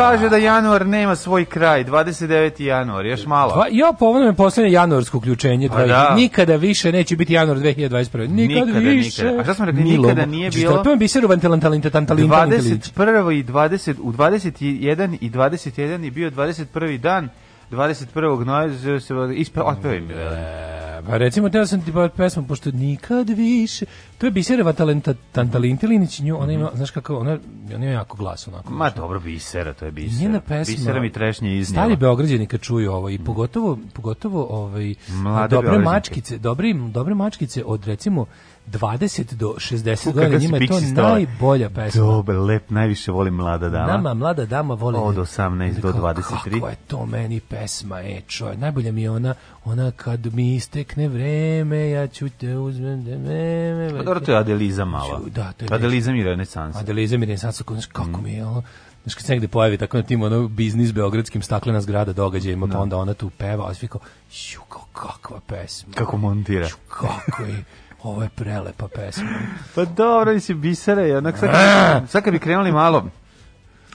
kaže da januar nema svoj kraj, 29. januar, još malo. Dva, ja po ovome poslednje januarsko uključenje, pa da. nikada više neće biti januar 2021. Nikad nikada, više. Nikada. A šta smo rekli, Milo. nikada nije znači, bilo... Šta, to je biseru vantelantalinte, tantalinte, da 21. i 20, u 21 i 21 je bio 21. dan, 21. novembra se ispeo, otpeo im pa recimo teo sam ti pesmu, pošto nikad više, to je Bisereva talenta, Tantalintilinić, nju, ona ima, mhm. znaš kako, ona, ona ima jako glas onako. Ma dobro, Bisera, to je Bisera. Njena pesma. Bisera mi trešnje iznijela. Stari Beograđani kad čuju ovo i mhm. pogotovo, pogotovo ovaj, Mlade dobre Beograđani. mačkice, dobre, dobre mačkice od recimo 20 do 60 godina njima je to najbolja pesma. Dobar, lep, najviše volim Mlada dama. Nama Mlada dama voli. Od 18 do 23. Kako je to meni pesma, e čoj. Najbolja mi je ona, ona kad mi istekne vreme, ja ću te uzmem da me... Pa dobro, to je Adeliza malo. Da, to je Adeliza mi renesansa. Adeliza mi renesansa, kako mm. mi je ono... Znaš, kad se negde pojavi tako na tim ono biznis beogradskim staklena zgrada događajima, no. pa da. onda ona tu peva, a svi kao, kakva pesma. Kako montira. Ju, kako je. Ovo je prelepa pesma. pa dobro, nisi bisera je. Onak, sad, ah! sad kad bi krenuli malo,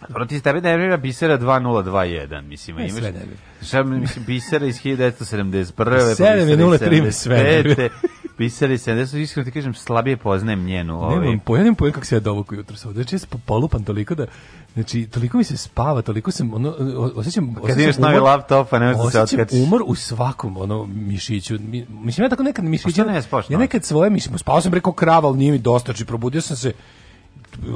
dobro, ti tebe nervira Bisera 2021, mislim, imaš. Sve nervira. Šta, mislim, Bisera iz 1971. 7003 pa sve nervira pisali 70, iskreno ti kažem, slabije poznajem njenu. Ovaj. Nemam pojedem pojem kako se ja dovuku jutro. Znači, ja se polupan toliko da, znači, toliko mi se spava, toliko sam, ono, osjećam... Kad ideš novi laptop, a ne se otkačiš. umor u svakom, ono, mišiću. Mi, mislim, ja tako nekad pa mišiću... Ne ja nekad svoje mišiću, pa spao sam preko krava, ali nije mi dosta, znači, probudio sam se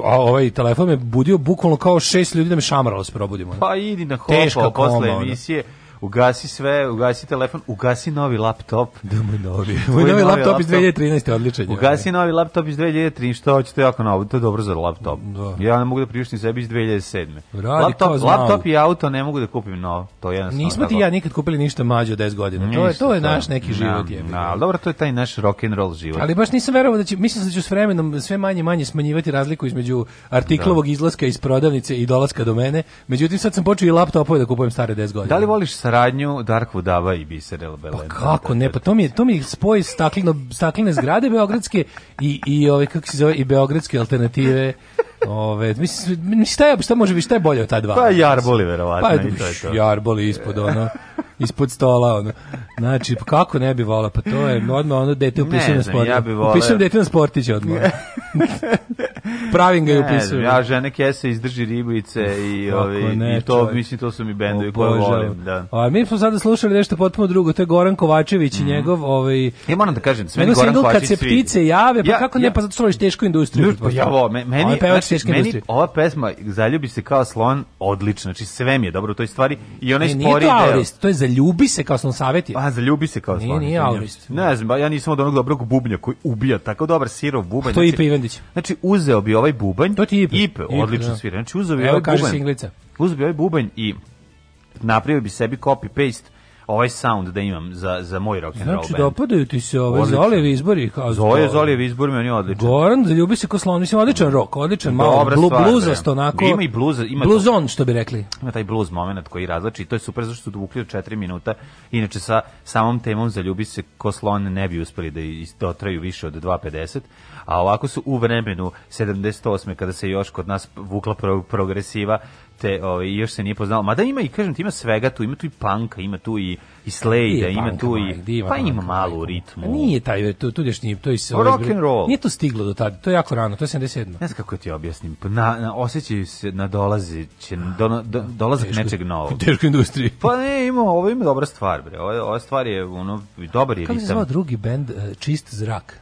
a ovaj telefon me budio bukvalno kao šest ljudi da me šamaralo da se probudimo. Pa idi na hopo posle emisije. Ono ugasi sve, ugasi telefon, ugasi novi laptop. Da mu novi. Moj novi, novi laptop, iz 2013. odličan je. Ugasi novi laptop iz 2013. Što hoćete jako novo? To je dobro za laptop. Da. Ja ne mogu da priuštim sebi iz 2007. Radi laptop, laptop i auto ne mogu da kupim novo. To je jednostavno. Nismo da ti ja nikad kupili ništa mlađe od 10 godina. Ništa, to je to je da. naš neki život je. Na, da, dobro, to je taj naš rock and roll život. Ali baš nisam verovao da će mislim da će s vremenom sve manje manje smanjivati razliku između artiklovog izlaska iz prodavnice i dolaska do mene. Međutim sad sam počeo i laptopove da kupujem stare 10 godina. Da li voliš sa saradnju Darkwood Dava i Biser Belen. Pa kako ne, pa dakle, to mi je, to mi je spoj staklino, staklene zgrade beogradske i, i ove, kako se zove, i beogradske alternative. Ove, mislim, šta, je, šta može biti, šta je bolje od ta dva? Pa Jarboli, verovatno. Pa, i to je to. Jarboli ispod, ono. ispod stola ono. Znači pa kako ne bi volao, pa to je odmah ono dete upisuje na sport. Ja bi volao. Upisujem dete na sportić odmah. Pravim ga i upisujem. Ja žene kese izdrži ribice i ovi ne, i to čovjek. mislim to su mi bendovi koje volim, da. A mi smo sada slušali nešto potpuno drugo, to je Goran Kovačević i mhm. njegov ovaj Ja moram da kažem, sve Goran Kovačević. Kad se ptice jave, pa ja, kako ja, ne, pa zato što voliš tešku industriju. Pa ja volim, meni, ova, znači, meni ova pesma Zaljubi se kao slon odlična, znači sve mi je dobro u toj stvari i onaj spori deo. To je Zaljubi se kao sam savjetio. A, Zaljubi se kao Nije, nije Aurist. Ne znam, ja nisam od onog dobrog bubnja koji ubija tako dobar sirov bubanj. To je znači- Ipe Ivandić. Znači, uzeo bi ovaj bubanj. To ti Ipe. Ipe, odlično da. svira. Znači, uzeo bi ovaj bubanj. Evo, kaže singlica. Uzeo bi ovaj bubanj i napravio bi sebi copy-paste ovaj sound da imam za, za moj rock and roll Znači, dopadaju ti se ove odličan. Zolijevi izbori. Kao Zoje, Zolijevi izbori, meni odličan. Goran, zaljubi se ko slon, mislim, odličan rock, odličan, malo blu, bluzast, da. onako. Ima i bluz, ima bluzon, što bi rekli. Ima taj bluz moment koji razlači, to je super, zašto su dvukli od četiri minuta, inače sa samom temom zaljubi se ko slon ne bi uspeli da dotraju da više od 2.50, a ovako su u vremenu 78. kada se još kod nas vukla pro progresiva, te ovaj još se nije poznao. Ma da ima i kažem ti ima svega tu, ima tu i panka, ima tu i i slejda, ima tu i diva, pa ima malo u ritmu. A nije taj tu tu dešni, to je rock ovaj, and roll. Nije to stiglo do tada, to je jako rano, to je 77. Ne znam kako ti objasnim. Pa na, na osećaju se na dolazi, će do, do, dolazak teško, nečeg novog. Teško industriji. Pa ne, ima, ovo ima dobra stvar bre. Ova stvar je ono dobar je ritam. Kako se zove drugi bend e, Čist zrak?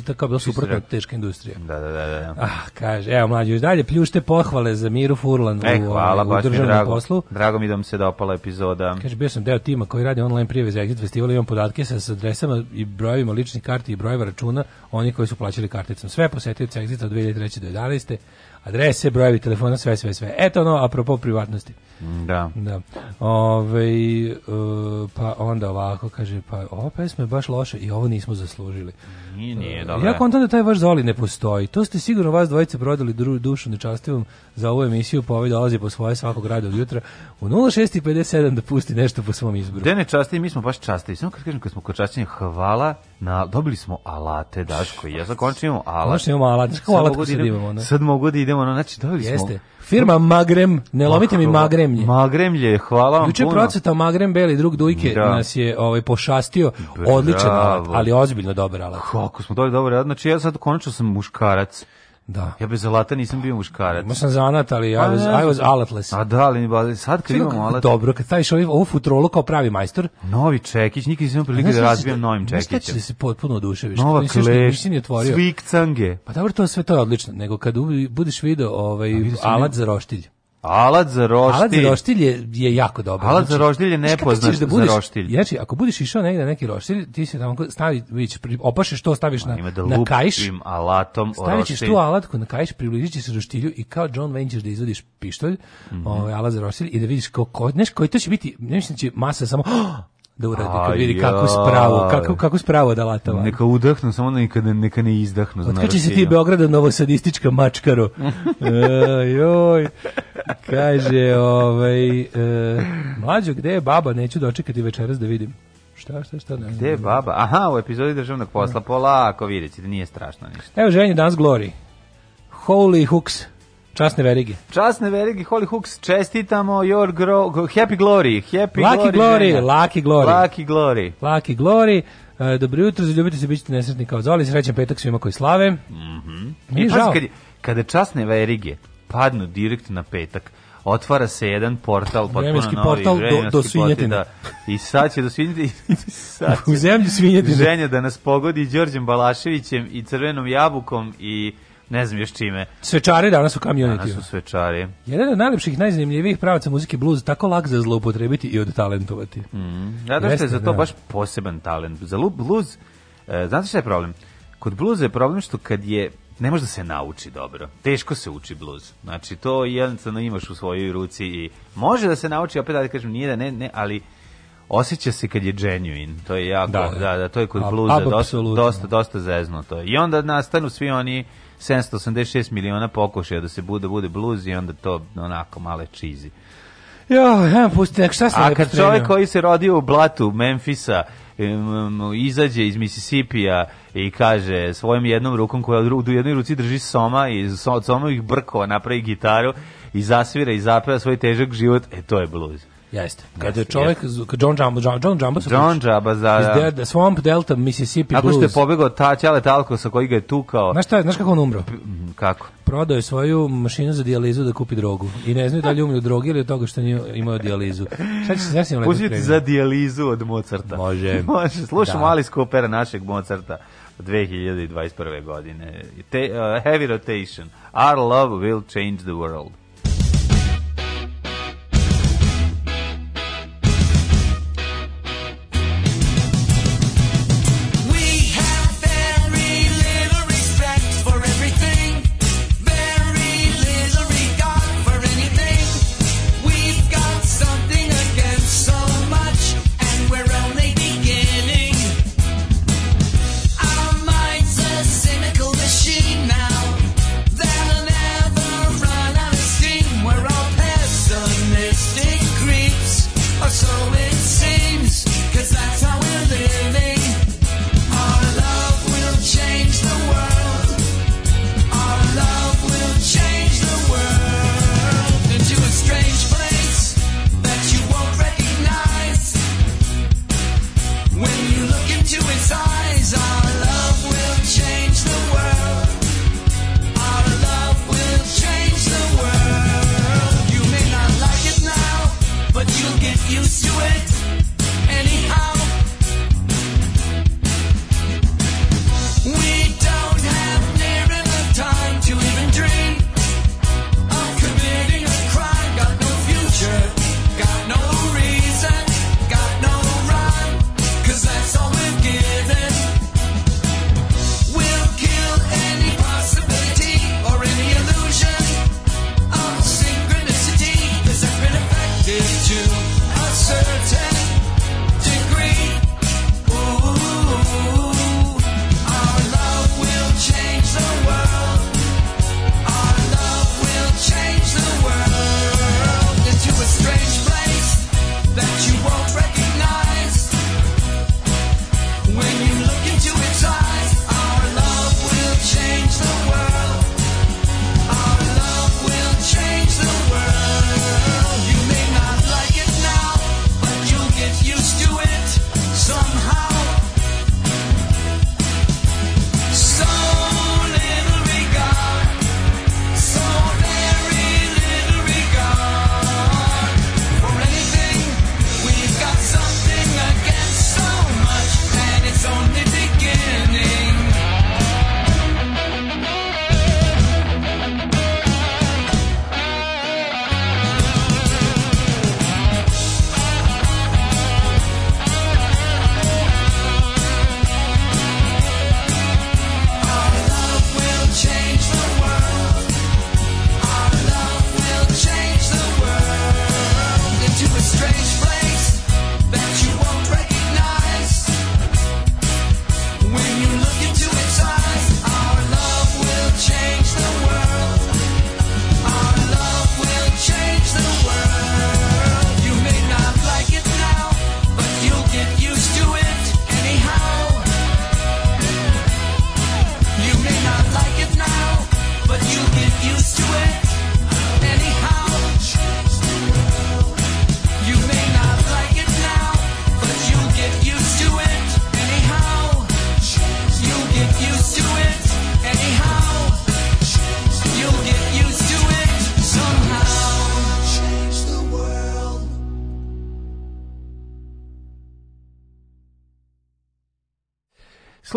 čita kao bilo suprotno teška industrija. Da, da, da, da. Ah, kaže, evo mlađi, još dalje pljušte pohvale za Miru Furlan e, hvala, u, u državnom drago, poslu. Drago mi da vam se dopala epizoda. Kaže, bio sam deo tima koji radi online prijeve za Exit Festival, imam podatke sa adresama i brojevima ličnih karti i brojeva računa, oni koji su plaćali karticom. Sve posetioci Exita od 2003. do 2011 adrese, brojevi telefona, sve, sve, sve. Eto ono, apropo privatnosti. Da. da. Ove, uh, pa onda ovako, kaže, pa ova pesma je baš loša i ovo nismo zaslužili. Nije, nije, e, dobro. Ja kontam da taj vaš Zoli ne postoji. To ste sigurno vas dvojice prodali dru, dušu nečastivom za ovu emisiju, pa ovaj dolazi po svoje svakog rada od jutra u 06.57 da pusti nešto po svom izboru. Gde nečastivi, mi smo baš časti. Samo kad kažem, kad smo kod čašćenja, hvala na, dobili smo alate, Daško, i ja za končno imamo alate. Končno imamo alate, kako alate pa da sad mogu da Magrem, ono, znači, dobili Jeste. smo... Firma Magrem, ne lomite mi Magremlje. Magremlje, hvala vam Juče puno. proceta Magrem Beli, drug Dujke, da. nas je ovaj, pošastio. Bravo. Odličan ali ozbiljno dobar alat. Kako smo dobili dobar alat, znači ja sad konačno sam muškarac. Da. Ja bez alata nisam bio muškarac. Ma sam zanat, ali ja pa was, I was alatless. A da, ali sad kad imamo alat... Dobro, kad staviš ovaj, ovo futrolo kao pravi majstor... Novi čekić, nikad nisam prilike da razbijem novim čekićem. Šta da će se potpuno oduševiš? Nova nisi kleš, nisi ni otvorio. svik cange. Pa dobro, to sve to je odlično, nego kad budeš video ovaj, pa alat za roštilj. Alat za roštilj. Alat za roštilj je, je jako dobar. Alat za znači, roštilj je nepoznat znači, da budeš, za roštilj. Znači, ako budeš išao negde neki roštilj, ti se tamo stavi, vidiš, opašeš to, staviš na, da na kajš. alatom Stavit ćeš tu alatku na kajš, približit ćeš se roštilju i kao John Wayne ćeš da izvadiš pištolj, mm -hmm. ovaj, alat za roštilj i da vidiš ko, ko, znaš, koji to će biti, ne mislim da će masa samo, da uradi kad vidi kako spravo, kako kako spravo da latava. Neka udahnu, samo da neka neka ne izdahnu. Od će se ti Beograda novosadistička mačkaro. e, joj. Kaže, ovaj e, mlađo gde je baba, neću dočekati večeras da vidim. Šta, šta, šta? Ne, gde je baba? Aha, u epizodi državnog posla, da. polako vidjet ćete, nije strašno ništa. Evo ženje danas Glory. Holy hooks. Časne verige. Časne verige, Holy Hooks, čestitamo your gro, happy glory. Happy lucky glory, glory lucky glory. Lucky glory. Lucky glory. E, dobro jutro, zaljubite se, bićete nesretni kao Zoli. Srećan petak svima koji slave. Mhm. Mm Mi je e, žao. Kad, kada časne verige padnu direkt na petak, otvara se jedan portal potpuno vremenski novi, portal do, do svinjetine da, i sad će do svinjetine u zemlju svinjetine ženja da nas pogodi Đorđem Balaševićem i Crvenom jabukom i ne znam još čime. Svečari danas su kamioniti. Danas su svečari. Jedan od najljepših, najzanimljivijih pravaca muzike blues, tako lak za zloupotrebiti i odtalentovati. Mm Ja da, da je za to da. baš poseban talent. Za blues, e, znate šta je problem? Kod bluza je problem što kad je ne može da se nauči dobro. Teško se uči bluz. Znači, to jednostavno imaš u svojoj ruci i može da se nauči, opet da kažem, nije da ne, ne, ali osjeća se kad je genuine. To je jako, da, da, da to je kod bluza dosta, dosta, dosta zezno. To je. I onda nastanu svi oni 786 miliona pokušaja da se bude da bude bluz i onda to onako male čizi. Jo, ja, pusti, nek, šta A kad čovjek koji se rodio u blatu Memfisa izađe iz Misisipija i kaže svojom jednom rukom koja u jednoj ruci drži soma i od somovih brkova napravi gitaru i zasvira i zapeva svoj težak život, e to je bluz. Jeste. Kada je čovjek kad John Jumbo John Jumbo John Jumbo za iz de, Swamp Delta Mississippi Ako Blues. Ako što pobegao ta ćale talko sa koji ga je tukao. Znaš šta, znaš kako on umro? Mhm, kako? Prodao je svoju mašinu za dijalizu da kupi drogu. I ne znaju da li od droge ili od toga što nije imao dijalizu. Šta će se desiti? Uzeti za dijalizu od Mozarta. Može. Može. Slušamo da. Alice Coopera našeg Mozarta. 2021. godine. Te, uh, heavy Rotation. Our love will change the world.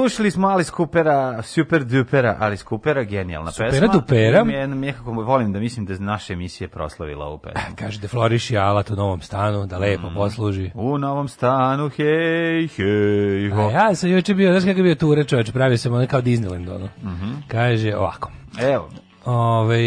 Slušali smo Alice Coopera, Super Dupera, Alice Coopera, genijalna Supera pesma. Super Dupera. Ja nekako volim da mislim da je naša emisija proslavila ovu pesmu. Kaže da floriši alat u novom stanu, da lepo mm. posluži. U novom stanu, hej, hej. Ho. A ja sam juče bio, znaš kakav bio ture čovječ, pravi sam ono kao Disneyland, ono. Mm -hmm. Kaže ovako. Evo. Ove,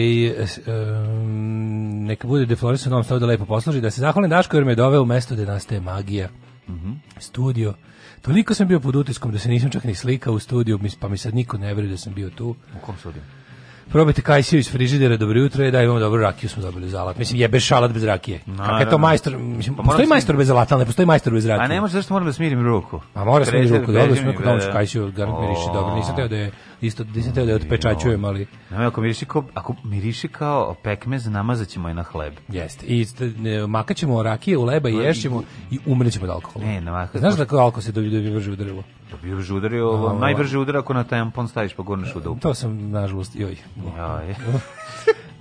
um, neka bude deflorisan u novom stavu da lepo posluži, da se zahvalim Daško jer me doveo u mesto gde nastaje magija. Mm -hmm. studio. Toliko sam bio pod utiskom da se nisam čak ni slika u studiju, pa mi sad niko ne veruje da sam bio tu. U kom studiju? Probajte kajsiju iz frižidera, dobro jutro, je, da imamo dobru rakiju, smo dobili za alat. Mislim, je bez šalat bez rakije. Kako je to majstor, mislim, pa postoji majstor bez alata, ali ne postoji majstor bez rakije. A ne može, zašto moram da smirim ruku? A mora da smirim ruku, dobro smirim neko da on kajsiju, garant miriši dobro, nisam teo da je isto nisam teo da je ali... No, ako, miriši kao, ako miriši kao pekmez, namazaćemo je na hleb. Jeste, i makaćemo rakije u leba i ješćemo i umrećemo od alkohola. Ne, na makaćemo. Znaš da kako alkohol se dobije brže udarilo? Dobije brže udarilo, ovaj. najbrže udar ako na tampon staviš pa gurneš u dupu. To sam, nažalost, joj. Joj.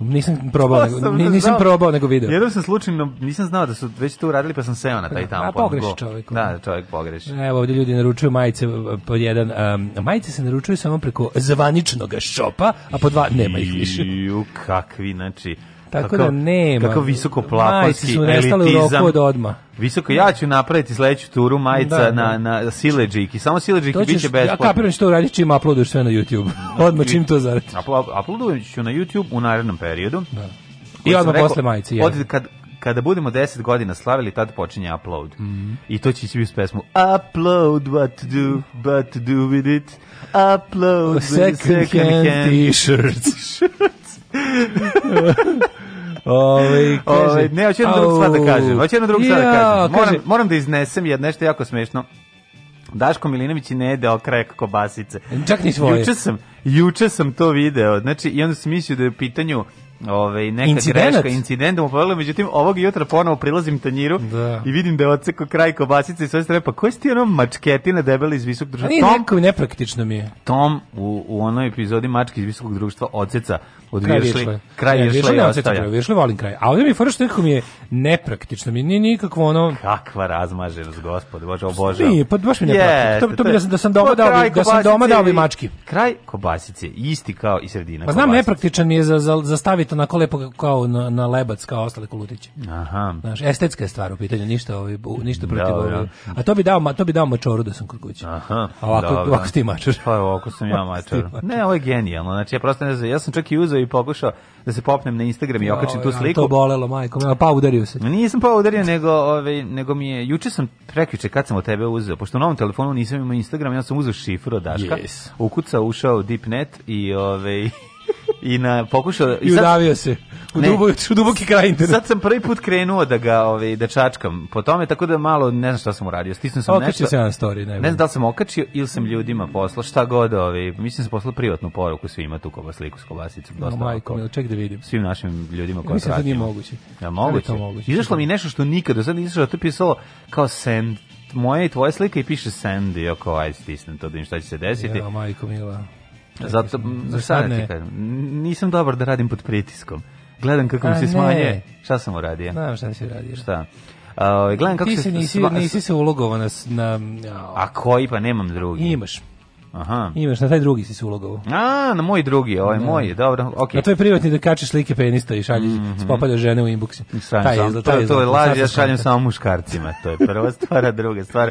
Nisam probao, nego, nisam probao, nego video. Jednom sam slučajno, nisam znao da su već to uradili, pa sam seo na taj da, tamo. A da, pogreši čovjek. Da, čovjek pogreši. Evo, ovdje ljudi naručuju majice eh, po jedan. Um, majice se naručuju samo preko zvaničnog šopa, a po dva nema ih više. Ju, kakvi, znači, Tako kako, da nema. Kako visoko plafonski su nestale elitizam. u od odma. Visoko, ja ću napraviti sledeću turu majica da, da. na, na Sileđiki. Samo Sileđiki biće bez... Ja kapiram što uradiš čim uploaduješ sve na YouTube. odma čim to zaradi. Uploadujem ću na YouTube u narednom periodu. Da. I odmah posle majice. Jedan. Od, kad, kada budemo 10 godina slavili, tad počinje upload. Mm -hmm. I to će biti s pesmu Upload, what to do, but to do with it. Upload, second, second hand, hand t shirt Ove, ovaj, ovaj, kaže, Ove, ne, hoću jednu drugu stvar da kažem. Hoću jednu drugu stvar da kažem. Moram, kaže, moram da iznesem jedno nešto jako smešno. Daško Milinović ne jede okrajak kobasice. Čak ni svoje. Juče sam, juče sam to video. Znači, i onda sam mislio da je u pitanju ovaj neka Incidenat. greška, incident da mu povedala, međutim ovog jutra ponovo prilazim tanjiru da. i vidim da je odsekao kraj kobasice i sve strane, pa koji si ti ono mačketina debeli iz visok društva? Nije Tom, neko, nepraktično mi je. Tom u, u onoj epizodi mačke iz visokog društva odseca od kraj Viršle. Kraj ja, Viršle, viršle ostaja. Viršle volim kraj, a ovdje mi fora što nekako mi je nepraktično, mi nije nikakvo ono... Kakva razmaženost, gospode, bože, obožavam. Nije, pa baš mi nepraktično. To, to, bi da sam, da sam doma pa dao, da sam doma dao mački. Kraj kobasice, isti kao i sredina Pa znam, nepraktičan mi je za, za, za staviti opet onako lepo kao na, na lebac kao ostale kolutiće. Aha. Znaš, estetska je stvar u pitanju, ništa, ovaj, ništa da, protiv da, ovoga. Da. A to bi dao, to bi dao mačoru da sam kod kuće. Aha. A ovako, ovako ti mačor. Pa ovako sam ja mačor. ne, ovo je genijalno. Znači, ja prosto ne znam, ja sam čak i uzeo i pokušao da se popnem na Instagram i okačim tu sliku. To bolelo, majko, pa udario se. Nisam pa udario, nego, ovaj, nego mi je, juče sam, prekjuče, kad sam od tebe uzeo, pošto na novom telefonu nisam imao Instagram, ja sam uzeo šifru od Daška, yes. ukucao, ušao u DeepNet i, ovaj, i na pokušao i, sad, I udavio se u, ne, duboki, u duboki kraj interneta. Sad sam prvi put krenuo da ga ovaj da čačkam po tome, tako da malo ne znam šta sam uradio. Stisnuo sam Okačio nešto. se na story, ne. Ne znam da li sam okačio ili sam ljudima poslao šta god, ovaj mislim da sam poslao privatnu poruku svima tu kao sliku s kobasicom dosta. No, majko, mil, ček da vidim. Svim našim ljudima koji Mislim da nije moguće. Ja moguće. moguće. Izašlo mi nešto što nikada, sad izašlo to je pisalo kao send moje i tvoje slike i piše Sandy, oko aj stisnem to da im šta će se desiti. Ja, majko mila. Zato, da sad ne ti nisam dobar da radim pod pritiskom. Gledam kako mi se smanje. Šta sam uradio? Znam šta si uradio. Šta? Uh, gledam kako ti se nisi, sva... nisi se ulogovao na, na... A koji? Pa nemam drugi. Imaš. Aha. Imaš, na taj drugi si se ulogovao. A, na moj drugi, ovaj mm. moj, dobro, okej. Okay. Na tvoj privatni da kačeš slike penista pa i šalješ, mm -hmm. spopadaš žene u inboxi. Sam, taj, sam, izla, taj to, izla, to je laž, ja šaljem samo muškarcima, to je prva stvar, druga stvar,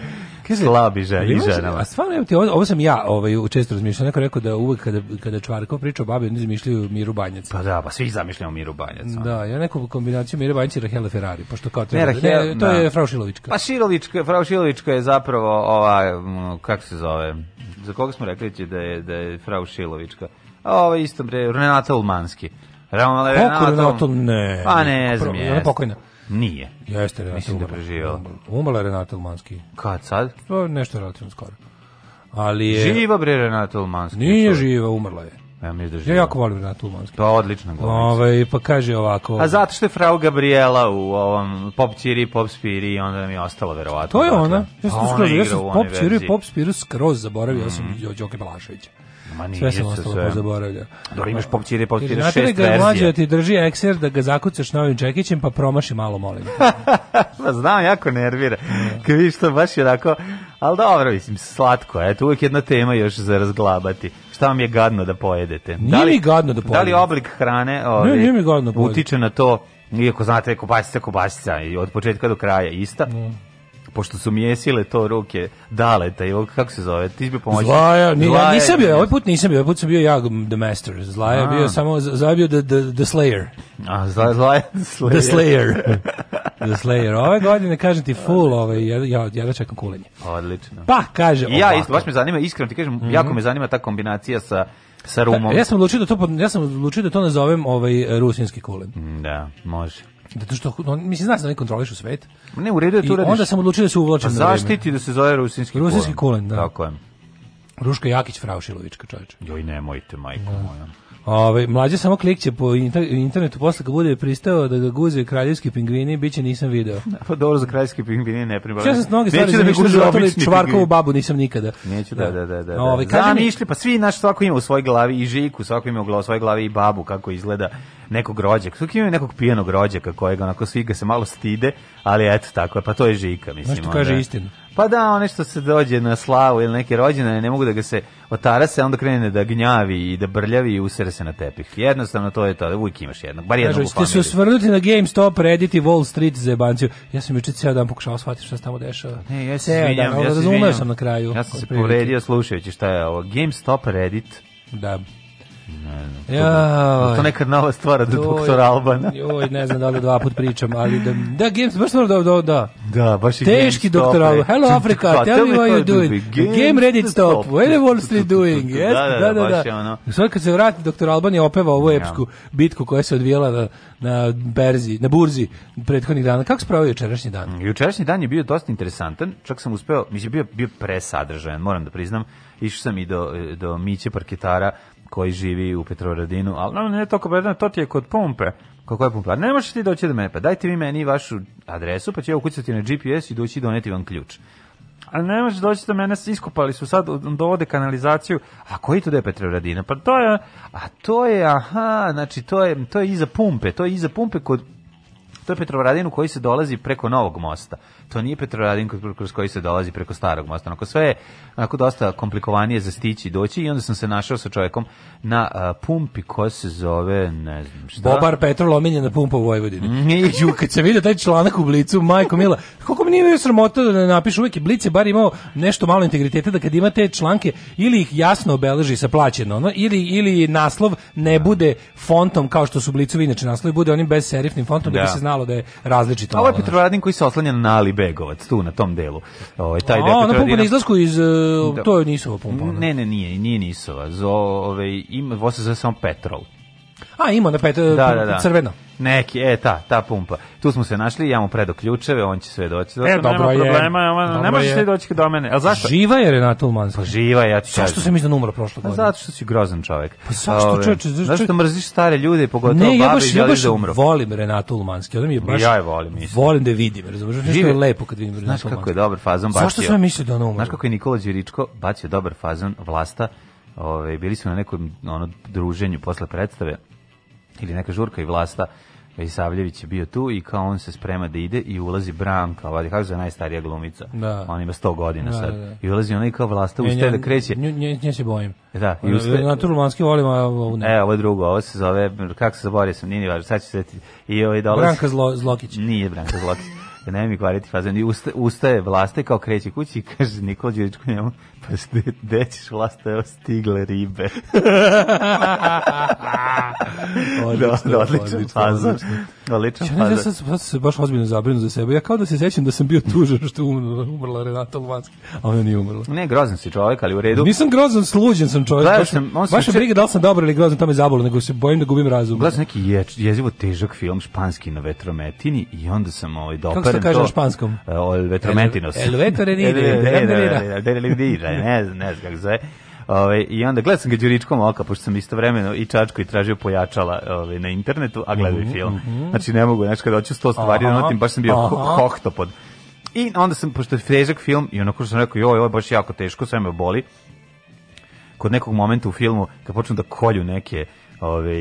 slabi žen, i ženama. A stvarno, evo ti, ovo, ovo sam ja ovaj, često razmišljao. Neko rekao da uvek kada, kada Čvarko priča o babi, oni zamišljaju Miru Banjac. Pa da, pa svi zamišljamo Miru Banjac. Da, ja neku kombinaciju Mire Banjac i Rahele Ferrari, pošto kao treba. Ne, Rahel, da- ne, to da. je Fraušilovička. Pa Šilovička, Fraušilovička je zapravo ovaj, kako se zove, za koga smo rekli će da je, da je Fraušilovička? A ovo je isto, bre, Renata Ulmanski. Renata Ulmanski. Ne, pa ne znam, je. pokojna. Nije. Jeste Renata Mislim da je preživjela. Umrla je Renata Ulmanski. Kad sad? Pa, to je nešto relativno skoro. Ali je... Živa bre Renata Ulmanski. Nije živa, umrla je. Ja, mi da ja jako volim Renatu Ulmanski. To pa, je odlična Ove, ovaj, pa kaže ovako... A zato što je frau Gabriela u ovom Pop Ciri, Pop Spiri, onda nam je ostalo verovatno. To je dakle. ona. Ja sam pa skroz, ja sam Pop Ciri, Pop Spiru skroz zaboravio, mm. ja sam Đoke Balaševića ma nije sve sam ostalo pozaboravljao. Dobro, imaš pop cire, pop cire, šest verzije. Znate li ga da mlađe ti drži ekser da ga zakucaš novim džekićem, pa promaši malo, molim. pa znam, jako nervira. Kad vidiš to baš je onako, ali dobro, mislim, slatko, eto, uvijek jedna tema još za razglabati šta vam je gadno da pojedete. Nije da li, mi gadno da pojedete. Da li oblik hrane ovaj, nije, mi gadno da utiče na to, iako znate, kobasica, kobasica, i od početka do kraja ista, mm pošto su mjesile to ruke daleta i kako se zove, ti bi pomoći. Zlaja, Zlaja, nisam bio, ovaj put nisam bio, ovaj put sam bio ja The Master, Zlaja a. bio samo, Zlaja bio The, the, the Slayer. A, Zlaja, Zlaja The Slayer. The Slayer. the Slayer. Ove godine, kažem ti, full, ovaj, ja, ja, da čekam kulenje. Odlično. Pa, kaže I Ja isto, baš me zanima, iskreno ti kažem, mm -hmm. jako me mhm. zanima ta kombinacija sa sa rumom. ja sam odlučio da to ja sam odlučio da to nazovem ovaj rusinski kulen. Mm, da, može. Zato što on mislim znaš da oni kontrolišu svet. ne u redu je da to radiš. Onda sam odlučio da se uvlačim. A pa zaštiti da se zove rusinski rusinski kulen, da. Tako je. Ruška Jakić Fraušilovićka čoveče. Joj nemojte majko da. moja. Ove, ovaj, mlađe samo klikće po internetu posle kad bude pristao da ga guze kraljevski pingvini, biće nisam video. Pa dobro za kraljevski pingvini ne pribavljam. Ja da sam mnogi stvari da mi guze da obični čvarkovu babu nisam nikada. Neću da da da da. da. Ovaj kaže mi pa svi naš svako ima u svojoj glavi i Žiku, svako ima u svojoj glavi i babu kako izgleda nekog rođaka. Svaki ima nekog pijenog rođaka kojega onako svi ga se malo stide, ali eto tako je, pa to je Žika mislim. Znaš što kaže istinu? Pa da, one što se dođe na slavu ili neke rođene, ne mogu da ga se otara se, onda krene da gnjavi i da brljavi i usere se na tepih. Jednostavno to je to, uvijek imaš jednog, bar jednog Kažu, u familiji. se osvrnuti na GameStop, Reddit i Wall Street za jebanciju. Ja sam juče cijel dan pokušao shvatiti šta se tamo dešava. Ne, ja se izvinjam, ja se izvinjam. sam na kraju. Ja sam se povredio slušajući šta je ovo. GameStop, Reddit, da. Ne, ja, to nekad nova stvara do doktora Albana. joj, ne znam da li dva put pričam, ali da, da Games, baš stvarno da, da, da, da. baš Teški doktor Albana. Hello Africa, pa, tell me what you doing. Game, ready stop. What is Wall Street doing? Yes, da, da, da. da. da, da. Sve kad se vrati doktor Alban je opevao ovu epsku bitku koja se odvijela na, na berzi, na burzi prethodnih dana. Kako spravio jučerašnji dan? Jučerašnji dan je bio dosta interesantan, čak sam uspeo, mislim, bio, bio presadržajan, moram da priznam, išao sam i do, do Miće Parketara koji živi u Petrovaradinu, ali no, ne toliko bedno, to ti je kod pumpe. Kako je pumpa? Ne možeš ti doći do mene, pa dajte vi meni vašu adresu, pa ću ja ukucati na GPS i doći i doneti vam ključ. A ne možeš doći do mene, iskopali su sad, dovode kanalizaciju. A koji to da je Petrovaradina? Pa to je, a to je, aha, znači to je, to je iza pumpe, to je iza pumpe kod to je Petrovaradin koji se dolazi preko Novog mosta to nije Petrovaradin kroz koji se dolazi preko starog mosta. Onako sve je onako dosta komplikovanije za stići i doći i onda sam se našao sa čovjekom na a, pumpi koja se zove, ne znam šta. Bobar Petrol na pumpu u Vojvodini. Mhm, I kad se vidio taj članak u Blicu, majko mila, koliko mi nije bio sramota da napišu uvijek Blic je bar imao nešto malo integriteta da kad imate članke ili ih jasno obeleži sa plaćeno ono, ili, ili naslov ne da. bude fontom kao što su Blicovi inače naslovi, bude onim bez serifnim fontom da, da bi se znalo da je različito. Ovo je Petrovaradin koji se oslanja na Ali Begovac tu na tom delu. Ovaj taj deo. Ona pumpa na da izlasku iz e, da. to je Nisova pumpa. Ona. Ne, ne, nije, nije Nisova. Zove ovaj ima vosa za samo petrol. A ima na pet da, da, da. crveno. Neki, e, ta, ta pumpa. Tu smo se našli, ja mu predo ključeve, on će sve doći. Zato, e, dobro nema je. Ona, ne možeš sve doći do mene. al zašto? Živa je Renata Ulmanska. Pa živa ja ti Zašto se sam iznad umro prošle pa godine? Zato što si grozan čovjek. Pa zašto ovaj, čoveče? Zašto, zašto mrziš stare ljude pogotovo ne, babi i želiš da umru? volim Renatu Ulmanski. Ona mi je baš... Ja je volim, isto. Volim da vidim, razumješ Nešto je lepo kad vidim Renatu Znaš kako je dobar fazon bacio? Zašto se misli da ona umro Znaš kako je Nikola Đuričko bacio dobar fazon vlasta? Ove, ovaj, bili su na nekom ono, druženju posle predstave ili neka žurka i vlasta Isavljević je bio tu i kao on se sprema da ide i ulazi Branka, ova je najstarija glumica. Da. Ona ima 100 godina da, sad. Da, da. I ulazi ona i kao vlasta ustaje da kreće. Nju, nje, nje se bojim. Da, i Na Naturalmanski volim, a ovo ne. E, ovo je drugo, ovo se zove, kako se zaboravio sam, nije ni važno, sad ću se... I ovo ovaj je dolazi... Branka Zlo, Zlokić. Nije Branka Zlokić jeste, nemoj mi kvariti fazon. I usta, ustaje vlaste kao kreće kući i kaže Nikola Đuričko njemu, pa ste, gde ćeš vlaste, evo stigle ribe. odlično, da, da, odličan odlično, fazon. Odličan ja, fazon. Ja sam, sam se baš ozbiljno zabrinuo za sebe. Ja kao da se sećam da sam bio tužan što um, umrla Renata Lumanski, a ona nije umrla. Ne, grozan si čovjek, ali u redu. Nisam grozan, sluđen sam čovjek. Baš, sam, on baš če... briga da li sam dobro ili grozan, to me zabolo, nego se bojim da gubim razum. Gledam neki je, jezivo težak film, španski na vetrometini i onda sam ovaj, doper sam kaže na španskom? E, Ol ovaj, vetramentinos. El, el vetromentinos. ne znam, ne znam kako se Ove, ovaj, I onda gledam sam ga đuričkom oka, pošto sam istovremeno i Čačko i tražio pojačala ove, ovaj, na internetu, a gledao i mhm, film. Mhm. Znači ne mogu, znači kada hoću sto stvari da notim, baš sam bio hohtopod. I onda sam, pošto je frežak film, i onako što sam rekao, joj, ovo je baš jako teško, sve me boli. Kod nekog momenta u filmu, kad počnu da kolju neke ove,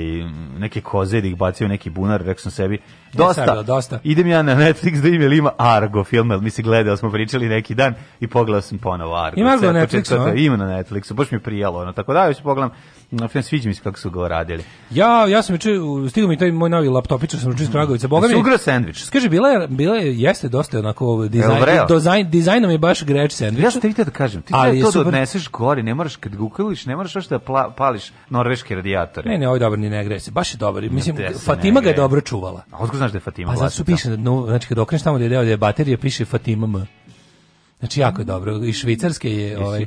neke koze da ih bacio neki bunar, rekao sam sebi, e, dosta, ja, dosta, idem ja na Netflix da im imel ima Argo film, mi se gledao, smo pričali neki dan i pogledao sam ponovo Argo. Ima Argo na Netflixu? Ima na Netflixu, baš mi je prijalo, ono, tako da, još pogledam Na fin sviđa mi se kako su ga radili. Ja, ja sam juče stigao mi taj moj novi laptopić, sam učio Stragovica. Mm. Boga mi. Sugra sendvič. Skaže bila je bila je jeste dosta onako dizajn. Dizajn dizajnom je baš greč sendvič. Ja što te da kažem, ti ali to da super... da odneseš gore, ne moraš kad gukališ, ne moraš ništa da pla, pališ norveške radijatore. Ne, ne, ovaj dobar ni ne greje se. Baš je dobar. Mislim Fatima ga je dobro čuvala. A otko znaš da je Fatima? A zato su piše, no, znači kad okreneš tamo da je deo da je baterija piše Fatima M. Znači jako je dobro. I švicarske je ovaj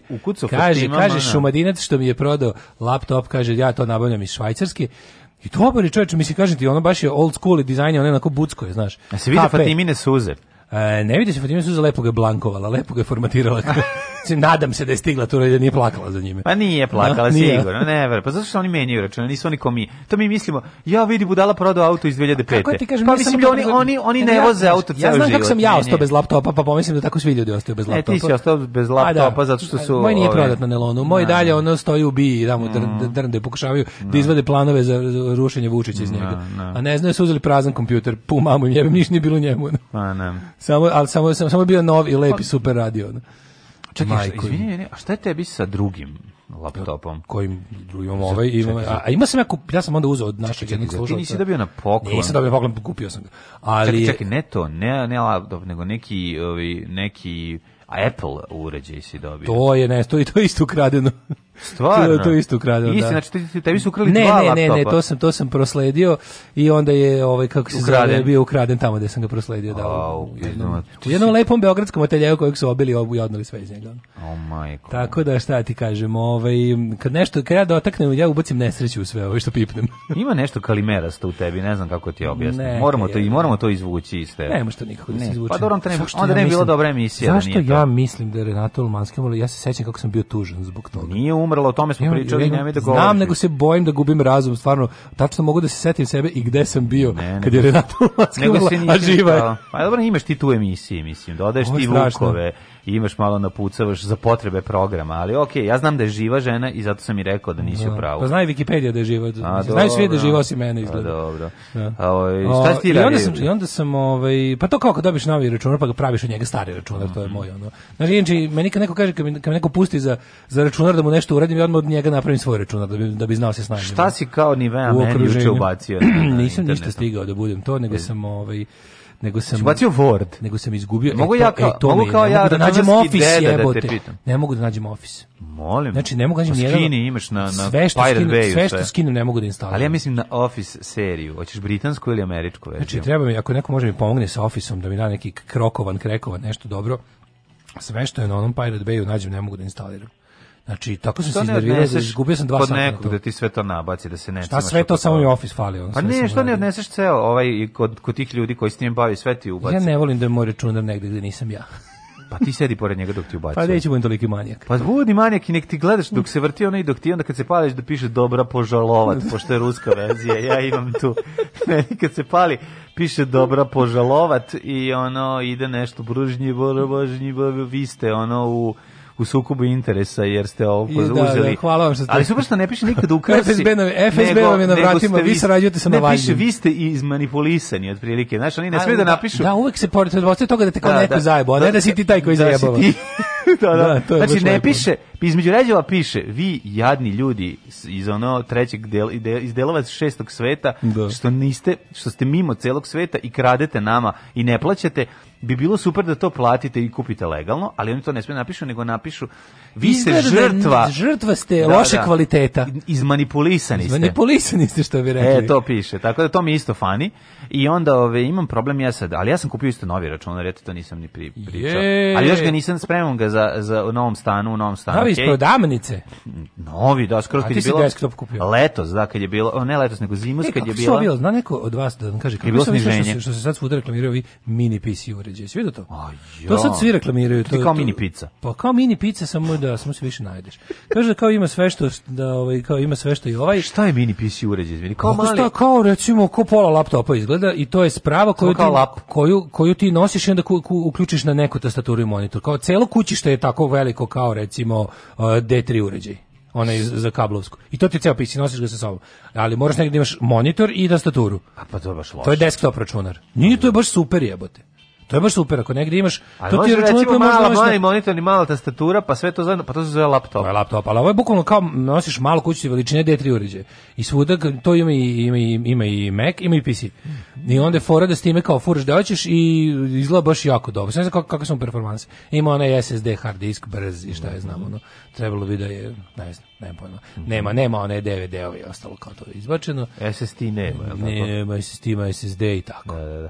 kaže kaže Šumadinac što mi je prodao laptop, kaže ja to nabavljam iz Švajcarske. I dobro je čovjek, mislim kažem ti, ono baš je old school i dizajn, ono onako budsko je, znaš. A se vidi Fatimine suze. E, ne vidi se Fatima Suza lepo ga blankovala, lepo ga formatirala. Nadam se da je stigla tu da nije plakala za njime. Pa nije plakala da, no, sigurno, ne ver. Pa zato što oni menjaju račune, nisu oni ko mi. To mi mislimo, ja vidi budala prodao auto iz 2005. Kako ti kažem, pa mislim da oni oni oni ne ja, voze auto ceo Ja znam kako sam ja ostao bez laptopa, pa pomislim da tako svi ljudi ostaju bez laptopa. E ti si ostao bez pa da. laptopa zato što su Moj nije ovaj- prodat na Nelonu, moj dalje ono stoji u bi da mu drnde pokušavaju da, da izvade planove za rušenje Vučića iz njega. A ne znaju su uzeli prazan kompjuter, pu mamu im jebem, ništa nije bilo njemu. Pa ne samo, al samo, samo, samo bio nov i lepi pa- super radio. Čekaj, izvinite, a šta je tebi sa drugim laptopom? Kojim drugim ovaj? ima a, a ima sam ja, kup, ja sam onda uzeo od našeg jednog slušalca. Ti nisi dobio na poklon. Nisam dobio na poklon, kupio sam ga. Ali, čekaj, čekaj, ne to, ne, ne laptop, nego neki, ovi, neki Apple uređaj si dobio. To je, ne, to, to isto ukradeno. Stvarno? To, to isto ukradio, da. znači, te, tebi su ukrali ne, dva ne, laptopa. Ne, ne, to sam, to sam prosledio i onda je, ovaj, kako se zove, bio ukraden tamo gde sam ga prosledio. Da, A, u, jednom, jednom si... lepom beogradskom ateljevu kojeg su obili obu i odnali sve iz njega. Oh my god. Tako da, šta ti kažemo, ovaj, kad nešto, kad ja dotaknem, ja ubacim nesreću u sve, ovaj što pipnem. Ima nešto kalimera što u tebi, ne znam kako ti objasnim. Moramo to, i moramo to izvući iz tebe. Nema što nikako da se pa izvuče. Pa dobro, onda ne, onda ne bi dobra emisija. Da Zašto ja mislim da Renato Ulmanski, ja se sećam kako sam bio tužan zbog toga. Nije umrla, o tome smo ja, pričali, ja, nemoj da govoriš. Znam, nego se bojim da gubim razum, stvarno. Tačno mogu da se setim sebe i gde sam bio ne, ne. kad je Renata Ulacka umrla, a živa je. Pa dobro, imaš ti tu emisiju, mislim, dodaješ da ti vukove i imaš malo napucavaš za potrebe programa, ali ok, ja znam da je živa žena i zato sam i rekao da nisi u da. pravu. Pa zna Wikipedia da je živa, A, znaju svi da je živa osim mene izgleda. A, dobro. Da. Ovaj, A, o, šta ti I onda sam, i onda sam ovaj, pa to kao kad dobiš novi računar pa ga praviš od njega stari računar, to je mhm. moj ono. Znači, inči, meni kad neko kaže, kad me, kad me neko pusti za, za računar da mu nešto uradim, ja odmah od njega napravim svoj računar da bi, da bi znao se snažiti. Šta si kao ni meni juče ubacio? Nisam ništa stigao da budem to, nego sam ovaj, nego sam znači, bacio Word. Nego sam izgubio. E, mogu to, ja e, kao, e to mogu kao ja da, da nađem ofis da jebote. ne mogu da nađem ofis. Molim. Znači ne mogu da nađem nijedan. Skini imaš na na sve što Pirate skinu, Bay sve što skinem ne mogu da instaliram. Ali ja mislim na Office seriju. Hoćeš britansku ili američku verziju? Znači treba mi ako neko može mi pomogne sa Officeom da mi da neki krokovan, krekovan, nešto dobro. Sve što je na onom Pirate Bayu nađem ne mogu da instaliram. Znači, tako sam se iznervirao da znači, izgubio sam dva sata. Kod nekog da ti sve to nabaci, da se ne... Šta sve to samo i office falio. Pa ne, što ne odneseš ceo, ovaj, kod, kod tih ljudi koji s njim bavi, sve ti ubaci. Ja ne volim da je moj računar negde gde nisam ja. Pa ti sedi pored njega dok ti ubaci. Pa neće budem toliki manijak. Pa budi manijak i nek ti gledaš dok se vrti ona i dok ti onda kad se pališ da piše dobra požalovat, pošto je ruska verzija, ja imam tu. Ne, kad se pali, piše dobra požalovat i ono ide nešto bružnji, vi ste ono u u sukobu interesa jer ste ovo da, da, uzeli. Da, hvala vam što ste. Ali super što ne piše nikad u krsi. FSB, na, FSB nego, vam je na vratima, vi, sarađujete sa Navaljem. Ne piše, vi ste izmanipulisani otprilike. Znaš, oni ne smiju da, da napišu. Da, uvek se od toga da te kao da, neko da, zajebo, a ne da, da si ti taj koji zajebava. da, da. da to je znači ne piše, između ređava piše vi jadni ljudi iz ono trećeg del, iz delova šestog sveta da. što niste što ste mimo celog sveta i kradete nama i ne plaćate bi bilo super da to platite i kupite legalno, ali oni to ne smiju da napišu, nego napišu vi ste da žrtva. Žrtva ste da, loše da. kvaliteta. Izmanipulisani, Izmanipulisani ste. ste. što bi rekli. E, to piše. Tako da to mi isto fani. I onda ove, imam problem ja sad, ali ja sam kupio isto novi računar, eto to nisam ni pri, pričao. Je. Ali još ga nisam spremao ga za, za u novom stanu, u novom stanu. Novi okay. prodavnice? Novi, da, skoro kad je bilo. desktop kupio? Letos, da, kad je bilo, ne letos, nego zimus e, kad je bilo. bilo, zna neko od vas da vam kaže, kako se što, se, što se sad svuda reklamiraju mini PC uređaje, svi to? A, to sad svi reklamiraju. To, kao mini pizza. Pa kao mini pizza, samo da, samo se više najdeš. Kaže da kao ima sve što da ovaj kao ima sve što i ovaj. Šta je mini PC uređaj, izvini? Kao mali. Šta kao recimo kao pola laptopa izgleda i to je sprava koju ti, lap. koju, koju ti nosiš i onda ku, ku, uključiš na neku tastaturu i monitor. Kao celo kućište je tako veliko kao recimo uh, D3 uređaj onaj za kablovsku. I to ti ceo PC nosiš ga sa sobom. Ali moraš negde da imaš monitor i tastaturu. A pa to je baš loše. To je desktop računar. Nije to je baš super jebote. To je baš super, ako negde imaš, to ti računaj pa možda mali na... monitor i mala tastatura, pa sve to zajedno, pa to se zove laptop. Pa laptop, ali ovo je bukvalno kao nosiš malu kućicu veličine D3 uređaja. I svuda to ima i ima i ima i Mac, ima i PC. I onda je fora da s time kao furaš da hoćeš i izgleda baš jako dobro. Sve kako kako su performanse. Ima ona SSD hard disk brz i šta je znamo, no. Trebalo bi da je, ne znam, nema pojma. Nema, nema one DVD-ovi ostalo kao to izbačeno. SSD nema, je li tako? Nema SSD, ima SSD i tako. Da, da, da.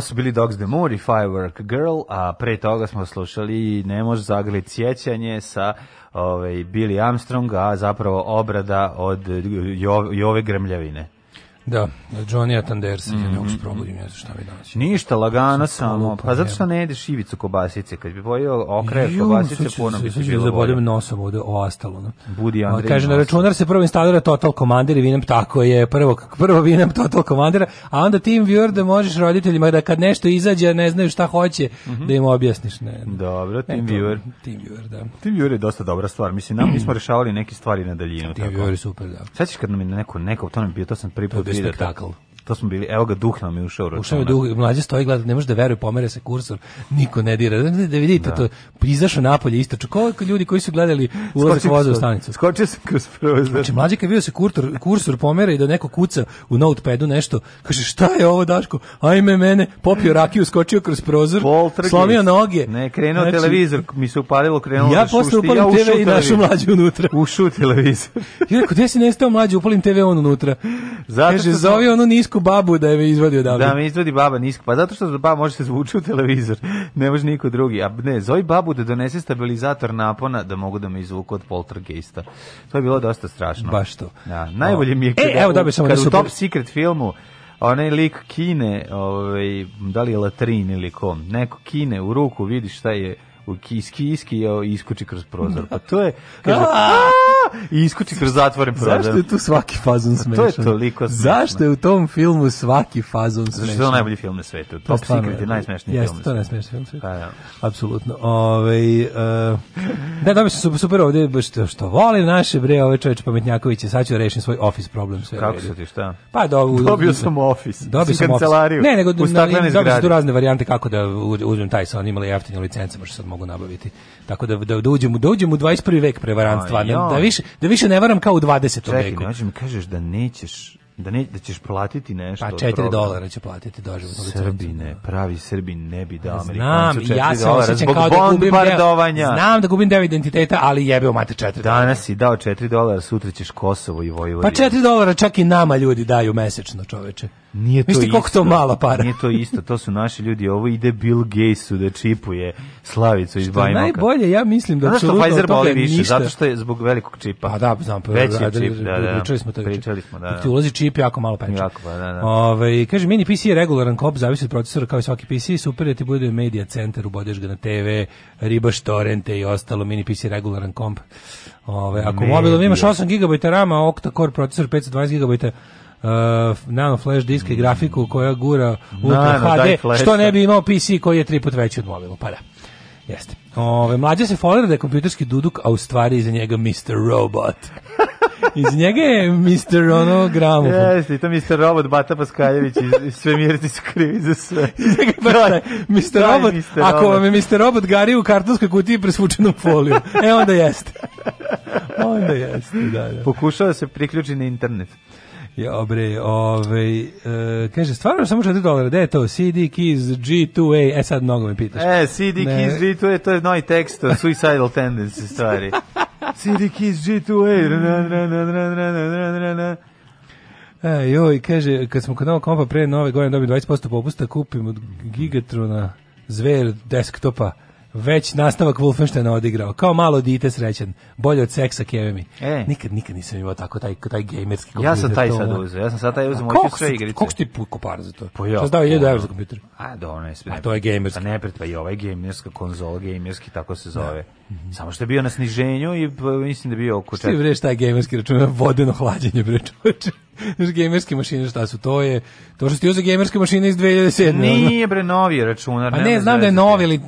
Ovo su bili Dogs the Moor i Firework Girl, a pre toga smo slušali Ne može zagrlit sjećanje sa ovaj, Billy Armstrong, a zapravo obrada od Jove, Jove Grmljavine. Da, Johnny Atanders, mm -hmm. ja ne mogu probudim, ja šta mi danas. Ništa, lagana samo. Pa zato što ne jedeš šivicu kobasice, kad bi pojeo okraj kobasice puno bi se bilo. Da Zabodim nosom ovde o astalo, no. Budi Andrej. Kaže da na računar se prvo instalira Total Commander i vinem tako je, prvo prvo vinem Total Commander, a onda tim viewer da možeš roditeljima da kad nešto izađe, ne znaju šta hoće, mm -hmm. da im objasniš, ne. Dobro, tim viewer. Tim viewer, da. Tim viewer je dosta dobra stvar. Mislim, nam mi smo rešavali neke stvari na daljinu, tim tako. Tim super, da. Sećaš kad nam je neko neko to nam bio, to sam prvi ni da To smo bili, evo ga, duh nam je ušao u računa. Ušao je duh, mlađe stoji, gleda, ne može da veruje, pomere se kursor, niko ne dira. Da, da, da vidite, da. to izašao napolje, istraču. koliko ljudi koji su gledali ulazak voza u stanicu? Skočio sam kroz prozor. Znači, mlađe kad vidio se kurtor, kursor pomere i da neko kuca u notepadu nešto, kaže, šta je ovo, Daško? Ajme mene, popio rakiju, skočio kroz prozor, slomio noge. Ne, krenuo znači, televizor, mi se upadilo, krenuo ja da šušti, upalim ja TV i našu mlađu unutra. Ušu televizor. ja rekao, gde si nestao mlađe, upalim TV on unutra. Zato Kaže, zove ono nisko nisku babu da je me izvadi odavde. Da me izvadi baba nisku. Pa zato što baba može se zvuči u televizor. Ne može niko drugi. A ne, zovi babu da donese stabilizator napona da mogu da me izvuku od poltergeista. To je bilo dosta strašno. Baš to. Da, najbolje mi je e, kada, e, evo, da bi samo kada u Top Secret filmu onaj lik kine, ovaj, da li je latrin ili ko, neko kine u ruku, vidiš šta je kiski iski iskuči kroz prozor. Pa to je kaže i iskuči kroz zatvoren prozor. Zašto je tu svaki fazon smešan? To je toliko smešno. Zašto je u tom filmu svaki fazon smešan? Zašto je to najbolji film na svetu? Pa Top Secret je najsmešniji film. Jeste, to je najsmešniji film na svetu. Pa, ja. Apsolutno. Ove, uh, e, da, da mi se super ovde, što, što volim naše bre, ove čoveče pametnjakoviće, sad ću da rešiti svoj office problem. Sve Kako se ti šta? Pa do, u, dobio sam office. Dobio sam kancelariju. Ne, nego dobio sam tu razne varijante kako da uzmem taj sa on imali jeftinu licencu, možda sad mogu mogu nabaviti. Tako da da, dođemo uđem, da uđem u 21. Da vek prevaranstva, da, da, više, da više ne varam kao u 20. Čekaj, veku. Čekaj, mi kažeš da nećeš da ne da ćeš platiti nešto pa 4 dolara će platiti doživotno Srbine pravi Srbin ne bi dao Amerikancu 4 dolara ja se osjećam kao da gubim deo, znam da gubim deo identiteta ali jebeo mate 4 danas si dao 4 dolara sutra ćeš Kosovo i Vojvodinu pa 4 dolara čak i nama ljudi daju mesečno čoveče nije to Mislite, isto koliko to mala para nije to isto to su naši ljudi ovo ide Bill Gatesu da čipuje Slavicu iz Bajmoka. najbolje, ja mislim da Znaš što Pfizer boli više, zato što je zbog velikog čipa. A pa da, znam, pa, Veći da, čip, da, da, pričali smo to. Pričali smo, da. da. Ti ulazi čip jako malo peče. Jako, pa, da, da. Ove, ovaj, kaže, mini PC je regularan kop, zavisi od procesora kao i svaki PC, super je da ti bude media centar, ubodeš ga na TV, ribaš torrente i ostalo, mini PC je regularan komp. Ove, ovaj, ako mobilom imaš 8 GB RAM-a, octa-core procesor 520 GB, uh, nano flash disk i grafiku koja gura ultra no, HD, što ne bi imao PC koji je tri put veći od mobila, pa da. Jeste. Ove, mlađe se folira da je kompjuterski duduk, a u stvari iza njega Mr. Robot. iz njega je Mr. Ono gramofon. Jeste, to Mr. Robot Bata Paskaljević iz Svemirti su krivi za sve. Iz njega baš Mr. Robot, Mr. ako vam je Mr. Robot gari u kartonskoj kutiji presvučenom foliju, e onda jeste. Onda jeste, da, da. Pokušao da se priključi na internet. Ja, bre, ovaj, uh, kaže, stvarno samo 4 dolara, gde je to? CD Keys G2A, e sad mnogo me pitaš. E, CD ne. Keys G2A, to je novi tekst, suicidal tendency stvari. CD Keys G2A, na, na, na, na, na, na, na, na. E, joj, kaže, kad smo kod novog kompa pre nove godine dobili 20% popusta, kupim od Gigatrona zver desktopa, već nastavak Wolfensteina odigrao. Kao malo dite srećan. Bolje od seksa kevemi. E. Nikad, nikad nisam imao tako taj, taj gamerski kompjuter. Ja sam taj sad uzeo. Ja sam sad taj uzeo moću sve igrice. Koliko ti puko par za to? Pa jo. Sam dao 1000 evra za kompjuter. A, do, ne, sve. A to je gamerski. A pa ne, pa i ovaj gamerska konzola, gamerski, tako se da. zove. Mm -hmm. Samo što je bio na sniženju i pa mislim da je bio oko četiri. Ti vreš taj gamerski račun, vodeno hlađenje, bre čoveče. gamerske mašine šta su to je to što ste uzeli gamerske mašine iz 2007 nije bre novi računar a pa ne znam da je novi ali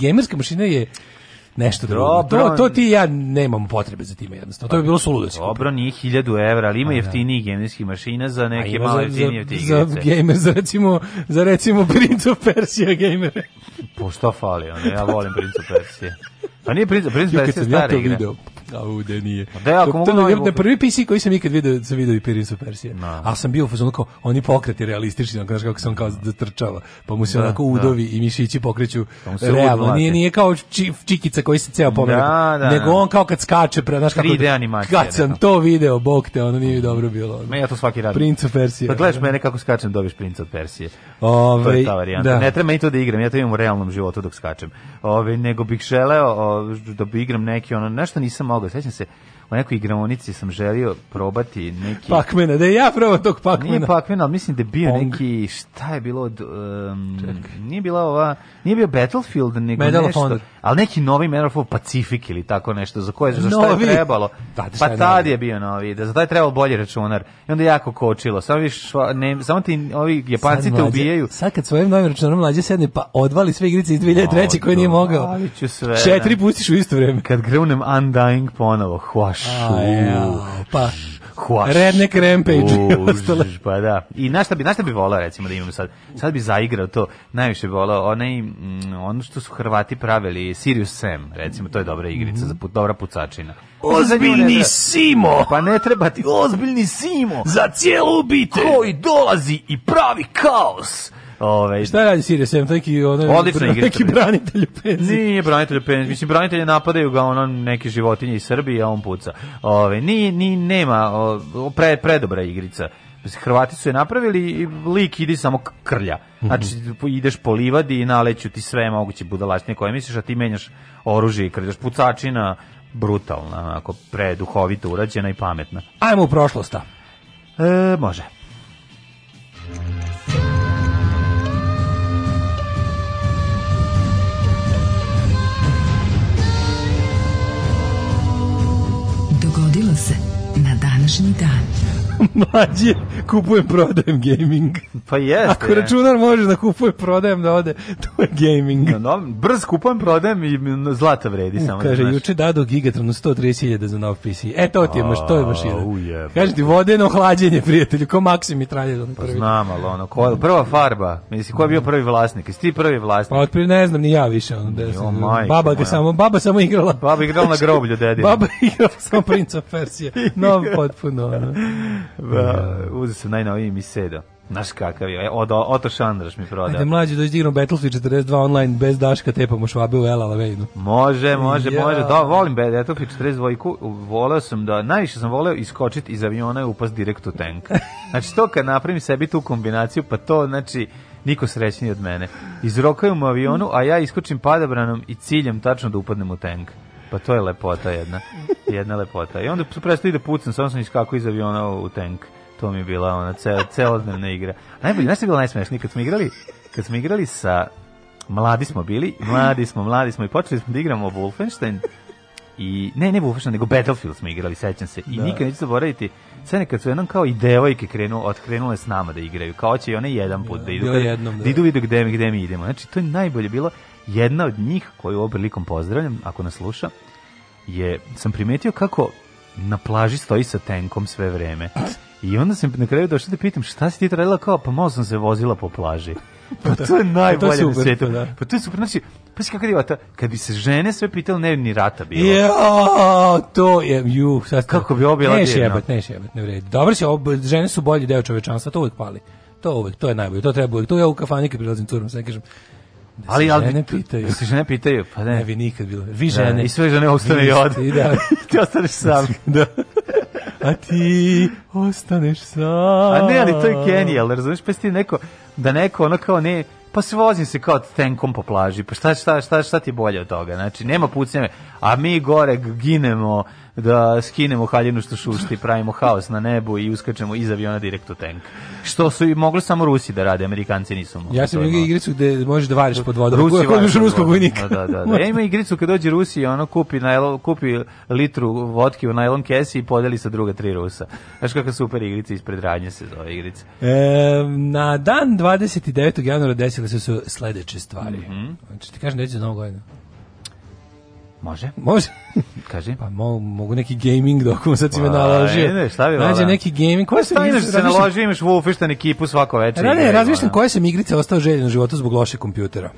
gamerska mašina je nešto drugo. To, to ti ja nemam potrebe za time jednostavno. To bi pa, bilo suludo da Dobro, nije 1000 evra, ali ima da. jeftinijih gamerskih mašina za neke malo jeftinije igrice. Za gamer, za recimo, za recimo Prince of Persia gamere. Po pa šta fali, onda ja volim Prince of Persia. Pa nije Prince, Prince of Persia stara igra. Video, A ude nije. Da, ako to, mogu to, da, da prvi PC koji sam ikad video, sam video i Prince of Persia. No. Da. Ali sam bio u fazonu kao oni pokreti realistični, znači kako se on kao da. zatrčava, pa mu se da, onako da. udovi da. i mišići pokreću. Pa realno, nije nije kao či, čikica koji se ceo pomera. Da, da, nego on kao kad skače, pre, znaš kako. 3D animacija. Kad sam to video, bog te, ono nije dobro bilo. Ma ja to svaki radim. Prince of Persia. Pa gledaš mene kako skačem, dobiš Prince of Persia. Ove, to je ta varijanta. Ne treba i to da igram, ja to imam u realnom životu dok skačem. Ove, nego bih želeo o, da bi igram neki ono nešto nisam malo mogao, sećam se, u nekoj igraonici sam želio probati neki... Pakmena, da ja probam tog pakmena. Nije pakmena, ali mislim da je bio Pong. neki, šta je bilo, od, um, nije bila ova, nije bio Battlefield, nego Medal nešto, ali neki novi Medal of Pacific ili tako nešto, za koje, za šta je trebalo. Da, da pa šta je pa tad je bio novi, da za taj je trebalo bolji računar. I onda jako kočilo, samo, viš, ne, samo ti ovi Japanci te ubijaju. Sad kad svojim novim računarom mlađe sedne, pa odvali sve igrice iz 2003. koje nije mogao. Sve, Četiri da. pustiš u isto vreme. Kad grunem Undying ponovo, hvaš A, ja, pa, Huaš. Redneck Rampage ostale. Pa da. I na šta bi, na šta bi volao recimo da imam sad? Sad bi zaigrao to, najviše bi volao onaj, mm, ono što su Hrvati pravili, Sirius Sam, recimo, to je dobra igrica, mm za mhm. put, dobra pucačina. Ozbiljni Simo! Pa ne treba ti ozbiljni Simo! Za cijelu obitelj! Koji dolazi i pravi kaos! Ove, Šta radi 7? M? Neki, ono, neki branitelj u penziji. Nije branitelj u penziji. Mislim, branitelje napadaju ga ono neke životinje iz Srbije, a on puca. Ove, ni, ni, nema, o, pre, predobra igrica. Hrvati su je napravili i lik ide samo krlja. Mhm. Znači, ideš po livadi i naleću ti sve moguće budalaštine koje misliš, a ti menjaš oružje i krljaš pucačina, brutalna, onako preduhovito urađena i pametna. Ajmo u prošlosta. E, može. imaginar. Mlađe, kupujem, prodajem gaming. Pa jeste. Ako računar može da kupujem, prodajem, da ode, to je gaming. No, no, brz kupujem, prodajem i zlata vredi samo. Kaže, da juče dado gigatron 130.000 za nov PC. E, to ti je, maš, to je mašina. Kaže ti, vodeno hlađenje, prijatelju, ko Maksim i tralje. Pa znam, ali ono, ko, prva farba, misli, ko je bio prvi vlasnik? Jesi ti prvi vlasnik? Pa otprije ne znam, ni ja više. Ono, da sam, oh, baba, ga samo, baba samo igrala. Baba igrala na groblju, dedi. baba igrala samo Prince of Persia. Nov potpuno. Ono. Da. Uzeo sam najnoviji mi sedo. Naš kakav je, e, od, Oto Šandraš mi prodao. Ajde mlađi, dođi da igram Battlefield 42 online, bez Daška tepamo švabe u El Alameinu. Može, može, ja. može, da, volim Battlefield 42, voleo sam da, najviše sam voleo iskočiti iz aviona i upast direkt u tank. Znači to kad napravim sebi tu kombinaciju, pa to, znači, niko srećniji od mene. Izrokaju mu avionu, a ja iskočim padobranom i ciljem tačno da upadnem u tank. Pa to je lepota jedna. Jedna lepota. I onda su prestali da pucam, samo sam iskakao iz aviona u tank. To mi je bila ona ceo, celodnevna igra. Najbolje, znaš što je bilo najsmešnije? Kad smo igrali, kad smo igrali sa... Mladi smo bili, mladi smo, mladi smo i počeli smo da igramo Wolfenstein i ne ne Wolfenstein nego Battlefield smo igrali sećam se i da. nikad neću zaboraviti sve nekad su jednom kao i devojke krenu otkrenule s nama da igraju kao će i one jedan put ja, da, da idu da, jednom, da. da idu vide gde mi gde mi idemo znači to je najbolje bilo Jedna od njih, koju ovom prilikom pozdravljam, ako nas sluša, je, sam primetio kako na plaži stoji sa tenkom sve vreme. I onda sam na kraju došao da pitam šta si ti radila kao, pa malo sam se vozila po plaži. Pa, pa to je najbolje pa na da. svijetu. Pa, pa to je super, znači, pa si divata, kad bi se žene sve pitali, ne bi ni rata bilo. Jo, to je, ju, sad Kako bi obila Neš jebat, neš jebat, ne vredi. Dobro će, žene su bolji deo čovečanstva, to uvijek pali. To uvijek, to je najbolje, to treba uvijek. To ja u kafani prilazim curom, sve kažem, Da ali ali ne pitaju. Da se žene pitaju, pa ne. Ne bi nikad bilo. Vi da, žene. Da, I sve žene ostane i ode. Da. ti ostaneš sam. Da. A ti ostaneš sam. A ne, ali to je genijalno, razumiješ? Pa ti neko, da neko ono kao ne, pa se vozim se kao tenkom po plaži, pa šta, šta, šta, šta ti bolje od toga, znači nema pucnjave, a mi gore ginemo, da skinemo haljinu što šušti, pravimo haos na nebu i uskačemo iz aviona direkt u tank. Što su i mogli samo Rusi da rade, Amerikanci nisu mogli. Ja sam imao igricu gde možeš da variš pod vodom. Rusi variš ruskog vojnika. Da, da, da. Ja imam igricu kad dođe Rusi i ono kupi, najlo, kupi litru vodke u najlon kesi i podeli sa druga tri Rusa. Znaš kakva super igrica ispred radnje se zove igrica. E, na dan 29. januara desile se su sledeće stvari. Mm -hmm. Znači ti kažem da je za novu godinu. Može? Može. Kaži. Pa mo, mogu neki gaming dokument, sad si me pa, naložio. Ne, ne, šta bi Nađe neki gaming. Koja se igraš se naložio, imaš Wolfenstein ekipu svako večer. Ne, ne, razmišljam koje sam igrice ostao željen u životu zbog loše kompjutera.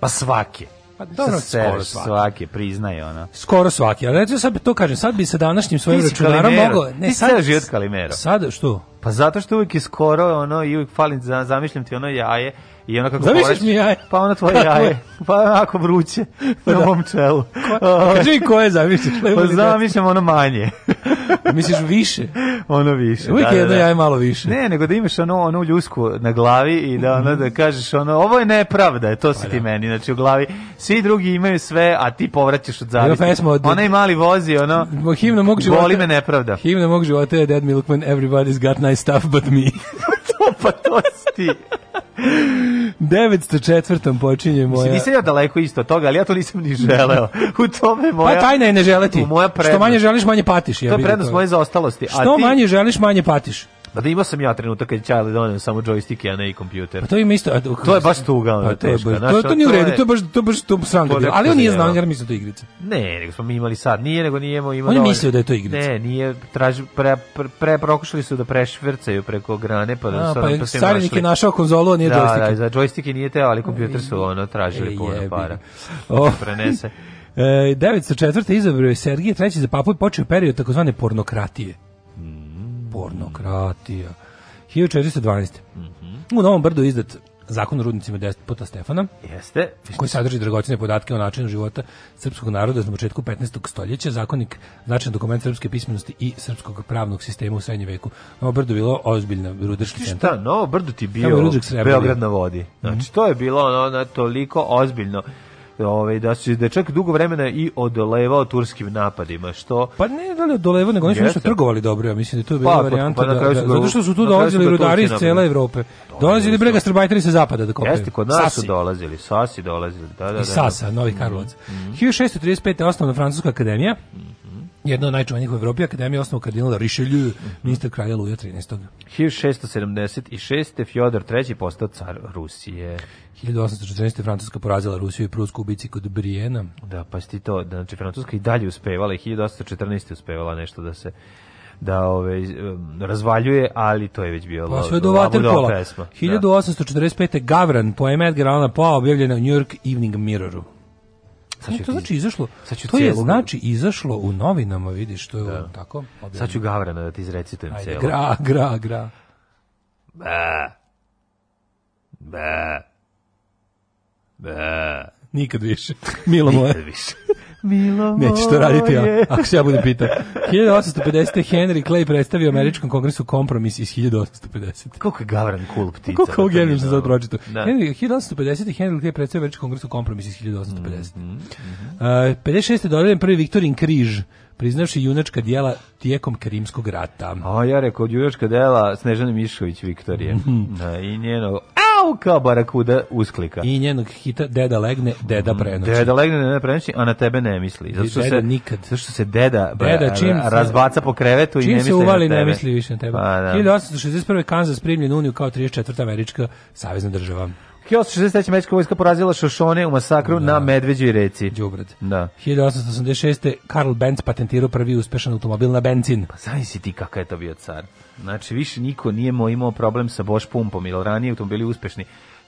Pa svake. Pa dobro, skoro svaki. svaki priznaje ona. Skoro svaki, ali recimo sad to kažem, sad bi sa današnjim svojim računarom mogao, ne ti sad ceo život Kalimero. Sada što? Pa zato što uvijek je skoro ono i uvijek falim zamišljam ti ono jaje I ona kako Zamisliš mi jaje? Pa ona tvoje jaje. Pa onako vruće pa na da. mom čelu. Ko, kaži mi koje zamisliš? Pa zamišljam ono manje. Misliš više? Ono više. Uvijek da, je da, jedno da, jaje malo više. Ne, nego da imaš ono, onu ljusku na glavi i da, ono, mhm. da kažeš ono, ovo je nepravda, to si pa ti da. meni, znači u glavi. Svi drugi imaju sve, a ti povraćaš od zavisti. Pesma od... Onaj mali vozi, ono, himna mog života, boli me nepravda. Himna mog života je Dead Milkman, everybody's got nice stuff but me. to pa to si ti. 904. počinje moja... Mislim, nisam ja daleko isto od toga, ali ja to nisam ni želeo. U tome moja... Pa tajna je ne želeti. Moja prednost. Što manje želiš, manje patiš. Ja to je prednost moje zaostalosti. Što ti... manje želiš, manje patiš. Da, da imao sam ja trenutak kad je Charlie donio samo joystick a ne i kompjuter. Pa to ima isto. A, to je baš tuga. Pa to, je baš, to, to nije u redu, to je baš, to baš to sranda bilo. Ali on nije znao, jer mislio da je igrica. Ne, nego smo mi imali sad. Nije, nego nije imao. imao on je mislio da je to igrica. Ne, nije, traži, pre, pre, pre prokušali su da prešvrcaju preko grane, pa da a, sad, pa, pa Sarinik je našao konzolu, a nije da, joystick. Da, da, za joystick nije teo, ali kompjuter su e, ono tražili e, puno para. Oh. Prenese. E, 904. izabrao je Sergije treći za papu je počeo period takozvane pornokratije pornokratija. 1412. Mm -hmm. U Novom Brdu izdat Zakon o rudnicima 10 puta Stefana. Jeste. Koji sadrži dragocene podatke o načinu života srpskog naroda na početku 15. stoljeća, zakonik značajan dokument srpske pismenosti i srpskog pravnog sistema u srednjem veku. Novo Brdo bilo ozbiljna rudarski centar. Šta, Novo Brdo ti bio Beograd na vodi. Znači, mm -hmm. to je bilo ono, toliko ozbiljno ovaj da se da čak dugo vremena i odolevao turskim napadima što pa ne da li odolevao nego oni su nešto trgovali dobro ja mislim da to je pa, bila pa, varijanta pa, pa, da, da, zato što su tu dolazili rudari iz cele Evrope pa, dolazili brega strbajteri sa zapada da kopaju jeste kod nas sasi. su dolazili sasi dolazili da da, da. da. i sasa Novi Karlovac mm -hmm. 1635 osnovna francuska akademija mm -hmm jedna od najčuvanijih u Evropi, akademija osnovu kardinala Richelieu, mhm. ministar kralja Luja 13. 1676. Fjodor III. postao car Rusije. 1814. Francuska porazila Rusiju i Prusku u bici kod Brijena. Da, pa ti to, da, znači Francuska i dalje uspevala i 1814. uspevala nešto da se da ove um, razvaljuje, ali to je već bio pa, sve do Waterpola. 1845. Da. Gavran, poema Edgar Allan Poe, objavljena u New York Evening Mirroru. Sad ću e, to znači izašlo. Sad ću to je znači izašlo u novinama, vidiš, što je da. tako. Objavno. Sad ću Gavrana da ti izrecitujem celo. Gra, gra, gra. Ba. Ba. Ba. Nikad više. Milo moje. Nikad više. Milo Nećeš to raditi, ja, ako se ja budem pitao. 1850. Henry Clay predstavio Američkom kongresu kompromis iz 1850. Koliko je gavran cool ptica. Koliko ovo genijem što sad pročito. Da. Henry, 1850. Henry Clay predstavio Američkom kongresu kompromis iz 1850. Mm -hmm. Uh, 56. dodaljen prvi Viktorin križ priznavši junačka dijela tijekom Krimskog rata. A ja rekao, junačka dijela Snežana Mišković Viktorije. Mm -hmm. I njeno au kao barakuda usklika. I njenog hita deda legne, deda mm, prenoći. Deda legne, deda prenoći, a na tebe ne misli. Zato što deda se nikad. Zato što se deda, deda čim razbaca po krevetu i ne misli. Čim se uvali ne misli više na tebe. Pa, da. 1861. Kansas primljen Uniju kao 34. američka savezna država. 1863. Američka vojska porazila Šošone u masakru da. na Medveđoj reci. Đubrad. Da. 1886. Karl Benz patentirao prvi uspešan automobil na benzin. Pa znaš si ti kakav je to bio car. Znači, više niko nije imao problem sa Bosch pumpom, jer ranije automobili uspešni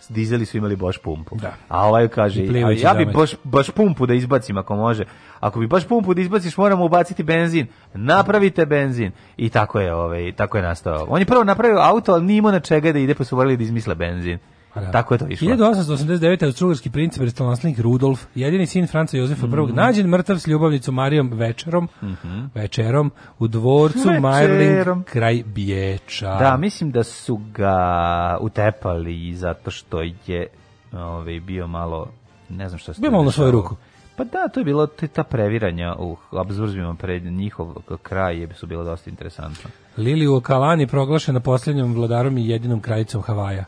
dizeli su imali Bosch pumpu. Da. A ovaj kaže, a ja bi baš, baš pumpu da izbacim ako može. Ako bi baš pumpu da izbaciš, moramo ubaciti benzin. Napravite benzin. I tako je, ovaj, tako je nastao. On je prvo napravio auto, ali nije imao na čega da ide, pa su morali da izmisle benzin. Da. Tako je to išlo. 1889. austrugarski princ prestolonaslenik Rudolf, jedini sin Franca Jozefa I, mm -hmm. nađen mrtav s ljubavnicom Marijom Večerom, mm -hmm. večerom u dvorcu Majling kraj Biječa. Da, mislim da su ga utepali zato što je ovaj, bio malo, ne znam što se... Bio malo na svoju ruku. Pa da, to je bilo to ta previranja u obzorima pred njihov kraj je su bilo dosta interesantno. Lili u Kalani proglašena posljednjom vladarom i jedinom kraljicom Havaja.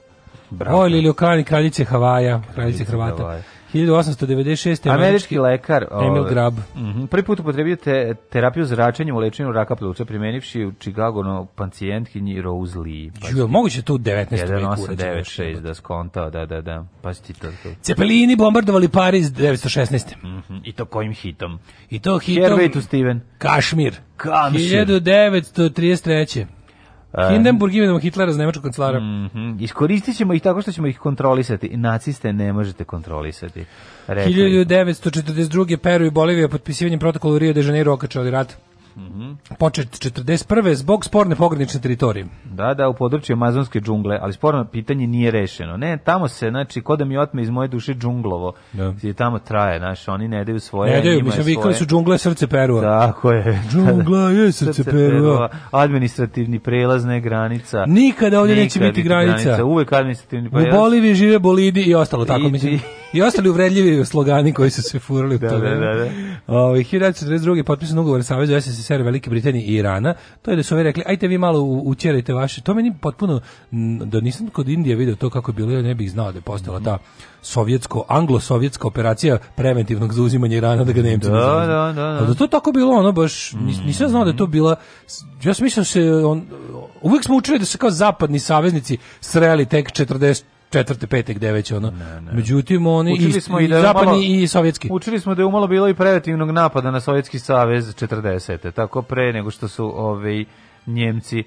Bojli Ljukani, kraljice Havaja, kraljice Hrvata. 1896. Američki lekar Emil ovaj, Grab. Mm prvi put upotrebio te, terapiju zračenja u lečenju raka pluća, primenivši u Čikagono pacijentkinji Rose Lee. Pa moguće to u 19. veku. 1896, da skontao, da, da, da. Pa si to, to. Cepelini bombardovali Pariz 1916. Mm -hmm. I to kojim hitom? I to hitom... Hervey to Steven. Kašmir. Kašmir. 1933. Hindenburg imenom Hitlera za nemačkog kancelara. Mm -hmm. Iskoristit ćemo ih tako što ćemo ih kontrolisati. Naciste ne možete kontrolisati. Rekli. 1942. Peru i Bolivija potpisivanjem protokola Rio de Janeiro okačali rat. Mm -hmm. Počet 41. zbog sporne pogranične teritorije. Da, da, u području amazonske džungle, ali sporno pitanje nije rešeno. Ne, tamo se, znači, ko da mi otme iz moje duše džunglovo, da. je tamo traje, znaš, oni ne daju svoje. Ne daju, mislim, vikali su džungle srce Perua. Tako je. Džungla je srce, srce Perua. Administrativni prelaz, ne granica. Nikada ovdje Nikad neće biti granica. granica. Uvek administrativni prelaz. U Boliviji žive bolidi i ostalo, tako I, mislim. I ostali uvredljivi slogani koji su se furali u da, to. Da, da, da. Ovaj, o, 1942. potpisan ugovor Saveza SSSR Velike Britanije i Irana. To je da su oni rekli, ajte vi malo učerajte vaše. To meni potpuno, da nisam kod Indije video to kako je bilo, ja ne bih znao da je postala ta sovjetsko, anglo-sovjetska operacija preventivnog zauzimanja Irana da ga Nemci da, ne da, da, da. da to tako bilo ono baš, nis, mm. nisam znao da je to bila ja mislim da se on, uvijek smo učili da se kao zapadni saveznici sreli tek 40 četvrte, pete, gde već ono. Ne, ne. Međutim, oni učili smo i, da i da zapadni malo, i sovjetski. Učili smo da je umalo bilo i preventivnog napada na Sovjetski savez 40. Tako pre nego što su ovi ovaj, Njemci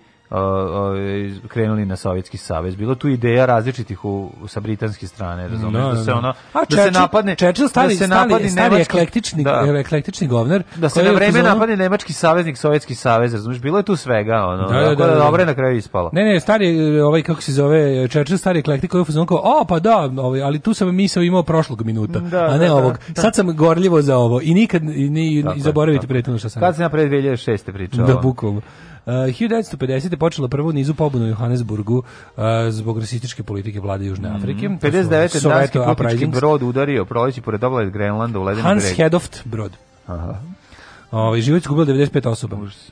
krenuli na Sovjetski savez. Bilo tu ideja različitih u, sa britanske strane, razumiješ, no, da, da se da. ono a, da čeči, se napadne Čečil stari, da se napadne stari, eklektični, da, eklektični govner da se na vreme napadne nemački saveznik Sovjetski savez, razumiješ, bilo je tu svega, ono. Da, da, da, da, da dobro je na kraju ispalo. Ne, ne, stari e, ovaj kako se zove Čečil stari eklektik koji fuzon kao, "O, pa da, ovaj, ali tu sam misao imao prošlog minuta, da, a ne ovog. Sad sam gorljivo za ovo i nikad ni zaboravite prethodno što sam. Kad sam ja pre 2006. pričao. Da, bukvalno. Uh, eh, 1950. je počela prvu nizu pobunu u Johannesburgu uh, zbog rasističke politike vlade Južne mhm. Afrike. Mm, 59. danski putnički brod udario proleći pored obla Grenlanda u Ledenom Hans Hedoft brod. Aha. Ovaj život izgubilo 95 osoba. Užas.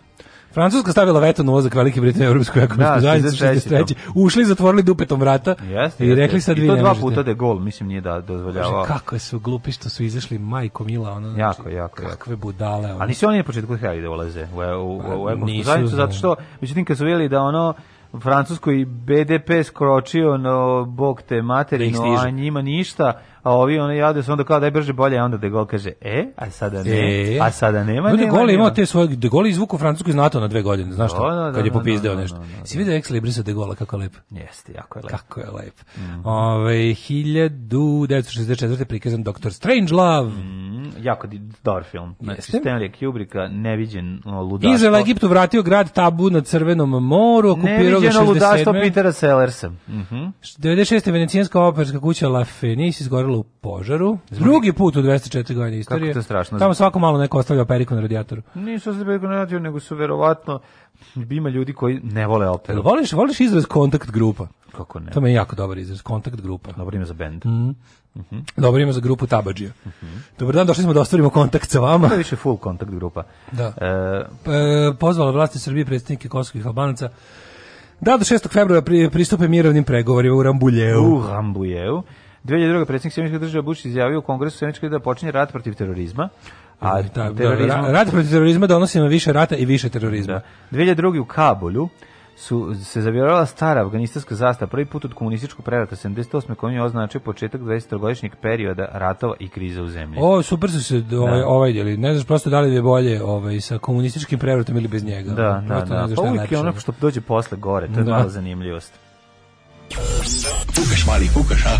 Francuska stavila veto na ulazak Velike Britanije u Europsku ekonomsku da, zajednicu 63. Da. Ušli, zatvorili dupetom vrata jeste, i rekli sad vi ne možete. I to dva puta de da gol, mislim, nije da dozvoljavao. kako su glupi što su izašli majko Mila, ono, znači, jako, jako, kakve jako. budale. Ono. A nisu oni na početku htjeli da ulaze u, e, u, u, u pa, ekonomsku zajednicu, zato što, međutim, kad su vidjeli da ono, Francuskoj BDP skročio, no, bog te materino, a njima ništa, a ovi oni jade se onda kao daj brže bolje, a onda De Gaulle kaže, e, a sada ne, e. a sada nema, no, nema. De Gaulle imao te svoje, De Gaulle izvuku Francusku iz NATO na dve godine, znaš da, šta, no, da, no, kad je da, popizdeo nešto. Si vidio ex librisa De Gaulle, kako je lep? Jeste, jako je lep. Kako je lep. Mm. Ove, 1964. prikazan Dr. Strange Love. Mm, jako dobar film. Znači, Jeste. Stanley Kubricka, neviđen ludaštvo. Izrael Egiptu vratio grad Tabu na Crvenom moru, okupirao ga 67. Neviđeno ludaštvo Petera Sellersa. Mm -hmm. 96. venecijanska operska kuća La Fenice izgorila u požaru. Drugi put u 204 godine istorije. Kako to strašno? Tamo svako malo neko ostavlja periku na radijatoru. Nisu ostavlja periku na radijatoru, nego su verovatno ima ljudi koji ne vole operu. Voliš, voliš izraz kontakt grupa? Kako ne? To mi je jako dobar izraz, kontakt grupa. Dobar ime za bend. Mm. -hmm. Mm -hmm. Dobar ime za grupu Tabađija. Mm -hmm. Dobar dan, došli smo da ostvarimo kontakt sa vama. To je više full kontakt grupa. Da. E... Pa, e, pozvala vlasti Srbije predstavnike kosovskih albanaca da do 6. februara pristupe mirovnim pregovorima u Rambuljevu. U Rambuljevu. 2002. predsjednik Sjemičke države Bush izjavio u kongresu Sjemičke da počinje rat protiv terorizma. A da, terorizma... Da, da rat protiv terorizma donosi nam više rata i više terorizma. Da. 2002. u Kabulju su se zavirala stara afganistanska zastava prvi put od komunističkog prerata 78. kojim je označio početak 20-godišnjeg perioda ratova i krize u zemlji. O, super su se da. ovaj, ovaj djeli. Ne znaš prosto da li je bolje ovaj, sa komunističkim prevratom ili bez njega. Da, da, da. Pa uvijek je ono što dođe posle gore, to je da. mala zanimljivost. Fukaš, mali, fukaš, a?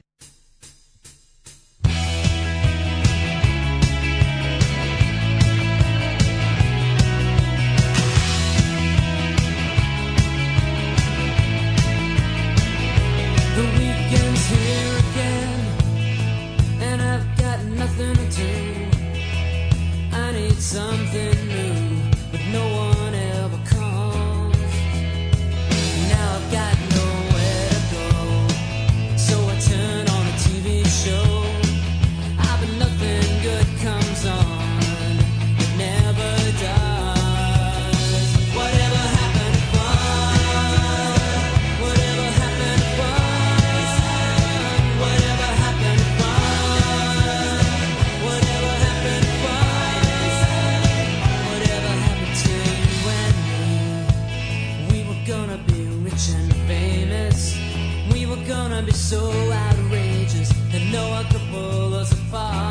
something so outrageous that no one could pull us apart.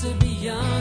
to be young.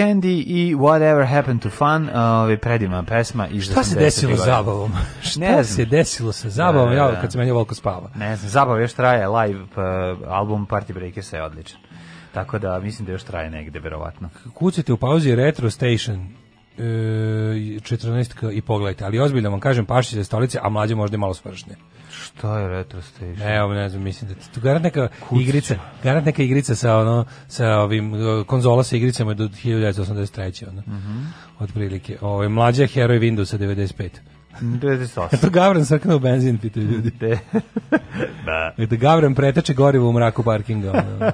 Candy i Whatever Happened to Fun, uh, ove, predivna pesma. I šta se desilo sa zabavom? šta da, se desilo sa zabavom? Ja, da, kad da. se meni volko spava. Ne znam, zabav još traje, live pa, album Party Breakers je odličan. Tako da mislim da još traje negde, verovatno. Kucite u pauzi Retro Station. 14 e, i pogledajte, ali ozbiljno vam kažem paši za stolice, a mlađe možda i malo svršne. Šta je Retro Station? Evo, ne znam, mislim da tu garant neka Kucu. igrica, garant neka igrica sa ono sa ovim e, konzola sa igricama do 1983. ono. Mhm. Mm Otprilike. Ovaj mlađi heroj Windowsa 95. 98. Eto Gavran srknuo benzin, pitaju ljudi. Da. da. Eto Gavran preteče gorivo u mraku parkinga. Ono.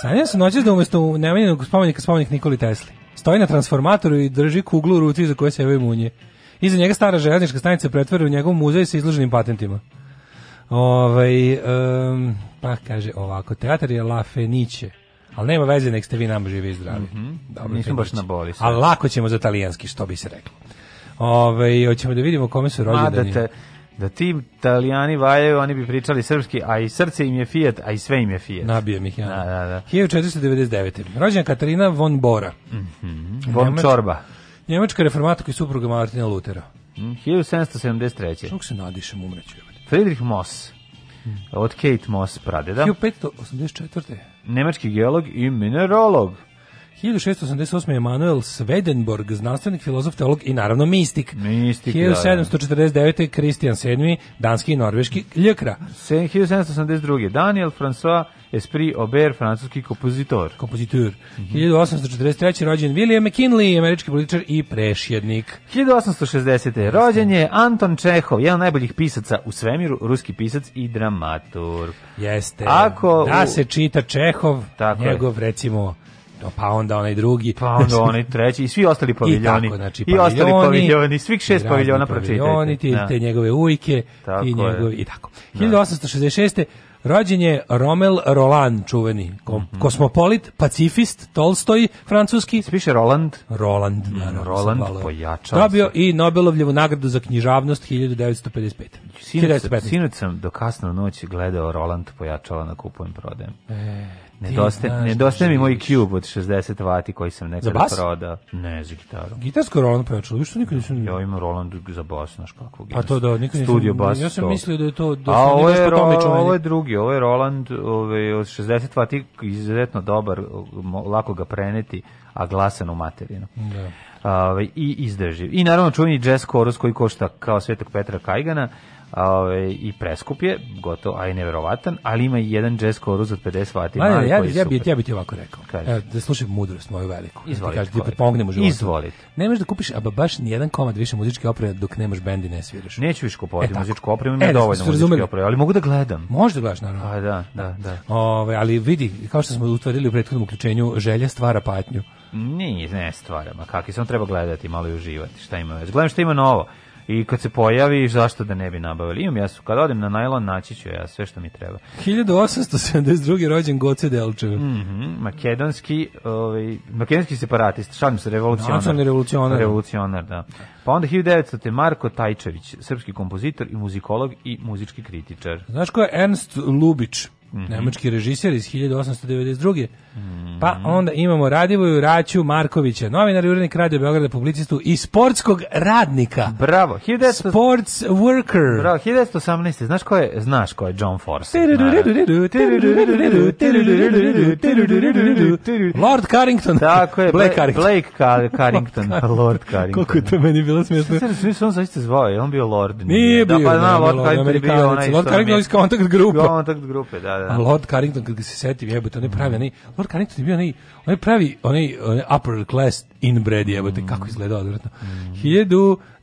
Sanjao sam noćas da umesto nemanjenog spomenika spomenik Nikoli Tesli. Stoji na transformatoru i drži kuglu u ruci za koje se jeve munje. Iza njega stara železnička stanica pretvara u njegov muzej sa izloženim patentima. Ovaj, um, pa kaže ovako, teatar je La Fenice. Ali nema veze, nek ste vi nam živi i zdravi. Mm -hmm. Dobro, Nisam baš na boli. Ali lako ćemo za talijanski, što bi se reklo. Ove, ovaj, hoćemo da vidimo kome su da rođendani. Da, da ti italijani valjaju, oni bi pričali srpski, a i srce im je Fiat, a i sve im je Fiat. Nabijem ih, ja. Da, da, da. 1499. Rođena Katarina von Bora. Mm -hmm. Von Čorba. Njemačka reformatorka i supruga Martina Lutera. 1773. Mm, Što se nadišem, umreću. Friedrich Moss. Od Kate Moss pradeda. 1584. Nemački geolog i mineralog. 1688. Emanuel Swedenborg, znanstvenik, filozof, teolog i naravno mistik. Mistik, 1749. Da, da. Kristijan VII, danski i norveški ljekra. 1782. Daniel François Esprit Aubert, francuski kompozitor. Kompozitor. Mm -hmm. 1843. rođen William McKinley, američki političar i prešjednik. 1860. rođen je Anton Čehov, jedan od najboljih pisaca u svemiru, ruski pisac i dramaturg. Jeste. Ako da u... se čita Čehov, Tako njegov, je. recimo, Pa, pa onda onaj drugi. Pa onda onaj treći i svi ostali paviljoni. I, tako, znači, paviljoni, I ostali paviljoni, svih šest paviljona pročitajte. Paviljoni, da. ti, te njegove ujke tako i njegove, i tako. 1866. Da. Rođen je Romel Roland, čuveni kom, mhm. mm -hmm. kosmopolit, pacifist, Tolstoj, francuski. Spiše Roland. Roland, mhm, naravno. Mm, Roland, pojačao Dobio se. i Nobelovljevu nagradu za knjižavnost 1955. Sinoć, sinoć sam do kasno noći gledao Roland pojačala na kupujem prodajem. E Nedostaje nedostaje mi moj cube od 60 vati koji sam nekada prodao. Ne, za gitaru. Gitarsko Roland pa čuo, što nikad nisam. Ja imam Roland za bas, znaš kako. A pa to da, nikad nisam. Studio bas. Ja sam mislio da je to da sam ovo je, ovo je drugi, ovo je Roland, ovaj od 60 vati izuzetno dobar, lako ga preneti, a glasan u materinu. Da. Ove, ovaj, i izdrživ. I naravno čuveni jazz chorus koji košta kao Svetog Petra Kajgana ove, i preskup je, gotovo, a i neverovatan, ali ima i jedan jazz koruz od 50 vati. Ma, ja, ja, ja, bi, ja bi ti ovako rekao. Kaži. E, da slušaj mudrost moju veliku. Izvolite. Da ti, ti pomognemo životu. Izvolite. Nemaš da kupiš a baš ni jedan komad više muzičke opreme dok nemaš bend i ne sviraš. Neću više kupovati e, muzičku opremu, ima e, da dovoljno muzičke opreme, ali mogu da gledam. Možeš da gledaš, naravno. A, pa da, da, da, da. Ove, ali vidi, kao što smo utvrdili u prethodnom uključenju, želja stvara patnju. Nije, ne stvara, ma kakvi, samo treba gledati malo i uživati, šta ima već. Gledam šta ima novo. I kad se pojavi, zašto da ne bi nabavili? Imam ja su, kad odem na najlon, naći ću ja sve što mi treba. 1872. rođen Goce Delčev. Mm -hmm, makedonski, ovaj, makedonski separatist, šalim se, revolucionar. Nacionalni revolucionar. Revolucionar, da. Pa onda 1900. Marko Tajčević, srpski kompozitor i muzikolog i muzički kritičar. Znaš ko je Ernst Lubić? -hmm. nemački režiser iz 1892. Mm -hmm. Pa onda imamo Radivoju Raću Markovića, novinar i urednik Radio Beograda, publicistu i sportskog radnika. Bravo. 19... Sports worker. Bravo, 1918. Znaš ko je? Znaš ko je John Forsyth? Lord Carrington. Tako je. Blake Carrington. Blake Carrington. Lord Carrington. Kako je to meni bilo smiješno. Sve se on zaista zvao, je on bio Lord. Nije, bio. Da, pa, na, Lord Carrington je bio onaj Lord Carrington je iz kontakt grupe. Kontakt grupe, da, da da. A Lord Carrington, kad ga se setim, jebote, on je pravi, mm. onaj, Lord Carrington je bio onaj, on je pravi, onaj, onaj upper class inbred, jebote, mm. kako izgleda odvratno. Mm.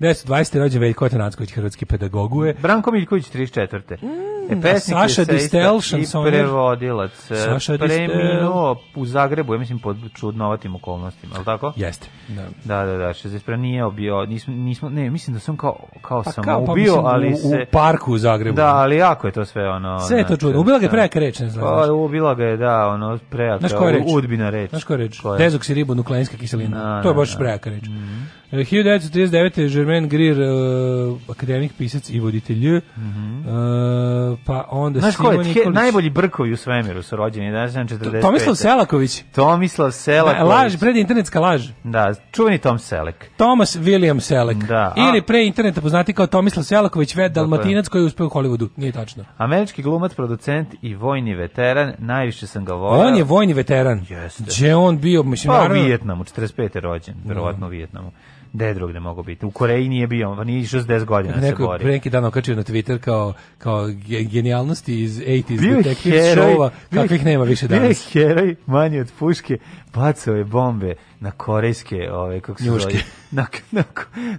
1920. rođen Veljko Tanacković, hrvatski pedagoguje. Branko Miljković, 34. Mm. E, da, pesnik Saša Distelšan i prevodilac. E, Saša Preminuo u Zagrebu, ja mislim, pod čudnovatim okolnostima, ali tako? Jeste. Da, da, da, da 61. nije obio, nismo, nismo, ne, mislim da sam kao, kao pa sam kao, ubio, pa mislim, ali u, se... U parku u Zagrebu. Da, ali jako je to sve, ono... Sve je to znači, čudno. Ubila ga je da. prejaka reč, ne znam. Pa, ubila ga je, da, ono, prejaka, udbina reč. Znaš koja reč? Dezok si ribu, nukleinska kiselina. Na, da, to je baš prejaka reč. Mm -hmm. 1939. Eh, Germain Greer, uh, akademik, pisac i voditelj. Mm -hmm. uh, pa onda Znaš Simo ko je, najbolji brkovi u svemiru su rođeni, 1945. znam, 45. Tomislav Selaković. Tomislav Selaković. Da, laž, predinternetska laž. Da, čuveni Tom Selek. Thomas William Selek. Da. Ili pre interneta poznati kao Tomislav Selaković, ved dalmatinac koji je uspeo u Hollywoodu. Nije tačno. Američki glumac, producent i vojni veteran, najviše sam ga volao. On je vojni veteran. Jeste. Gde on bio? Mislim, pa u Vijetnamu, 45. rođen, verovatno u Vijetnamu gde drugde da mogu biti. U Koreji nije bio, on nije išao s 10 godina da Neko se bori. Neko neki dan okačio na Twitter kao, kao genijalnosti iz 80s bio detective showa, kakvih nema više danas. Bio je heroj manji od puške, bacao je bombe na korejske, ove, kako se Njuške. zove, na, na,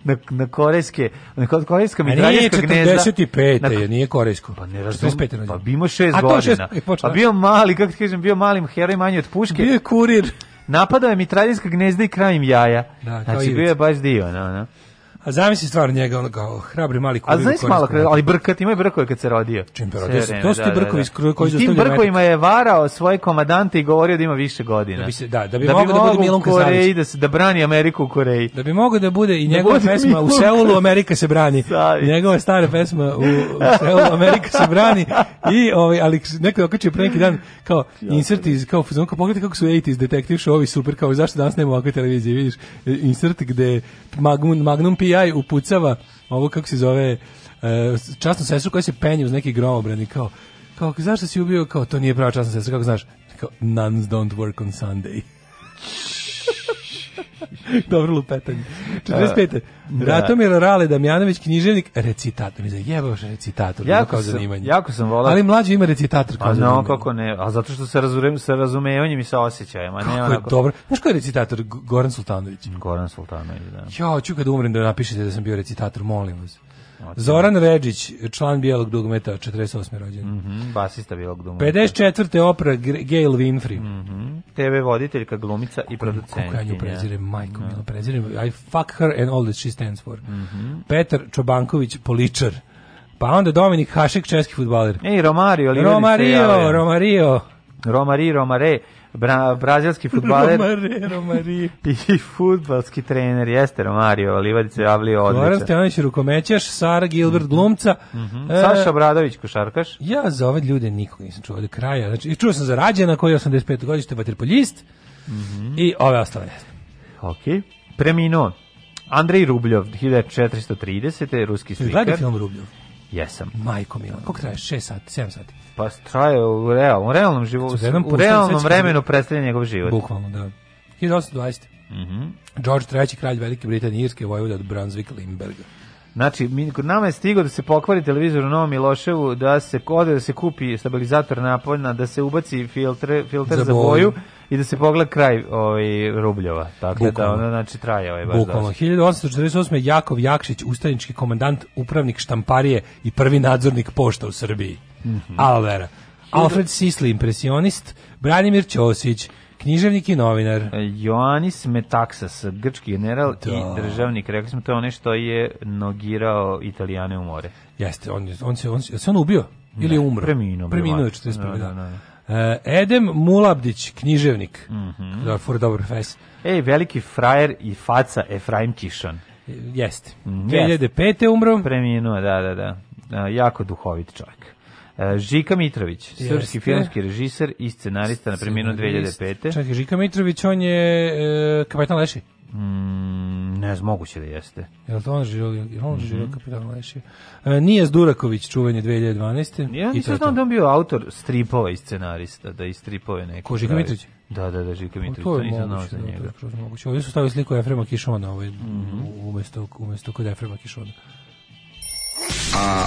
na, na korejske, na korejska mitraljska gnezda. A nije 45. je, nije korejsko. Pa ne razum, pa bio 6 godina. Šest, pa bio mali, kako ti kažem, bio malim heroj manji od puške. Bio je kurir napadao je mitraljinska gnezda i im jaja. Da, znači, bio je baš dio, no, no. A zamisli stvar njega, on kao hrabri mali kurir. A znaš malo, ali brkat, ima je brkove kad se rodio. Čim se rodio, se, to su ti da, da, brkovi da, koji I tim brkovima je varao svoje komadante i govorio da ima više godina. Da bi, se, da, da bi, da mogao da bude Milon Koreji, da, se, da brani Ameriku u Koreji. Da bi mogao da bude i da njegova da pesma Milon. u Seulu Amerika se brani. Savi. Njegova stara pesma u, u Seulu Amerika se brani. I, ovaj, ali neko je okačio pre neki dan kao insert iz, kao, znam, kao pogledajte kako su 80s detektiv show, ovi super, kao zašto danas nema ovakve televizije, vidiš, e, insert gde Magnum, Magnum pije FBI upucava ovo kako se zove e, časnu sestru koja se penje uz neki gromobrani kao kao zašto si ubio kao to nije prava časna sestra kako znaš kao nuns don't work on Sunday Dobro lupetanje. 45. Da. Ratomir Rale Damjanović, književnik, recitator. Mi za jebaš recitator, jako kao sam, zanimanje. Jako sam volao. Ali mlađi ima recitator kao a, zanimanje. kako ne, a zato što se razumem sa razumevanjem i sa osjećajima. Kako ne, je onako... dobro. Znaš ko je recitator? Goran Sultanović. Goran Sultanović, da. Ja, ću kad umrem da napišete da sam bio recitator, molim vas. Zoran Ređić, član bijelog dugmeta, 48. rođen. Mm -hmm, basista bijelog dugmeta. 54. opera Gail Winfrey. Mm -hmm. TV voditeljka, glumica i producentkinja. Kako ja nju prezirem, majko, da. mm -hmm. prezirem. I fuck her and all that she stands for. Mm -hmm. Petar Čobanković, poličar. Pa onda Dominik Hašek, česki futbaler. Ej, Romario. Romario, Romario. Romari, Romare bra, brazilski futbaler. Romarero Mari. I futbalski trener, jeste Romario, Livadice Avlio odličan. Goran Stevanović rukomećaš, Sara Gilbert mhm. glumca. Mm -hmm. e, Saša Bradović košarkaš. Ja za ove ljude nikog nisam čuo do kraja. Znači, čuo sam za Rađena koji je 85 godište vaterpoljist mm -hmm. i ove ostale. Ok. Preminuo. Andrej Rubljov, 1430. ruski slikar. Gledaj film Rubljov. Jesam. Majko mila, koliko traje? 6 sati, 7 sati? Pa traje u realnom, u realnom životu, znači, u realnom vremenu predstavlja njegov život. Bukvalno, da. 1820. Mm -hmm. George III, kralj Velike Britanije, Irske, vojvoda od Brunswick-Limberga. Znači, mi, kod nama je stigo da se pokvari televizor u Novom Miloševu, da se kode, da se kupi stabilizator napoljna, da se ubaci filtre, filter za, za boju. i da se pogleda kraj ovaj, Rubljova. Tako da ono znači traje ovaj baš Bukvalno. 1848. Jakov Jakšić, ustanički komandant, upravnik štamparije i prvi nadzornik pošta u Srbiji. Mm -hmm. Alvera. Alfred Sisli, impresionist, Branimir Ćosić, Književnik i novinar. Joannis e, Metaxas, grčki general da. i državnik. Rekli smo, to je onaj što je nogirao Italijane u more. Jeste, on, on, se, on, se, se on ubio? Ili ne, je umro? Preminuo. Preminuo je 41. Da, da, da, da. Uh, Edem Mulabdić, književnik. Mm -hmm. Da, for dobar fes. Ej, veliki frajer i faca Efraim Kišan. Jeste. Mm, 2005. umro. Preminuo, da, da, da. Uh, jako duhovit čovjek. E, Žika Mitrović, srpski filmski režiser i scenarista na preminu 2005. Čekaj, Žika Mitrović, on je e, kapetan Leši. Mm, ne znam, moguće da jeste. Je li to on živio, je on živio mm -hmm. Leši? E, Nijas Duraković, čuvanje 2012. Ja nisam znao da on bio autor stripova i scenarista, da i stripove neke. Ko, Žika Mitrović? Da, da, da, Žika Mitrović, to, to nisam znao za da njega. Da, to je moguće. Ovdje su stavili sliku Efrema Kišona, ovaj, mm -hmm. umesto, umesto kod Efrema Kišona. A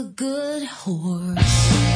a good horse.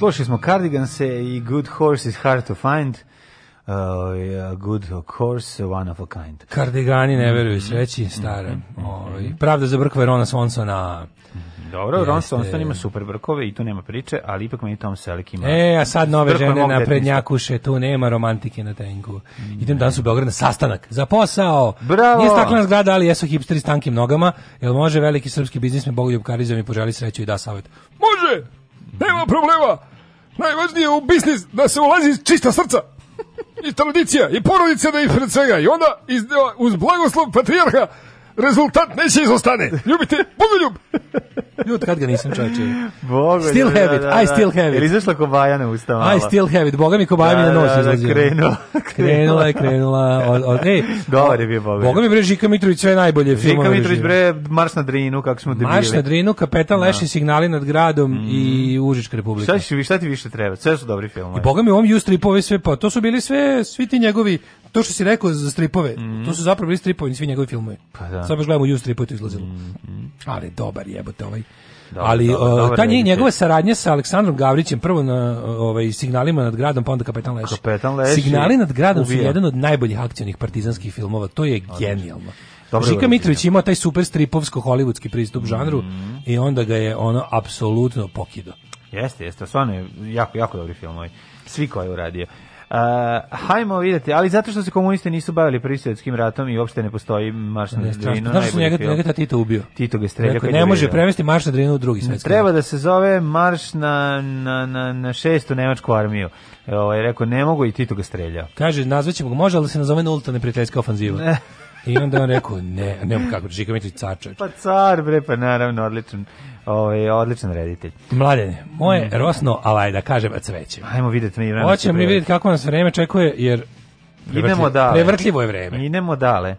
Slušali smo se i Good Horse is Hard to Find. Uh, yeah, good Horse, One of a Kind. Kardigani, ne mm-hmm. veruju sreći, mm-hmm. stare. Mm -hmm. Ovi, ovaj, pravda za brkove Rona Swansona. Mm-hmm. Dobro, Jeste. Ron Swanson ima super brkove i tu nema priče, ali ipak meni Tom Selleck ima... E, a sad nove žene na prednjakuše, tu nema romantike na tenku. Mm. Idem danas u Beograd na sastanak, za posao! Bravo! Nije staklena zgrada, ali jesu hipsteri s tankim nogama, jel može veliki srpski biznismen Bogoljub Karizov i poželi sreću i da savjet? Može! Nema problema. Najvažnije u biznis da se ulazi iz čista srca. I tradicija, i porodice da i pred svega. I onda iz, uz blagoslov patrijarha rezultat neće izostane. Ljubite, bogoljub. Ljut kad ga nisam čačio. Boga, still da, have it, da, da, I still have it. Ili izašla kobaja na usta mala. I still have it, boga mi kobaja da, mi na da, nos da, izlazio. Krenula, krenula. je, krenula. Od, od, ej, Govori bi boga. Boga mi bre Žika Mitrović sve najbolje filmove. Žika Mitrović bre Marš na Drinu, kako smo debili. Marš na Drinu, Kapetan da. Leši, Signali nad gradom mm. i Užička republika. Šta, šta ti više treba? Sve su dobri filmovi. I boga mi u ovom U-stripove sve, pa to su bili sve, svi ti njegovi, to što si rekao za stripove, mm. to su zapravo bili stripovi, svi njegovi filmovi. Pa da da. Sad baš gledamo Just tri izlazilo. Mm, mm. Ali dobar jebote ovaj. Dobar, ali dobar, e, dobar, ta njih, njegova saradnja sa Aleksandrom Gavrićem prvo na ovaj signalima nad gradom pa onda kapetan Leš. Kapetan Leš Signali nad gradom ubija. su jedan od najboljih akcionih partizanskih filmova. To je genijalno. Dobro, Žika Mitrović ima taj super stripovsko holivudski pristup žanru mhm. i onda ga je ono apsolutno pokido. Jeste, jeste, stvarno je jako, jako dobar film ovaj. Svi koji je uradio. Uh, hajmo vidjeti, ali zato što se komuniste nisu bavili prvim ratom i uopšte ne postoji marš na Drinu. Znaš što njega, njega Tito ubio? Tito ga streljao. Rekao, ne može prevesti marš na Drinu u drugi svjetski Treba da se zove marš na, na, na, na šestu nemačku armiju. E, Ovo ovaj, je rekao, ne mogu i Tito ga strelja. Kaže, nazvaćemo ga može, da se nazove nulta neprijateljska ofanziva. I onda on rekao, ne, nemam kako, Žika Mitrović car Pa car, bre, pa naravno, odličan. Ovaj odličan reditelj. Mladene, moje mm. rosno, alaj da kažem cveće. Hajmo videti mi vreme. Hoćemo mi videti kako nas vreme čekuje jer prevrtljivo, idemo dale. Prevrtljivo je vreme. Idemo dale.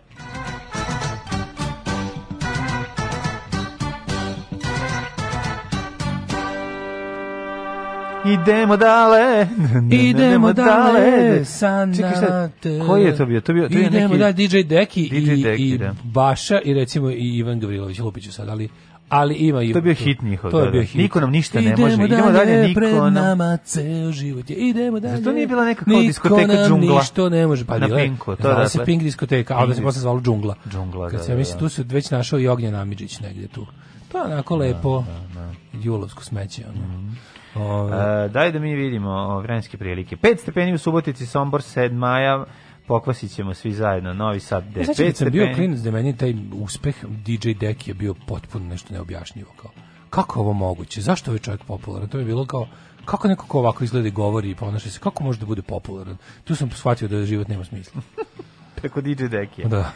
Idemo dale. Idemo dale. San Čekaj, šta, koji je to bio? To bio to je Idemo neki... da DJ Deki DJ i, Deki, i da. Baša i recimo i Ivan Gavrilović Lupiću sad, ali ali ima i to je bio hit njihov. To je da, bio da. hit. Niko nam ništa idemo ne može. idemo dalje, niko pred nam. nama ceo život je. Idemo dalje. Zato nije bila neka kao diskoteka džungla. Ništa ne može pa na bila. Pinku, to da. se Pink diskoteka, al da se posle zvalo džungla. Džungla, Kad da. Kad ja da, mislim tu se već našao i Ognjen Amidžić negde tu. pa je onako lepo. Da, da, da. Julovsko smeće ono. Mm -hmm. Ove. A, e, daj da mi vidimo vremenske prilike. 5 stepeni u Subotici, Sombor 7 maja, pokvasit ćemo svi zajedno Novi Sad D5 znači, sam bio klinac da meni taj uspeh DJ Deki je bio potpuno nešto neobjašnjivo kao kako ovo moguće zašto je ovaj čovjek popularan to je bilo kao kako neko ko ovako izgleda i govori i ponaša se kako može da bude popularan tu sam shvatio da život nema smisla preko DJ Dekija da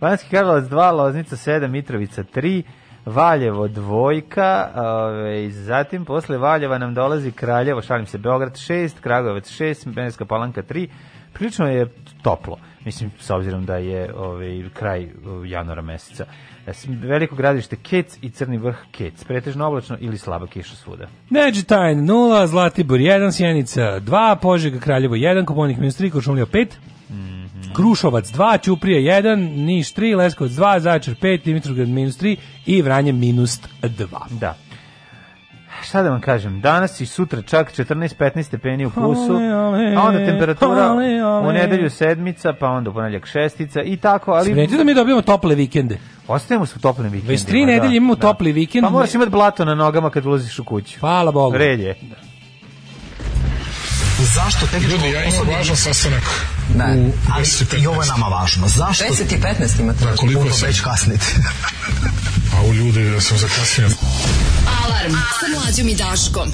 Vanski Karlovac 2 Loznica 7 Mitrovica 3 Valjevo dvojka, ove, zatim posle Valjeva nam dolazi Kraljevo, šalim se, Beograd 6, Kragovac 6, Benska Palanka 3, prilično je toplo. Mislim, s obzirom da je ovaj, kraj januara meseca. E, veliko gradište Kec i Crni vrh Kec. Pretežno oblačno ili slaba kiša svuda. Neđetajn 0, Zlatibor 1, Sjenica 2, Požega Kraljevo 1, Koponik minus 3, Kočumlija 5, Krušovac 2, Ćuprije 1, Niš 3, Leskovac 2, Zaječar 5, Dimitrovgrad minus 3 i Vranje minus 2. Da šta da vam kažem, danas i sutra čak 14-15 stepeni u plusu, a onda temperatura ale, ale. u nedelju sedmica, pa onda u ponedjeljak šestica i tako, ali... Smeđu da mi dobijemo tople vikende. Ostajemo sa toplim vikendima. Već tri pa da. nedelje imamo da. topli vikend. Pa moraš imati blato na nogama kad ulaziš u kuću. Hvala Bogu. Relje. Zašto tehničko Ljudi, ja imam važan sastanak ne. u Ali 10 i ovo je nama važno. Zašto? 10.15 i 15 imate. Da, koliko je sad? Već kasnite. A u ljudi, da sam zakasnio. Alarm, Alarm. sa mlađom i Daškom.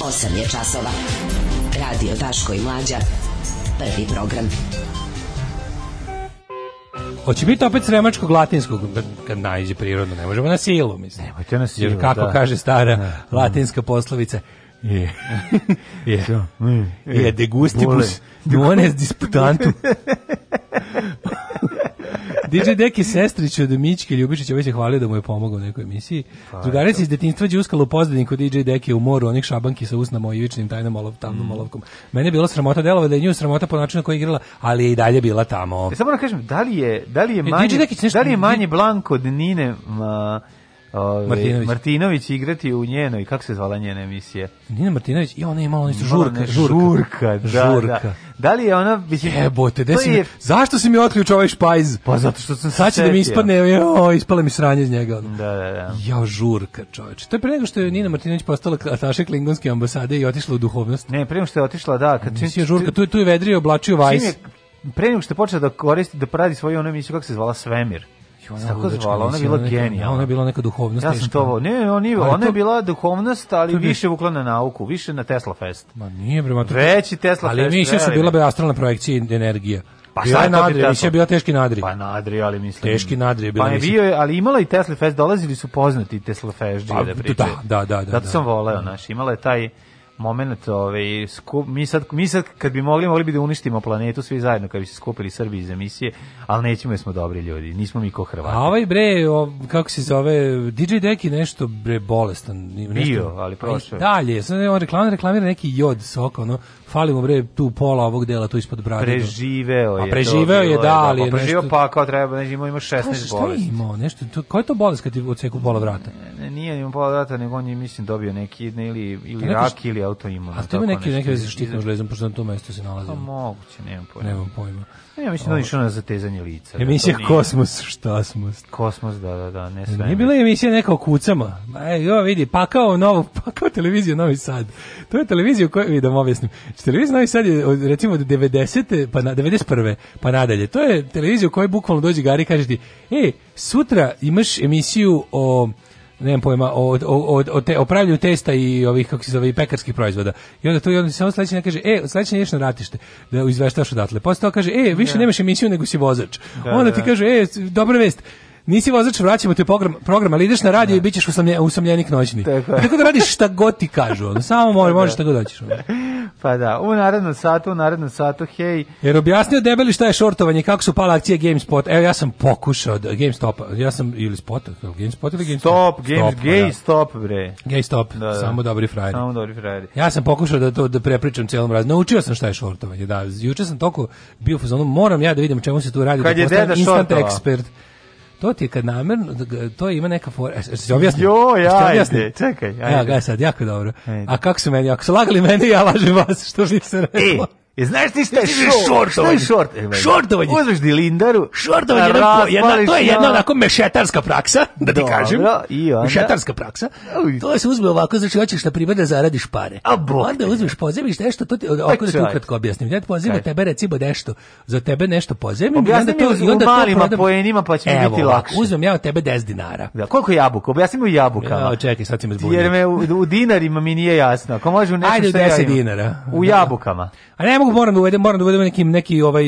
8 je časova. Radio Daško i Mlađa. Prvi program. Hoće biti opet sremačkog latinskog, kad najde prirodno, ne možemo na silu, mislim. Nemojte na silu, Jer kako da. kaže stara da. latinska poslovica, je. Je. Je. Je. Je. Je. Je. DJ Deki Sestrić od Mičke Ljubišića ovaj već je hvalio da mu je pomogao u nekoj emisiji. Pa, Drugarica iz detinjstva đuskala u pozadini kod DJ Deki u moru onih šabanki sa usnama i vičnim tajnom olov, tamnom mm. olovkom. Mene je bilo sramota delova da je nju sramota po načinu koji je igrala, ali je i dalje bila tamo. E, samo da kažem, da li je, da li je e, manje, e, da li je manje Blanko od Nine ma, Ove, Martinović. Martinović igrati u njenoj, kako se zvala njena emisija? Nina Martinović, i ona je imala nešto žurka, žurka. Žurka, da, da. žurka. Da. da li je ona... Mislim, Jebote, gde si je... mi, zašto si mi otključao ovaj špajz? Pa zato što sam se Sad će da mi ispadne, jo, ispale mi sranje iz njega. Ono. Da, da, da. Ja, žurka, čoveče. To je pre nego što je Nina Martinović postala ataše klingonske ambasade i otišla u duhovnost. Ne, pre nego što je otišla, da. Kad čim, je žurka, tu, tu je vedrio, oblačio vajs. Pre nego što je počela da koristi, da pradi svoju onu emisiju, kako se zvala Svemir Ju, ona tako zvala, ona je bila genijalna. Ona je bila neka duhovnost. Ja sam to, ne, on nije, ona je bila duhovnost, ali više vukla na nauku, više na Tesla Fest. Ma nije bre, Veći Tesla ali Fest. Ali mislim su bila be astralna projekcija energije. Pa bila je nadri, više je bila teški nadri. Pa nadri, ali mislim. Teški nadri je bila. Pa je bio ali imala i Tesla Fest, dolazili su poznati Tesla Fest, pa, da, da, da, da. Zato sam voleo, znaš, imala je taj moment, ovaj, skup, mi, sad, mi sad kad bi mogli, mogli bi da uništimo planetu svi zajedno kad bi se skupili Srbi iz emisije, ali nećemo jer smo dobri ljudi, nismo mi ko Hrvati. A ovaj bre, o, kako se zove, DJ Deki nešto bre bolestan. Nešto, Bio, ali prošao. Dalje, da, sad on reklamira, reklamira neki jod soka, ono, falimo bre tu pola ovog dela tu ispod brade. Preživeo je. A preživeo je, da, da, ali pa je preživeo nešto... pa kao treba, ne znam, ima 16 bolesti. Šta ima, Nešto, to, koja je to bolest kad ti odseku pola vrata? Ne, ne nije imao pola vrata, nego on je mislim dobio neki ili ili pa neko, rak ili auto autoimun. A to ima neki neki veze sa štitnom žlezom, pošto na tom mestu se nalazi. Pa moguće, nemam pojma. Nemam pojma. Pa ja mislim da je išao na zatezanje lica. Da, emisija da Kosmos, šta smo? Kosmos, da, da, da, ne sve. Nije bila emisija neka o kucama. Ma, e, jo, vidi, pakao novo, pakao televiziju Novi Sad. To je televizija kojoj, vidim, objasnim. Znači, televizija Novi Sad je, od, recimo, od 90. pa na, 91. pa nadalje. To je televizija u kojoj bukvalno dođe Gari i kaže ti, ej, sutra imaš emisiju o nemam pojma, od, od, o, te, o testa i ovih, kako se zove, i pekarskih proizvoda. I onda to i onda samo sledeće kaže, e, sledeće ideš na ratište, da izveštaš odatle. Posle to kaže, e, više da. nemaš emisiju nego si vozač. Da, onda da, ti kaže, e, dobra vest, nisi vozač, vraćamo te program, program ali ideš na radio i da. bićeš usamlje, usamljenik noćni. Tako, pa Tako da radiš šta god ti kažu, ono, samo da, može, možeš da. šta god hoćeš. Pa da, u narednom satu, u narednom satu, hej. Jer objasnio debeli šta je šortovanje, kako su pala akcije GameSpot. Evo ja sam pokušao da GameStop, ja sam ili Spot, GameSpot ili GameStop. Stop, Game stop, Gay pa Stop bre. GameStop, Stop, da, da. samo dobri frajeri. Samo dobri frajeri. Ja sam pokušao da to da prepričam celom raz. Naučio sam šta je šortovanje, da. Juče sam toliko bio u fazonu, moram ja da vidim čemu se tu radi, Kad da je postanem instant šortova. To ti je kad namerno, to ima neka fora. Se objasni? Jo, ja, ajde, čekaj. Ajde. Ja, ga sad, jako dobro. Ajde. A kako su meni, ako su lagali meni, ja lažem vas, što bi se reklo. E, E, znaš ti šta je short? Šta je short? Shortovanje. Uzmeš dilindaru. Shortovanje. Jedan, jedna, to je jedna onako mešetarska praksa, da ti Dobro, kažem. I onda... Mešetarska praksa. To se uzme ovako, znači hoćeš na primjer da zaradiš pare. A bok. Onda uzmeš pozemiš nešto, to ti, pa ovako da ti ukratko objasnim. Ja pozemi tebe recimo nešto, za tebe nešto pozemim. Objasni mi to, onda u malima prodam... poenima pa će mi biti lakše. Uzmem ja od tebe 10 dinara. Da, koliko jabuka? Objasni mi jabukama. Ja, čekaj, sad si me zbunio. Jer me u, u dinarima mi nije jasno. Ako može u nešto Ajde, 10 dinara. U da, da. jabukama. A ne mogu mogu, moram da uvedem, moram da uvedem neki, neki ovaj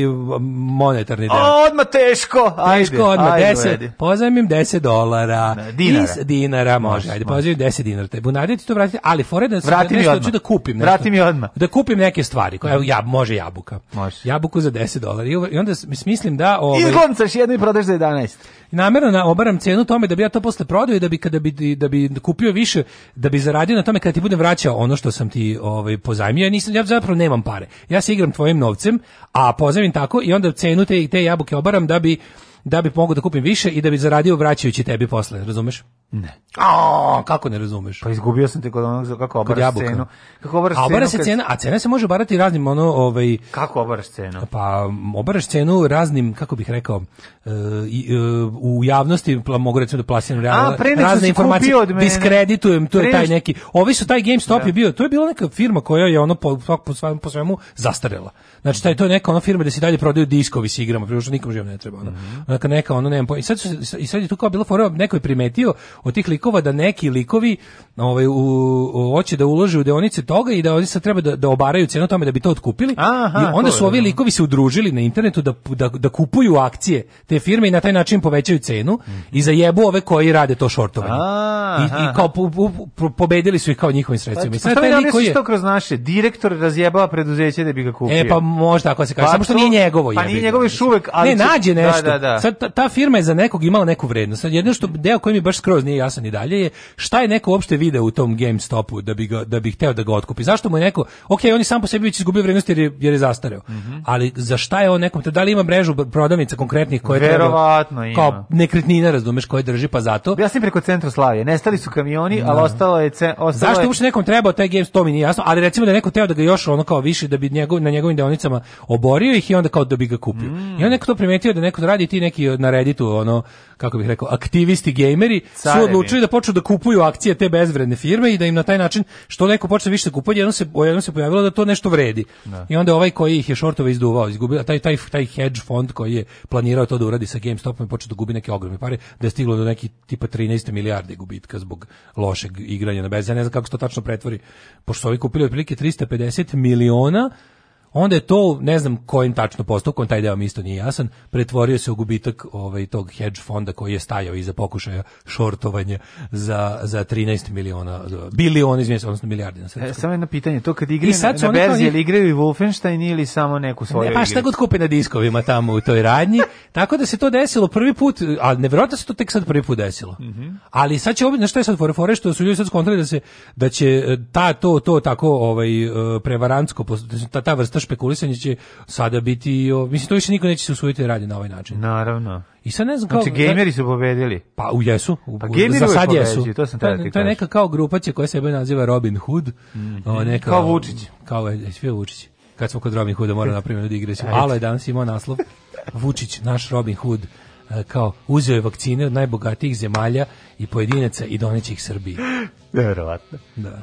monetarni deo. Odma teško, ajde. Teško, odma. ajde, 10, ajde. pozajmim 10 dolara. Ne, da, dinara. Iz dinara može, ajde, pozajmim 10 dinara. Te bunadio ti to vratiti, ali fore da, da Vrati nešto da ću da kupim. Nešto, Vrati mi odma. Da kupim neke stvari, koja, evo, ja, može jabuka. Može. Jabuku za 10 dolara. I onda mislim da... Ovaj, Izgloncaš jednu i prodaš za 11 namerno na obaram cenu tome da bi ja to posle prodao i da bi kada bi da bi kupio više da bi zaradio na tome kada ti budem vraćao ono što sam ti ovaj pozajmio ja nisam ja zapravo nemam pare ja se se igram tvojim novcem, a pozajmim tako i onda cenu te, te jabuke obaram da bi da bih mogao da kupim više i da bih zaradio vraćajući tebi posle, razumeš? Ne. A, kako ne razumeš? Pa izgubio sam te kod onog kako obaraš cenu. Kako obaraš cenu? obara se kad... cena, a cena se može obarati raznim ono, ovaj Kako obaraš cenu? Pa obaraš cenu raznim, kako bih rekao, uh, e, u javnosti pla, mogu recimo da plasiram realno razne informacije, od mene. diskreditujem, to je taj neki. Ovi su taj GameStop da. je bio, to je bila neka firma koja je ono po po, svemu, po svemu zastarela. Znači taj to je neka ona firma gde se dalje prodaju diskovi sa igrama, prije što nikom živom ne treba. Ono. Mm -hmm. Onaka neka ono nemam pojma. I sad, su, I sad je tu kao bilo fora, neko je primetio od tih likova da neki likovi ovaj, u, u, hoće da ulože u deonice toga i da oni sad treba da, da obaraju cenu tome da bi to otkupili. Aha, I onda su ovi da. likovi se udružili na internetu da, da, da kupuju akcije te firme i na taj način povećaju cenu mm. i zajebu ove koji rade to shortovanje. I, I kao po, po, po, pobedili su ih kao njihovim pa, sredstvima. Pa, sad taj liko je... što kroz naše? Direktor razjebava preduzeće da bi ga kupio. E pa možda ako se kaže, pa, samo što nije njegovo. Pa nije njegovo još uvek, ali... Ne, nađe da, nešto. Da, da, da. Da. Sad, ta, ta, firma je za nekog imala neku vrednost. Sad, jedno što deo koji mi baš skroz nije jasan i dalje je šta je neko uopšte video u tom GameStopu da bi, ga, da bi hteo da ga otkupi. Zašto mu je neko, ok, on je sam po sebi već izgubio vrednost jer je, jer je zastareo, mm -hmm. ali za šta je on nekom, da li ima mrežu prodavnica konkretnih koje Verovatno treba, kao ima. nekretnina, razumeš, koje drži pa zato. Ja sam preko Slavije, nestali su kamioni, da. ali ostalo je... Ce, ostalo Zašto je uopšte nekom trebao taj GameStop, to mi nije jasno, ali recimo da neko teo da ga još ono kao više, da bi njegov, na njegovim deonicama oborio ih i onda kao da bi ga kupio. Mm. I on neko to primetio da neko to radi i ti neki na Redditu ono kako bih rekao aktivisti gejmeri Carevi. su odlučili da počnu da kupuju akcije te bezvredne firme i da im na taj način što neko počne više da kupovati jedno se jedno se pojavilo da to nešto vredi. Da. I onda ovaj koji ih je shortove izduvao, izgubio taj taj taj hedge fond koji je planirao to da uradi sa GameStopom i počeo da gubi neke ogromne pare, da je stiglo do neki tipa 13 milijardi gubitka zbog lošeg igranja na bez. Ja ne znam kako se to tačno pretvori. Pošto su ovi kupili otprilike 350 miliona onda je to, ne znam kojim tačno postupkom, taj deo mi isto nije jasan, pretvorio se u gubitak ovaj, tog hedge fonda koji je stajao iza pokušaja šortovanja za, za 13 miliona, biliona, izmijenio odnosno milijardi na e, samo jedno pitanje, to kad igraju na, na berzi, ili igraju i Wolfenstein ili samo neku svoju ne, Pa šta god kupe na diskovima tamo u toj radnji, tako da se to desilo prvi put, ali nevjerojatno se to tek sad prvi put desilo. Mm -hmm. Ali sad će ovdje, na što je sad fore, fore što su ljudi sad skontrali da, se, da će e, ta, to, to tako ovaj, e, prevarantsko, ta, ta vrsta to špekulisanje će sada biti, o, mislim, to više niko neće se usvojiti da radi na ovaj način. Naravno. I sad ne znam znači, kao... Znači, gejmeri su pobedili. Pa, u jesu. U, pa, gejmeri za sad jesu. to, sam to, da to je neka kao grupacija koja sebe naziva Robin Hood. Mm -hmm. o, neka, kao Vučić. Kao, sve Vučić. Kad smo kod Robin Hooda, moram napraviti ljudi igre. Alo je danas imao naslov. Vučić, naš Robin Hood e, kao uzeo je vakcine od najbogatijih zemalja i pojedinaca i doneće ih Srbiji. Verovatno. Da.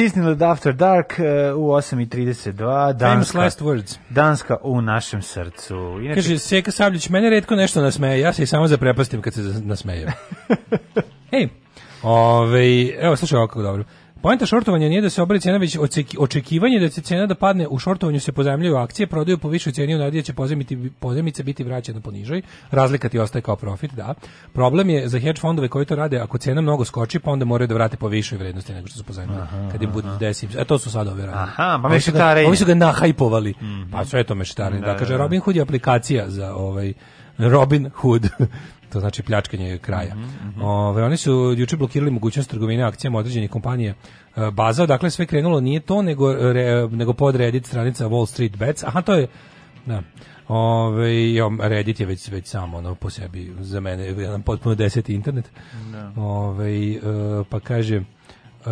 Disneyland After Dark e, u 8.32, Danska, last words. Danska u našem srcu. Inače, Kaže, Seka Sabljić, mene redko nešto nasmeje, ja se i samo zaprepastim kad se nasmeje. Ej, Ove, ovaj, evo, slušaj ovako dobro. Poenta shortovanja nije da se obori cena, već očekivanje da će cena da padne u shortovanju se pozajmljuju akcije, prodaju po višoj ceni, onda da će pozajmiti pozajmice biti vraćena po nižoj, razlika ti ostaje kao profit, da. Problem je za hedge fondove koji to rade, ako cena mnogo skoči, pa onda moraju da vrate po višoj vrednosti nego što su pozajmili. Kad im bude desi. E to su sad ove radili. Aha, pa mešetare. Oni su ga nahajpovali. Mm -hmm. Pa sve to mešetare. Da, da, da, kaže da, da. Robin Hood je aplikacija za ovaj Robin Hood to znači pljačkanje kraja. Mm -hmm. Ove, oni su juče blokirali mogućnost trgovine akcijama određenih kompanije e, baza, dakle sve krenulo nije to, nego, re, nego podredit stranica Wall Street Bets, aha to je, da, Ove, jo, Reddit je već, već samo ono, po sebi za mene jedan potpuno deseti internet. No. Da. Ove, e, pa kaže Uh,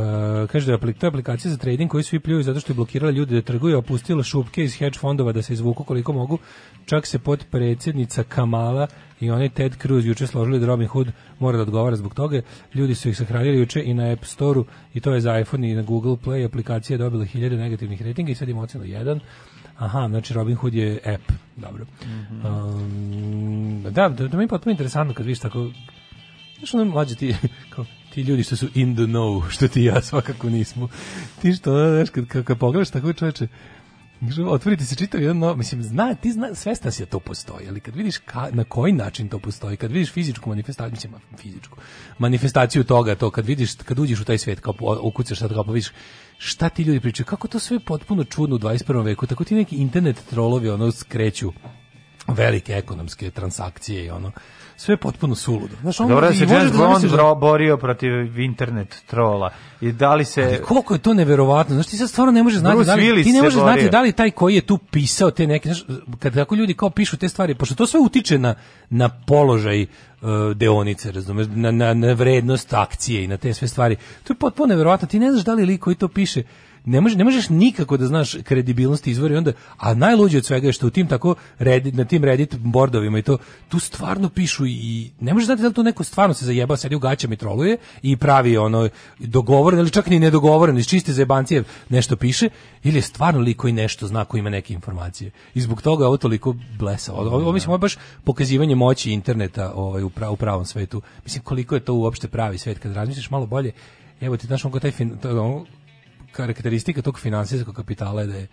kaže da je to aplikacija za trading koji svi pljuju zato što je blokirala ljude da trguju, a opustila šupke iz hedge fondova da se izvuku koliko mogu. Čak se pod potpredsjednica Kamala i onaj Ted Cruz juče složili da Robin Hood mora da odgovara zbog toga. Ljudi su ih sahranili juče i na App Store-u i to je za iPhone i na Google Play. Aplikacija je dobila hiljade negativnih ratinga i sad im ocenu jedan. Aha, znači Robin Hood je app. Dobro. Mm -hmm. um, da, da, da mi je potpuno interesantno kad vidiš tako Znaš ono mlađe ti, kao, ti ljudi što su in the know, što ti ja svakako nismo. Ti što, znaš, kad, kad, kad pogledaš tako čoveče, otvoriti se čitav jedan no, mislim zna ti zna svestan si da to postoji ali kad vidiš ka, na koji način to postoji kad vidiš fizičku manifestaciju mislim fizičku manifestaciju toga to kad vidiš kad uđeš u taj svet kao ukucaš sad kao pa vidiš šta ti ljudi pričaju kako to sve potpuno čudno u 21. veku tako ti neki internet trolovi ono skreću velike ekonomske transakcije i ono sve je potpuno suludo. Znaš, on, Dobro da se James da Bond da... borio protiv internet trola. I da li se... Ali koliko je to neverovatno. Znaš, ti sad stvarno ne može znati, da li, ti ne možeš znati da li taj koji je tu pisao te neke... Znaš, kad tako ljudi kao pišu te stvari, pošto to sve utiče na, na položaj uh, deonice, razumeš, na, na, na vrednost akcije i na te sve stvari. To je potpuno neverovatno. Ti ne znaš da li lik koji to piše ne, može, ne možeš nikako da znaš kredibilnost izvora i onda, a najluđe od svega je što u tim tako, redit, na tim Reddit bordovima i to, tu stvarno pišu i ne možeš znati da li to neko stvarno se zajeba, sedi u gaćama i troluje i pravi ono dogovoreno ili čak ni nedogovoren, iz čiste zajebancije nešto piše, ili je stvarno liko koji nešto zna, koji ima neke informacije. I zbog toga ovo toliko blesa. Ovo, ovo mislim, ovo baš pokazivanje moći interneta ovaj, u, pra, u pravom svetu. Mislim, koliko je to uopšte pravi svet kad razmišljaš malo bolje, evo ti znaš on taj fin, to, karakteristika tog finansijskog kapitala je da je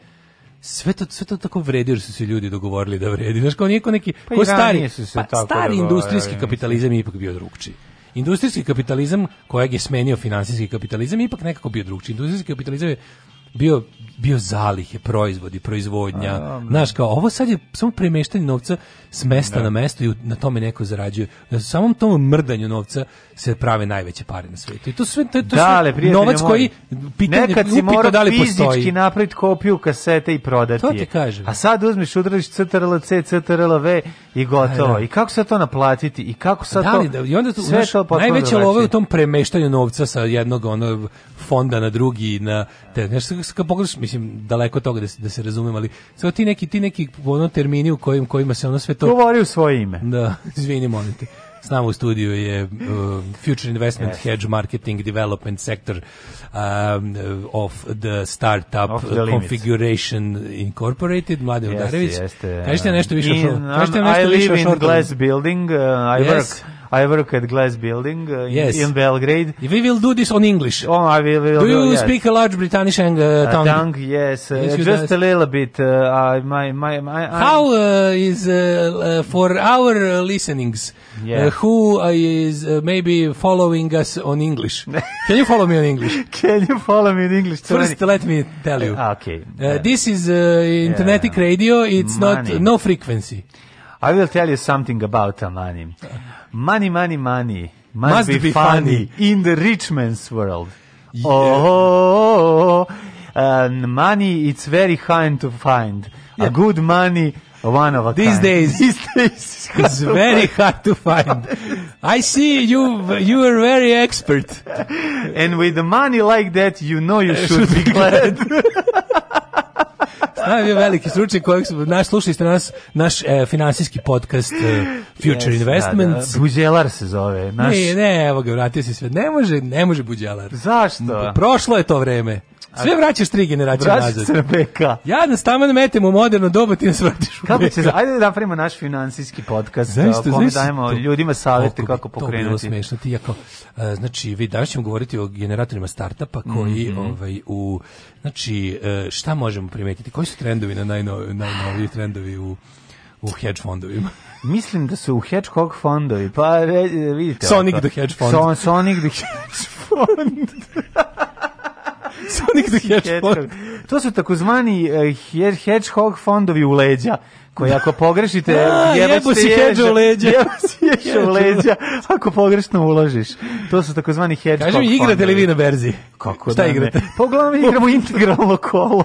sve to, sve to tako vredi jer su se ljudi dogovorili da vredi. Znaš, kao niko neki, pa ko stari, su se pa, stari industrijski kapitalizam je ipak bio drugčiji. Industrijski kapitalizam kojeg je smenio finansijski kapitalizam je ipak nekako bio drugčiji. Industrijski kapitalizam je bio bio zalihe, proizvodi, proizvodnja. A, Znaš, kao, ovo sad je samo premeštanje novca s mesta da. na mesto i na tome neko zarađuje. Na samom tom mrdanju novca se prave najveće pare na svetu. I to sve, to, to Dale, sve novac moj. koji pitanje, Nekad si morao da li fizički postoji. napraviti kopiju kasete i prodati to ti kažem. A sad uzmiš, udrališ CTRL-C, CTRL-V i gotovo. Da, da. I kako se to naplatiti? I kako sad Dali, to... Da, I onda to, sve to najveće love u tom premeštanju novca sa jednog onog fonda na drugi, na te, nešto, kad pogledaš, mislim, daleko od toga da, da se razumem, ali sve ti neki, ti neki ono, termini u kojim, kojima se ono sve to... Govori u svoje ime. Da, izvini, molim te. S nama u studiju je uh, Future Investment yes. Hedge Marketing Development Sector um, of the Startup of the Configuration Incorporated, Mladen yes, Udarević. Yes, Kažete nešto više in, o Kažete nešto više o um, I live in glass building, uh, I yes. work I work at Glass Building uh, yes. in, in Belgrade. We will do this on English. Oh, I will. will do you yes. speak a large British uh, uh, tongue? Uh, tongue, yes, yes uh, just a little bit. my, my, my, How is for our listenings? Yeah. who is maybe following us on English? Can you follow me on English? Can you follow me in English? First, let me tell you. Okay. This is internetic yeah. radio. It's Money. not no frequency. I will tell you something about Amani. Money, money, money. Must, must be, be funny, funny, in the rich man's world. Yeah. Oh, and money it's very hard to find. Yeah. A good money one of a These kind. days, these days, it's very hard to find. I see you. You are very expert, and with the money like that, you know you should be glad. Nama je bio veliki stručnjak kojeg smo, naš, slušajte nas, naš e, finansijski podcast e, Future yes, da, Investments. Da, da. Buđelar se zove. Naš... Ne, ne, evo ga, vratio se sve. Ne može, ne može Buđelar. Zašto? Prošlo je to vreme. Sve vraćaš tri generacije vraćaš nazad. Vraćaš se na BK. Jadan staman metem u moderno doba, ti nas vratiš u kako Će, ajde da napravimo naš finansijski podcast, znaš što, da, znaš dajemo to, ljudima savete kako, pokrenuti. To bilo smešno, ti jako, uh, e, znači, vi danas ćemo govoriti o generatorima startupa koji, mm -hmm. ovaj, u, znači, uh, šta možemo primetiti, koji su trendovi na najnovi, najnoviji trendovi u, u hedge fondovima? Mislim da su u Hedgehog fondovi, pa re, e, vidite. Sonic the Hedge Fond. Son, Sonic the Hedge Fond. Sonic the Hedgehog. To su takozvani uh, Hedgehog fondovi u leđa koji ako pogrešite da, jebo si hedge hedžo leđa jebo leđa ako pogrešno uložiš to su takozvani hedžo kaži mi igrate li vi na berzi kako šta da igrate pa uglavnom igramo integralno kolo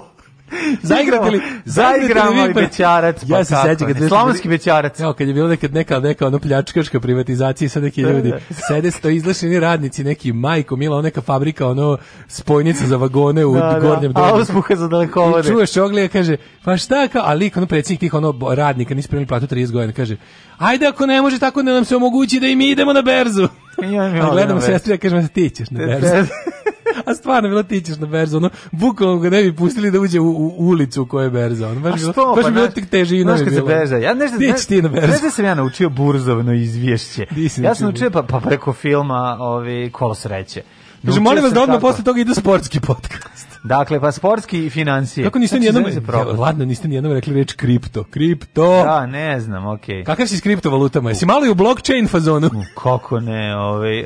zaigrate li, zaigramo i bećarac, pa ja se sećam kad slavonski bećarac. Evo kad je bilo nekad neka neka ono pljačkaška privatizacija, sa neki ljudi da, da. sede sto izlašeni radnici, neki majko mila, neka fabrika ono spojnica za vagone u da, da. gornjem domu. A uspuha za dalekovode. I čuješ oglija kaže, pa šta kao, ali kao ono predsjednik tih ono radnika nisi primili platu 30 godina, kaže, ajde ako ne može tako da nam se omogući da i mi idemo na berzu. Ja, gledam sestri, ja kažem, ti ćeš na berzu a stvarno bilo ti ćeš na berzu, ono, bukvalno ga ne bi pustili da uđe u, u ulicu u kojoj je berza, ono, baš, što, bilo, baš pa, bilo tek teže i novi bilo. Berza, ja nešto, ne, ti na berzu. Nešto sam ja naučio burzovno izvješće. Ja sam naučio, pa, pa preko filma ovi, Kolo sreće. Kaže, znači, molim vas da odmah posle toga ide sportski podcast. Dakle, pa sportski i financije. Kako niste nijednom, znači, ladno, niste nijednom rekli reč kripto. Kripto! Da, ne znam, okej. Okay. Kakav si s kriptovalutama? Jesi malo i u blockchain fazonu? Kako ne, ovaj... E,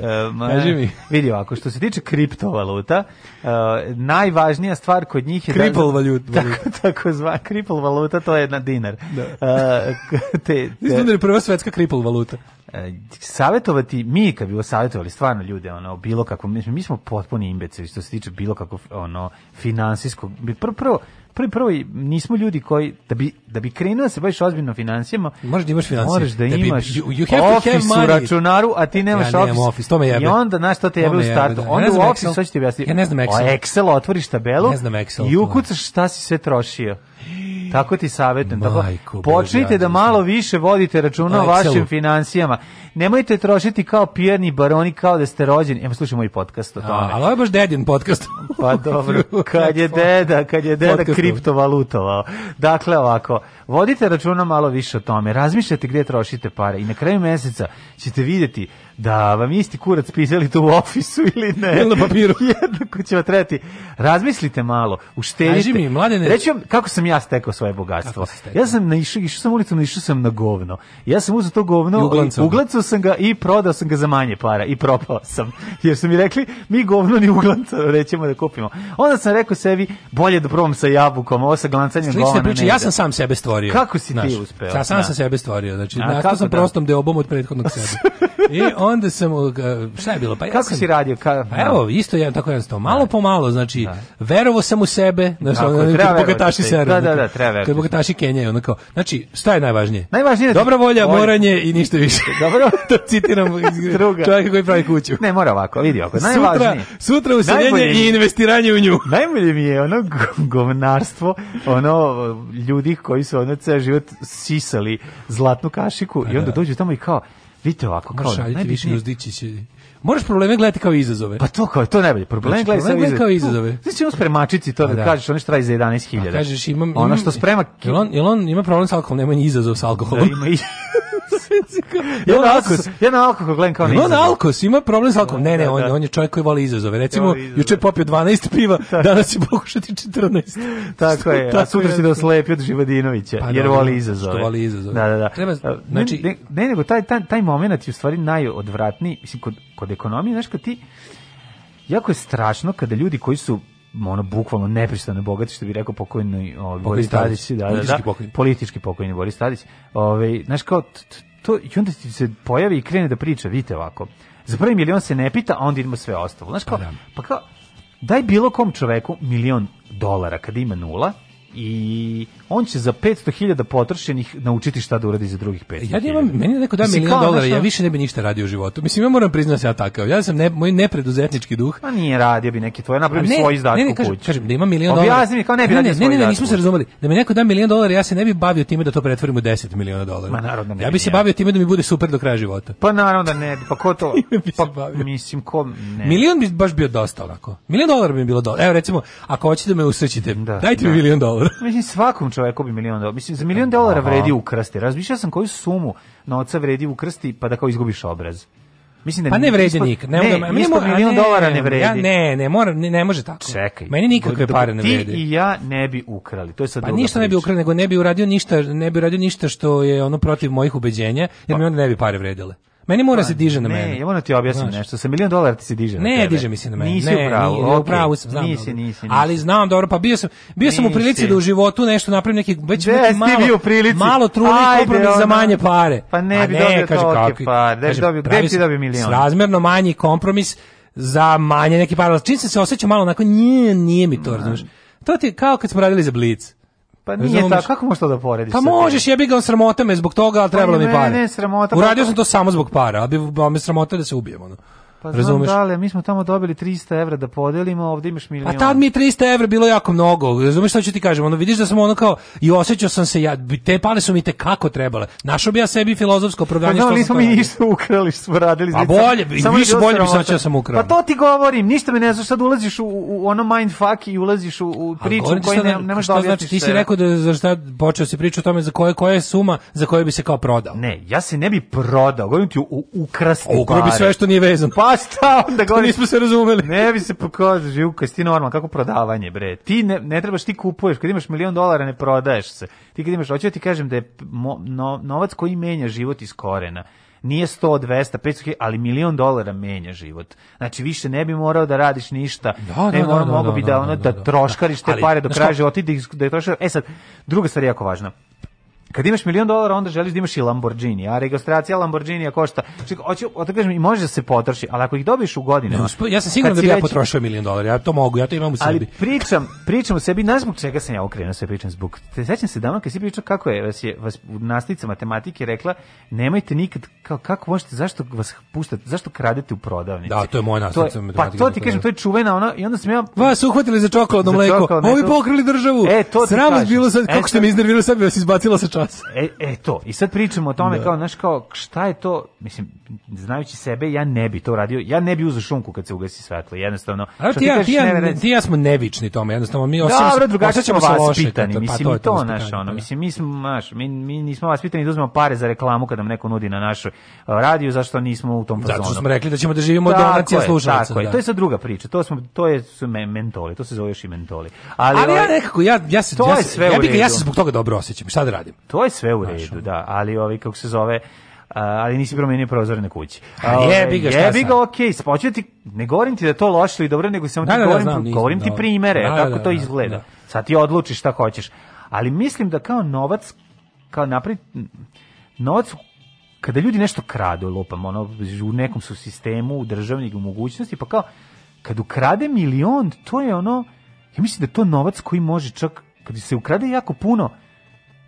Kaži mi. Vidi ovako, što se tiče kriptovaluta, e, najvažnija stvar kod njih je... Kripl da- valuta. Tako, tako zva, kripl valuta, to je na dinar. Da. E, te, te, da prva svetska kripl valuta. E, savjetovati, mi kad bi savjetovali stvarno ljude, ono, bilo kako, mi, mi smo potpuni imbecili što se tiče bilo kako, ono, finansijskog, bi prvo, prvo, prvi prvo nismo ljudi koji da bi da bi krenuo da se baš ozbiljno financijama možeš da imaš finansije moraš da, da imaš bi, you, have to have u računaru a ti nemaš ja, office. office to me jebe i onda znaš to te jebe u startu jebe, da. onda ja u office hoćeš ti objasniti ja ne znam excel o excel otvoriš tabelu ne znam excel i ukucaš šta si sve trošio Tako ti savjetujem. Tako, počnite da malo više vodite računa o vašim financijama. Nemojte trošiti kao pijani baroni, kao da ste rođeni. Evo, slušaj moj podcast o tome. A, ali ovo je baš dedin podcast. pa dobro, kad je deda, kad je deda kriptovalutovao. Dakle, ovako, vodite računa malo više o tome. Razmišljate gdje trošite pare i na kraju meseca ćete vidjeti da vam isti kurac pisali to u ofisu ili ne. Ili na papiru. Jednako će vam trebati. Razmislite malo, uštedite. Kaži mi, mladene... Reći vam kako sam ja stekao svoje bogatstvo. Ja sam naišao, išao sam ulicom, naišao sam na govno. Ja sam uzeo to govno, uglancao sam ga i prodao sam ga za manje para i propao sam. Jer su mi rekli, mi govno ni uglancano rećemo da kupimo. Onda sam rekao sebi, bolje da probam sa jabukom, ovo sa glancanjem govna priče, ja sam sam sebe stvorio. Kako si znaš, ti uspeo? Ja sam, da. sam sebe stvorio, znači, nastao sam da? prostom deobom od prethodnog sebe. I onda sam, uh, šta je bilo? Pa ja Kako sam, si radio? Ka, pa evo, da. isto jedan tako jednostavno. Malo da. po malo, znači, da. verovo sam u sebe, znači, Tako, ono, treba bogataši se Da, da, da, treba Kad bogataši Kenjaju, onako. Znači, šta je najvažnije? Najvažnije je... Da- Dobra volja, Volj. moranje i ništa više. Dobro? to citiram Druga. čovjeka koji pravi kuću. Ne, mora ovako, vidi ovako. Najvažnije. Sutra, sutra useljenje i investiranje u nju. Najbolje mi je ono govnarstvo, ono ljudi koji su ono ceo život sisali zlatnu kašiku i pa onda dođu tamo i kao, Vidite ovako kao Moraš raditi više probleme gledati kao izazove. Pa to kao to je najbolje. Probleme znači, gledati problem kao izazove. Znači ono spremačici to pa da, da kažeš, ono što traži za 11.000. Pa kažeš imam, imam ono što sprema. Jel on, jel on ima problem sa alkoholom, nema ni izazov sa alkoholom. Da, ima i... jedan alkos, jedan alkos gledam kao ne. On alkos ima problem sa alkoholom. Ne, ne, da, on, da. on je čovjek koji voli izazove. Recimo, juče je popio 12 piva, da. danas će pokušati 14. Tako je. A sutra će da oslepi od Živadinovića, pa jer voli izazove. Što voli izazove. Da, da, da. Treba, znači, ne, ne, nego taj, taj, taj moment je u stvari najodvratniji. Mislim, kod, kod ekonomije, znaš, kad ti jako je strašno kada ljudi koji su ono bukvalno nepristojno bogat što bi rekao pokojni ovaj Boris Tadić, da, da, da. politički da, politički pokojni Boris Tadić. Ovaj znaš kao to i onda se pojavi i krene da priča, vidite ovako. Za prvi milion se ne pita, a onda idemo sve ostalo. Znaš kao, pa, da. pa kao, daj bilo kom čoveku milion dolara kad ima nula, i on će za 500.000 potrošenih naučiti šta da uradi za drugih 500.000. E, ja imam, meni neko da milion dolara, ja više ne bi ništa radio u životu. Mislim, ja moram priznati da se ja takav. Ja sam ne, moj nepreduzetnički duh. Pa nije radio bi neki tvoj, napravio bi svoj izdatku u kući. Kažem, da ima milion dolara. Objasni mi kao ne bi ne, radio ne, svoj Ne, ne, ne, nismo se razumeli. Da mi neko da milion dolara, ja se ne bi bavio time da to pretvorim u 10 miliona dolara. Ma naravno ne. Ja bi se bavio time da mi bude super do kraja života. Pa naravno da ne, pa ko to? pa, mislim, ko ne. Milion bi baš bio dosta onako. Milion dolara bi mi bilo dosta. Evo recimo, ako hoćete da me usrećite, da, dajte mi da. milion dolara dolara. Mislim, svakom čovjeku bi milion dolara. Mislim, za milion dolara vredi ukrasti. Razmišljao sam koju sumu novca vredi ukrasti pa da kao izgubiš obraz. Mislim da pa ne vredi ispod, nik. Ne, ne, ne, milion dolara ne vredi. Ja, ne, ne, mora, ne, ne može tako. Čekaj. Meni nikakve pare ne vredi. Ti i ja ne bi ukrali. To je sad Pa ništa ne bi ukrali, nego ne bi uradio ništa, ne bi uradio ništa što je ono protiv mojih ubeđenja, jer pa. mi onda ne bi pare vredile. Meni mora pa, se diže na mene. Ne, evo na ti objasniti nešto. Sa milion dolara ti se diže ne, na tebe. diže mi se na mene. Nisi ne, u pravu. Nije, okay. u sam, znam. Nisi, nisi, nisi. Ali znam dobro, pa bio sam, bio nisi. sam u prilici da u životu nešto napravim neki već Des, neki malo bio u prilici. malo truli kompromis za manje pare. Pa ne pa bi ne, dobio kaže, tolke pare. Gde bi dobio, gde ti dobio milion? Srazmerno manji kompromis za manje neki pare. Čim se se osjeća malo onako, nije, nije mi to, da. razumiješ. To ti je kao kad smo radili za Blitz. Pa nije Razumeš? tako, kako možeš to da porediš? Pa možeš, jebi ga, on sramota me zbog toga, ali pa trebalo mi pare. Ne, ne, sramota. Uradio pa sam to samo zbog para, ali bi me sramota da se ubijem, ono. Pa Razumeš? znam da, mi smo tamo dobili 300 evra da podelimo, ovde imaš pa milion. A tad mi je 300 evra bilo jako mnogo, razumeš što ću ti kažem, ono vidiš da sam ono kao, i osjećao sam se, ja, te pale su mi te kako trebale, našao bi ja sebi filozofsko proganje. Pa da, nismo mi ništa ukrali, što smo radili. Pa bolje, samo više bolje bi sad da sam ukrao. Pa to ti govorim, ništa me ne znaš, sad ulaziš u, u ono mindfuck i ulaziš u, u priču u koju da- ne, nemaš da znači, ti si rekao da za šta počeo si priču o tome za koje, koja je suma za koju bi se kao prodao. Ne, ja se ne bi prodao, govorim ti u ukrasti Ukrao bi sve što nije vezano. Pa šta onda govoriš? Nismo se razumeli. Ne bi se pokazao, Živka, ti normalno, kako prodavanje, bre. Ti ne, ne trebaš, ti kupuješ, kad imaš milion dolara ne prodaješ se. Ti kad imaš, hoću ja da ti kažem da je mo, no, novac koji menja život iz korena nije 100, 200, 500, ali milion dolara menja život. Znači, više ne bi morao da radiš ništa. Da, ne bi da, da, morao, mogo bi da, ono, da, da, da troškariš te pare do kraja života da, da je troškariš. E sad, druga stvar je jako važna Kad imaš milion dolara, onda želiš da imaš i Lamborghini, a registracija Lamborghinija košta. Čekaj, hoću, o da kažem, i može da se potroši, ali ako ih dobiješ u godinu... Ne, ja sam siguran da bi ja potrošio milion dolara, ja to mogu, ja to imam u sebi. Ali pričam, pričam o sebi, znaš zbog čega sam ja okrenuo sve pričam zbog... Te sećam se davno kad si pričao kako je, vas je vas, nastavnica matematike rekla, nemojte nikad, kao, kako možete, zašto vas puštate, zašto kradete u prodavnici? Da, to je moja nastavnica matematike. Pa to ti kažem, to je čuvena ona, i onda sam ja... Vas uhvatili za čokoladno mleko, ovi pokrili državu. E, to ti bilo sad, e, kako e, ste mi iznervirali, sad bi vas izbacila sa čas. E, e to. I sad pričamo o tome da. kao, znaš, kao, šta je to, mislim, znajući sebe, ja ne bi to radio. Ja ne bi uzeo šunku kad se ugasi svetlo, jednostavno. A ti, ti, ja, ti, ja, ti ja smo nevični tome, jednostavno. Mi osim, Dobro, drugače ćemo vas loše, pitani. Pa, mislim, to, to naš, ono, da. mislim, mi, smo, naš, mi, mi nismo vas pitani da uzmemo pare za reklamu kad nam neko nudi na našoj radiju, zašto nismo u tom fazonu. Zato smo rekli da ćemo da živimo od donacija slušalaca. Tako je, da. to je sad druga priča. To, smo, to je, su me, mentoli, to se zove još i mentoli. Ali, ali ja ovaj, nekako, ja, ja se, to ja, se, ja, ja, ja se zbog toga dobro osjećam. Šta da radim? To je sve u redu, da. Ali, ovi, ovaj, kako se zove, ali nisi promenio prozore na kući. Jebi ga, šta Jebi ga, okej, okay, da ti, ne govorim ti da to loše ili dobro, nego samo ti da, da, govorim, znam, govorim ti primere, kako to izgleda. Sad ti odlučiš šta hoćeš. Ali mislim da kao novac, kao napred, novac kada ljudi nešto kradu, lupam, ono, u nekom su sistemu, u državnih u mogućnosti, pa kao, kad ukrade milion, to je ono, ja mislim da to novac koji može čak, kad se ukrade jako puno,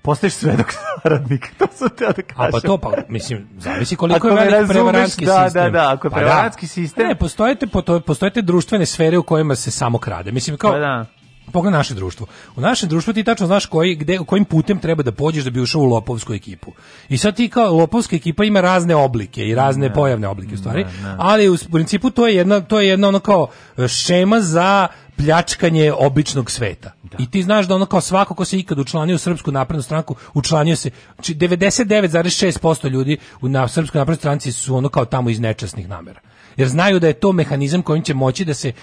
postaješ svedok saradnik. To sam teo da kažem. A pa to, pa, mislim, zavisi koliko je velik prevaranski da, da, sistem. Da, da, ako je pa da. prevarantski da. sistem... Ne, postojete, postojete društvene sfere u kojima se samo krade. Mislim, kao, pa da pogledaj naše društvo. U našem društvu ti tačno znaš koji gde kojim putem treba da pođeš da bi ušao u lopovsku ekipu. I sad ti kao lopovska ekipa ima razne oblike i razne ne, pojavne oblike u stvari, ne, ne. ali u principu to je jedna to je jedna ono kao šema za pljačkanje običnog sveta. Da. I ti znaš da ono kao svako ko se ikad učlanio u Srpsku naprednu stranku, učlanio se, 99,6% znači, ljudi na Srpskoj naprednoj stranci su ono kao tamo iz nečasnih namera jer znaju da je to mehanizam kojim će moći da se e,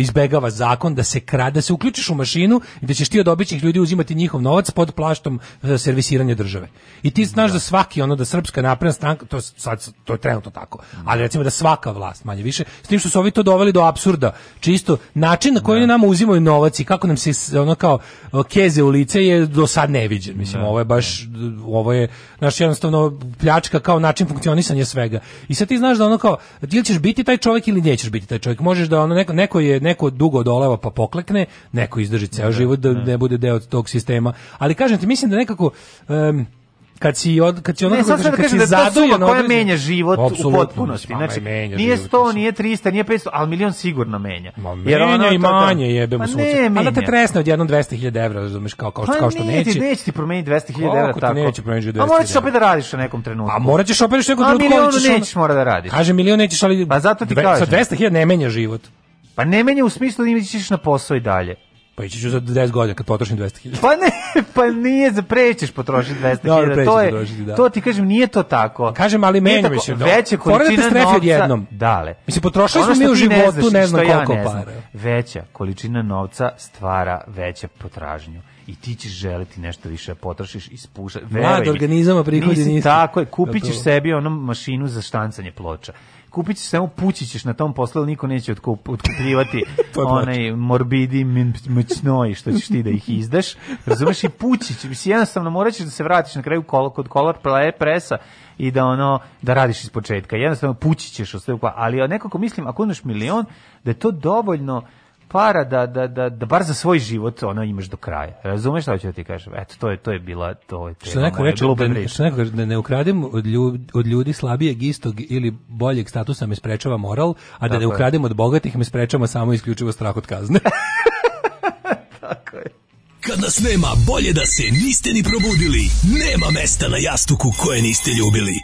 izbegava zakon, da se krade, da se uključiš u mašinu i da ćeš ti od običnih ljudi uzimati njihov novac pod plaštom e, servisiranja države. I ti znaš da, da svaki ono da srpska napredna stranka, to sad to je trenutno tako, ali recimo da svaka vlast manje više, s tim što su ovi to doveli do apsurda, čisto način na koji da. oni nama uzimaju novac i kako nam se ono kao e, keze u lice je do sad neviđen. Mislim, da. ovo je baš, ovo je naš jednostavno pljačka kao način funkcionisanja svega. I sad ti znaš da ono kao, ti ćeš biti biti taj čovjek ili nećeš biti taj čovjek. Možeš da ono neko, neko je neko dugo doleva pa poklekne, neko izdrži ceo da, život da, da ne bude deo tog sistema. Ali kažem ti mislim da nekako um, kad si od kad si ono ne, sad kad, kad si da zadovoljan koja menja život u potpunosti znači nije 100 nije 300 nije 500 al milion sigurno menja Ma, jer ono je manje to, jebemo sunce a da te tresne od odjednom 200.000 € razumeš kao kao, kao što, pa kao što neće ti neće ti promeniti 200.000 € tako neće promeniti 200.000 a moraćeš opet da radiš na nekom trenutku a moraćeš opet da što nekom trenutku a milion nećeš mora da radiš kaže milion nećeš ali pa zato ti kažem sa 200.000 ne menja život pa ne menja u smislu da ćeš da na posao i dalje Pa ići ću za 10 godina kad potrošim 200.000. Pa ne, pa nije, prećeš potrošiti 200.000. to je, da. to ti kažem, nije to tako. Kažem, ali menjamo se. Da veća količina novca. odjednom. Dale. Mislim, potrošili smo mi u životu, ne, ne znam koliko ja ne para. Znam. Veća količina novca stvara veća potražnju i ti ćeš želiti nešto više potrošiš i spušaš. Mlad organizama prihodi nisi. Tako je, kupit ćeš sebi onu mašinu za štancanje ploča kupit samo pući na tom poslu, niko neće otkup, otkupljivati onaj morbidi mčnoj što ćeš ti da ih izdaš. Razumeš i pući ćeš, mislim jednostavno morat ćeš da se vratiš na kraju kolo kod kolor presa i da ono da radiš ispočetka. Jednostavno pući ćeš ali ja nekako mislim ako imaš milion da je to dovoljno para da, da, da, da bar za svoj život ono imaš do kraja. Razumeš šta hoću da ti kažem? Eto, to je, to je bila... To je te, što neko reče, da, što neko kaže, da ne ukradem od ljudi, od ljudi slabijeg, istog ili boljeg statusa me sprečava moral, a da Tako ne ukradem je. od bogatih me sprečava samo isključivo strah od kazne. Tako je. Kad nas nema, bolje da se niste ni probudili. Nema mesta na jastuku koje niste ljubili.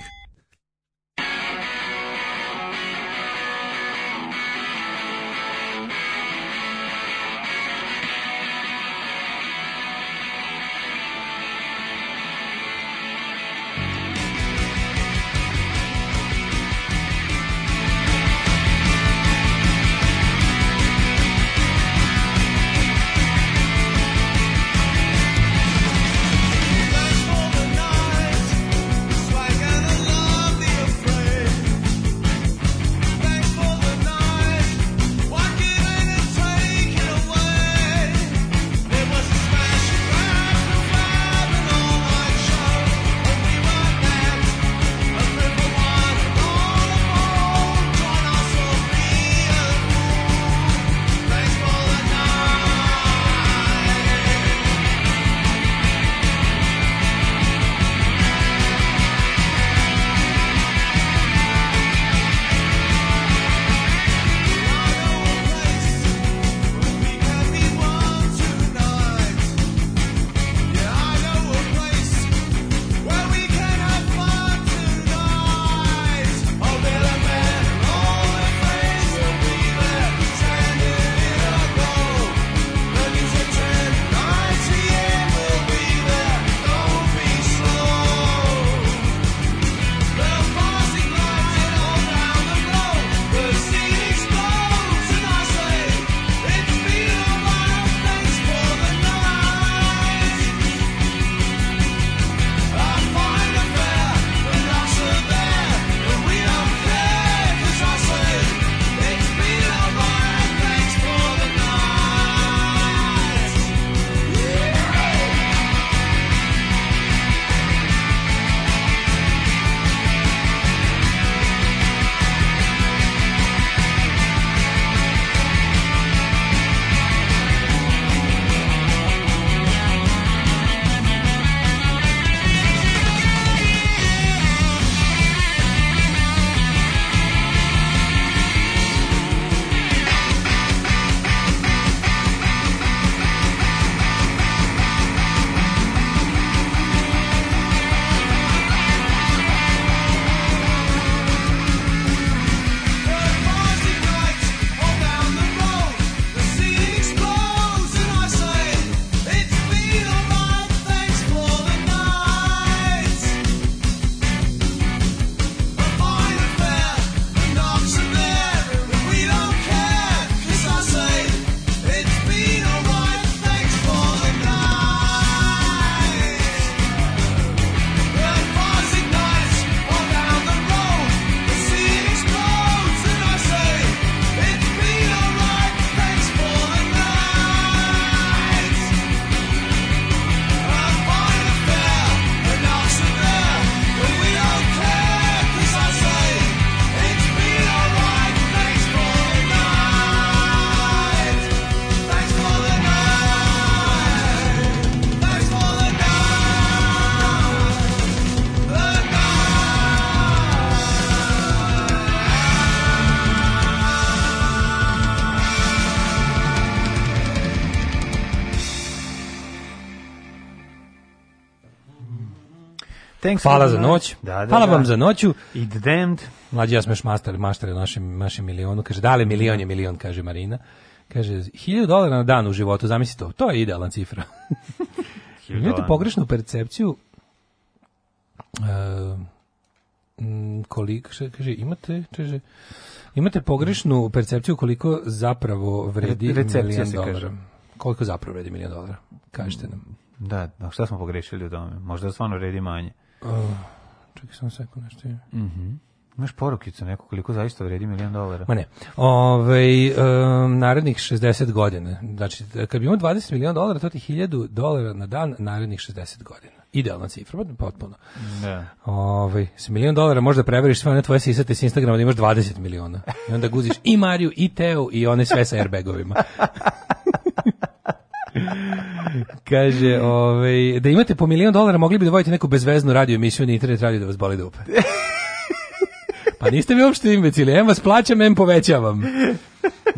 Thanks Hvala za noć. Da, da, Hvala da. vam za noću. I damned. Mlađi, ja smo još maštali, maštali našem, našem milionu. Kaže, dale da. milion je milion, kaže Marina. Kaže, 1000 dolara na dan u životu, zamisli to. To je idealna cifra. Imate pogrešnu percepciju uh, koliko, kaže, imate, kaže, imate pogrešnu percepciju koliko zapravo vredi Re, milion dolara. Kaže. Koliko zapravo vredi milion dolara? Kažete nam. Da, da, šta smo pogrešili u tome? Možda stvarno vredi manje. Uh, čekaj samo sekund nešto ima. Mhm. Mm Imaš porukicu neko koliko zaista vredi milijon dolara. Ma ne. Ove, um, narednih 60 godina. Znači, kad bi imao 20 milijuna dolara, to ti 1000 dolara na dan narednih 60 godina. Idealna cifra, pa potpuno. Da. Ove, s milijon dolara možda preveriš sve one tvoje sisate s Instagrama da imaš 20 miliona. I onda guziš i Mariju, i Teo, i one sve sa airbagovima. Kaže, ovaj, da imate po milion dolara mogli bi da vodite neku bezveznu radio emisiju na internet radio da vas boli dupe. Pa niste vi uopšte imbecili, em vas plaćam, em povećavam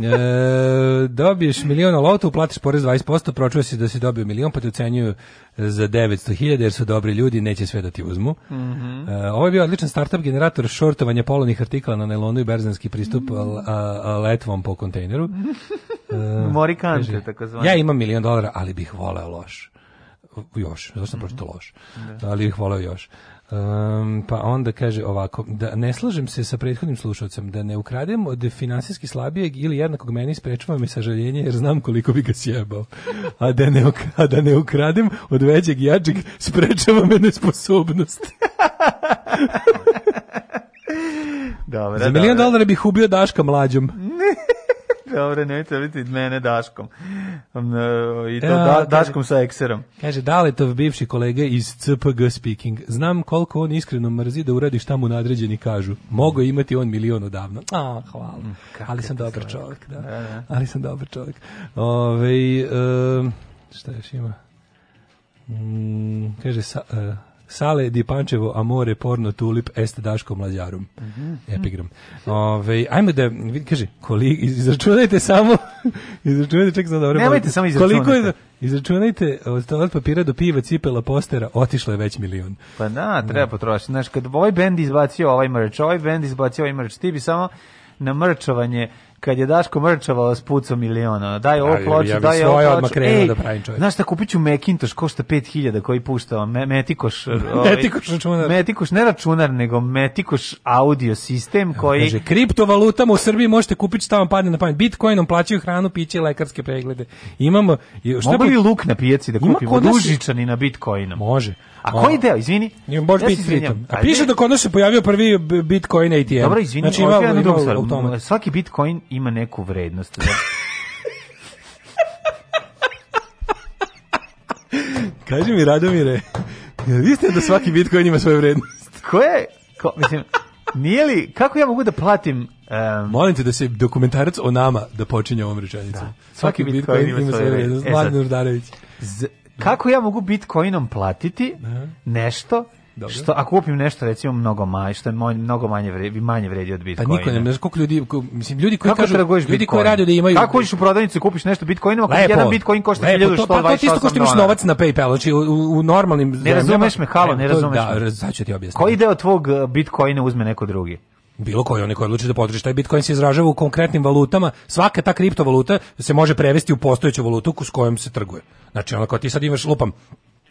e, dobiješ milion na lotu, platiš porez 20%, pročuje si da si dobio milion, pa te ocenjuju za 900.000 jer su dobri ljudi, neće sve da ti uzmu. Mm -hmm. e, ovo je bio odličan startup generator šortovanja polovnih artikla na nelonu i berzanski pristup mm -hmm. a, a letvom po kontejneru. E, Morikante, tako zvanje. Ja imam milion dolara, ali bih voleo loš još, zašto sam mm -hmm. pročito loš, da. ali ih voleo još. Um, pa onda kaže ovako, da ne slažem se sa prethodnim slušalcem, da ne ukradem od finansijski slabijeg ili jednakog meni sprečava me sažaljenje jer znam koliko bi ga sjebao. A da ne, a da ne ukradem od većeg jačeg sprečava me nesposobnost. Dobre, Za milijon dolara bih ubio Daška mlađom. Dobro, nemojte biti mene Daškom. Um, e, I to da, da Daškom sa ekserom. Kaže, da to bivši kolege iz CPG Speaking, znam koliko on iskreno mrzi da uradi šta mu nadređeni kažu. Mogu imati on milion odavno. A, hvala. Mm, Kako Ali sam dobar čovjek. Da. da. da. Ali sam dobar čovjek. Ove, um, šta još ima? Mm, kaže, sa, uh, Sale di Pančevo, Amore, Porno, Tulip, Este Daško, Mlađarum. Mm -hmm. Epigram. Ove, ajmo da, kaže, koliko, izračunajte samo, izračunajte, ček za da dobro. Nemojte samo izračunajte. Koliko je, izračunajte, od, od papira do piva, cipela, postera, otišlo je već milion. Pa na, da. treba potrošiti. Znaš, kad ovaj bend izbacio ovaj mrč, ovaj bend izbacio ovaj mrč, ti bi samo na mrčovanje kad je Daško mrčavao s pucom miliona. Daj ovo ploču, ja daj ovo ploču. Ej, da pravim čovjek. Znaš šta, kupit ću Mekintoš, košta 5000 koji puštao, me, metikoš. Ovaj, metikoš računar. Metikoš, ne računar, nego metikoš audio sistem koji... Kaže, kriptovalutama u Srbiji možete kupiti šta vam padne na pamet. Bitcoinom plaćaju hranu, piće i lekarske preglede. Imamo... Šta Mogu li luk na pijaci da kupimo? Dužičani na Bitcoinom. Može. A koji deo, izvini? Bož ja bit pritom. A piše da kod nas se pojavio prvi Bitcoin ATM. Dobro, izvini, znači, ima, ima, ima svaki Bitcoin ima neku vrednost. Da. Kaži mi, Radomire, vi ste da svaki Bitcoin ima svoju vrednost? Koje? Ko, mislim, nije li, kako ja mogu da platim... Um, Molim te da se dokumentarac o nama da počinje ovom rečenicom. Da. Svaki, svaki Bitcoin, Bitcoin ima svoju vrednost. E, Mladen Kako ja mogu Bitcoinom platiti nešto Dobre. Što ako kupim nešto recimo mnogo manje, što je mnogo manje vredi, manje vredi od bitcoina. Pa niko ne znaš koliko ljudi, ko, mislim ljudi koji kako kažu ljudi Bitcoin? koji rade da imaju Kako hoćeš u prodavnicu kupiš nešto bitcoinom ako jedan bitcoin košta 1128 dolara. Pa to ti isto košta imaš novac na PayPal, znači u, u, normalnim Ne razumeš me, halo, ne razumeš. Da, sad da, ti objasniti. Koji deo tvog bitcoina uzme neko drugi? bilo koji oni koji odluči da potroši taj Bitcoin se izražava u konkretnim valutama. Svaka ta kriptovaluta se može prevesti u postojeću valutu s kojom se trguje. Znači, ono kao ti sad imaš lupam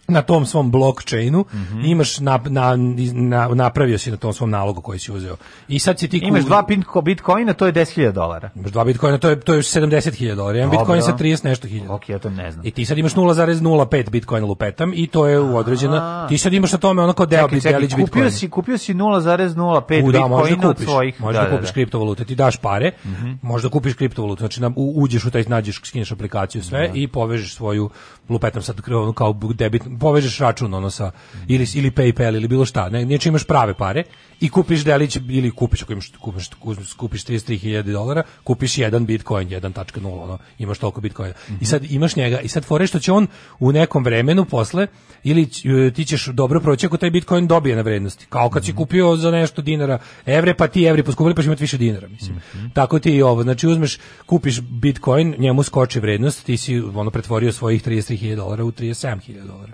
na tom svom blockchainu mm -hmm. imaš na, na, na, napravio si na tom svom nalogu koji si uzeo. I sad si ti imaš ku... dva bitcoina, to je 10.000 dolara. Imaš dva bitcoina, to je to je 70.000 dolara. Jedan bitcoin sa 30 nešto hiljada. Okej, okay, ja to ne znam. I ti sad imaš 0,05 bitcoina lupetam i to je u određena. Ti sad imaš na tome onako deo čekaj, čekaj, kupio si kupio si 0,05 da, bitcoina da od svojih. Možda da, da, kupiš da, kriptovalute, ti daš pare, mm -hmm. možda kupiš kriptovalutu. Znači nam uđeš u taj nađeš skineš aplikaciju sve da. i povežeš svoju lupetam sad kao debit povežeš račun ono sa ili ili PayPal ili bilo šta, ne, znači imaš prave pare i kupiš delić ili kupiš ako imaš kupiš kupiš 33.000 dolara, kupiš jedan Bitcoin 1.0, ono, imaš toliko Bitcoina. Mm -hmm. I sad imaš njega i sad fore što će on u nekom vremenu posle ili e, ti ćeš dobro proći ako taj Bitcoin dobije na vrednosti. Kao kad mm -hmm. si kupio za nešto dinara, evre, pa ti evri poskupili pa ćeš imati više dinara, mislim. Mm -hmm. Tako ti i ovo, znači uzmeš, kupiš Bitcoin, njemu skoči vrednost, ti si ono pretvorio svojih 33.000 dolara u 37.000 dolara.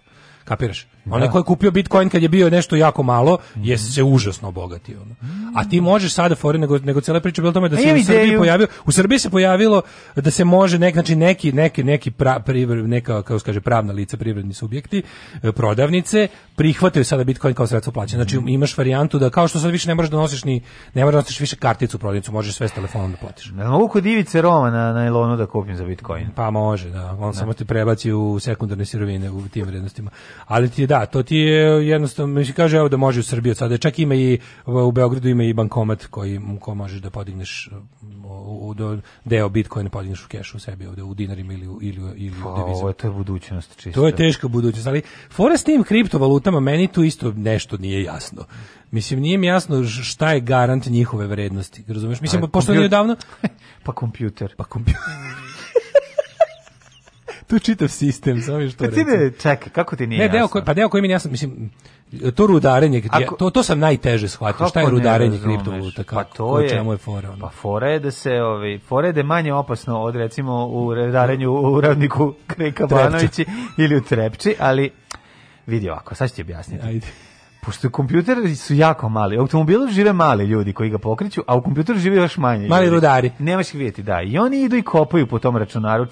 Kapiraš? Onaj da. ko je kupio Bitcoin kad je bio nešto jako malo, mm -hmm. se užasno obogatio. Mm -hmm. A ti možeš sada fore nego nego cela priča bila tome da se ja u Srbiji ideju. pojavio, u Srbiji se pojavilo da se može nek znači neki neki neki pra, privred, neka kako se kaže pravna lica, privredni subjekti, e, prodavnice prihvataju sada Bitcoin kao sredstvo plaćanja. Znači mm -hmm. imaš varijantu da kao što sad više ne možeš da nosiš ni ne možeš da nosiš više karticu u prodavnicu, možeš sve s telefonom da platiš. Ne mogu kod Ivice Roma na na Elonu da kupim za Bitcoin. Pa može, da. On da. samo ti prebaci u sekundarne sirovine u tim vrednostima. Ali ti je da, to ti je jednostavno, mi se kaže evo da može u Srbiji od sada, čak ima i u Beogradu ima i bankomat koji ko možeš da podigneš u, u deo Bitcoin podigneš u kešu u sebi ovde u dinarima ili ili ili u pa, devizama. Ovo to je budućnost čisto. To je teška budućnost, ali fora s tim kriptovalutama meni tu isto nešto nije jasno. Mislim, nije mi jasno šta je garant njihove vrednosti. Razumeš? Mislim, pošto nije odavno... pa kompjuter. Pa kompjuter. tu je čitav sistem, samo što reći. Ti čekaj, kako ti nije ne, Deo koji, pa deo koji mi jasno, mislim, to rudarenje, Ako, to, to sam najteže shvatio, šta je rudarenje kriptovaluta, pa kako, pa to je, čemu je fora? Ono? Pa fora je da se, ovi, fora je da je manje opasno od recimo u rudarenju u radniku Kreka Banovići ili u Trepči, ali vidi ovako, sad ću ti objasniti. Ajde. Pošto kompjuteri su jako mali, automobili automobilu žive mali ljudi koji ga pokreću, a u kompjuteru žive još manje. Mali ljudi. rudari. Nemaš ih vidjeti, da. I oni idu i kopaju po tom računaru,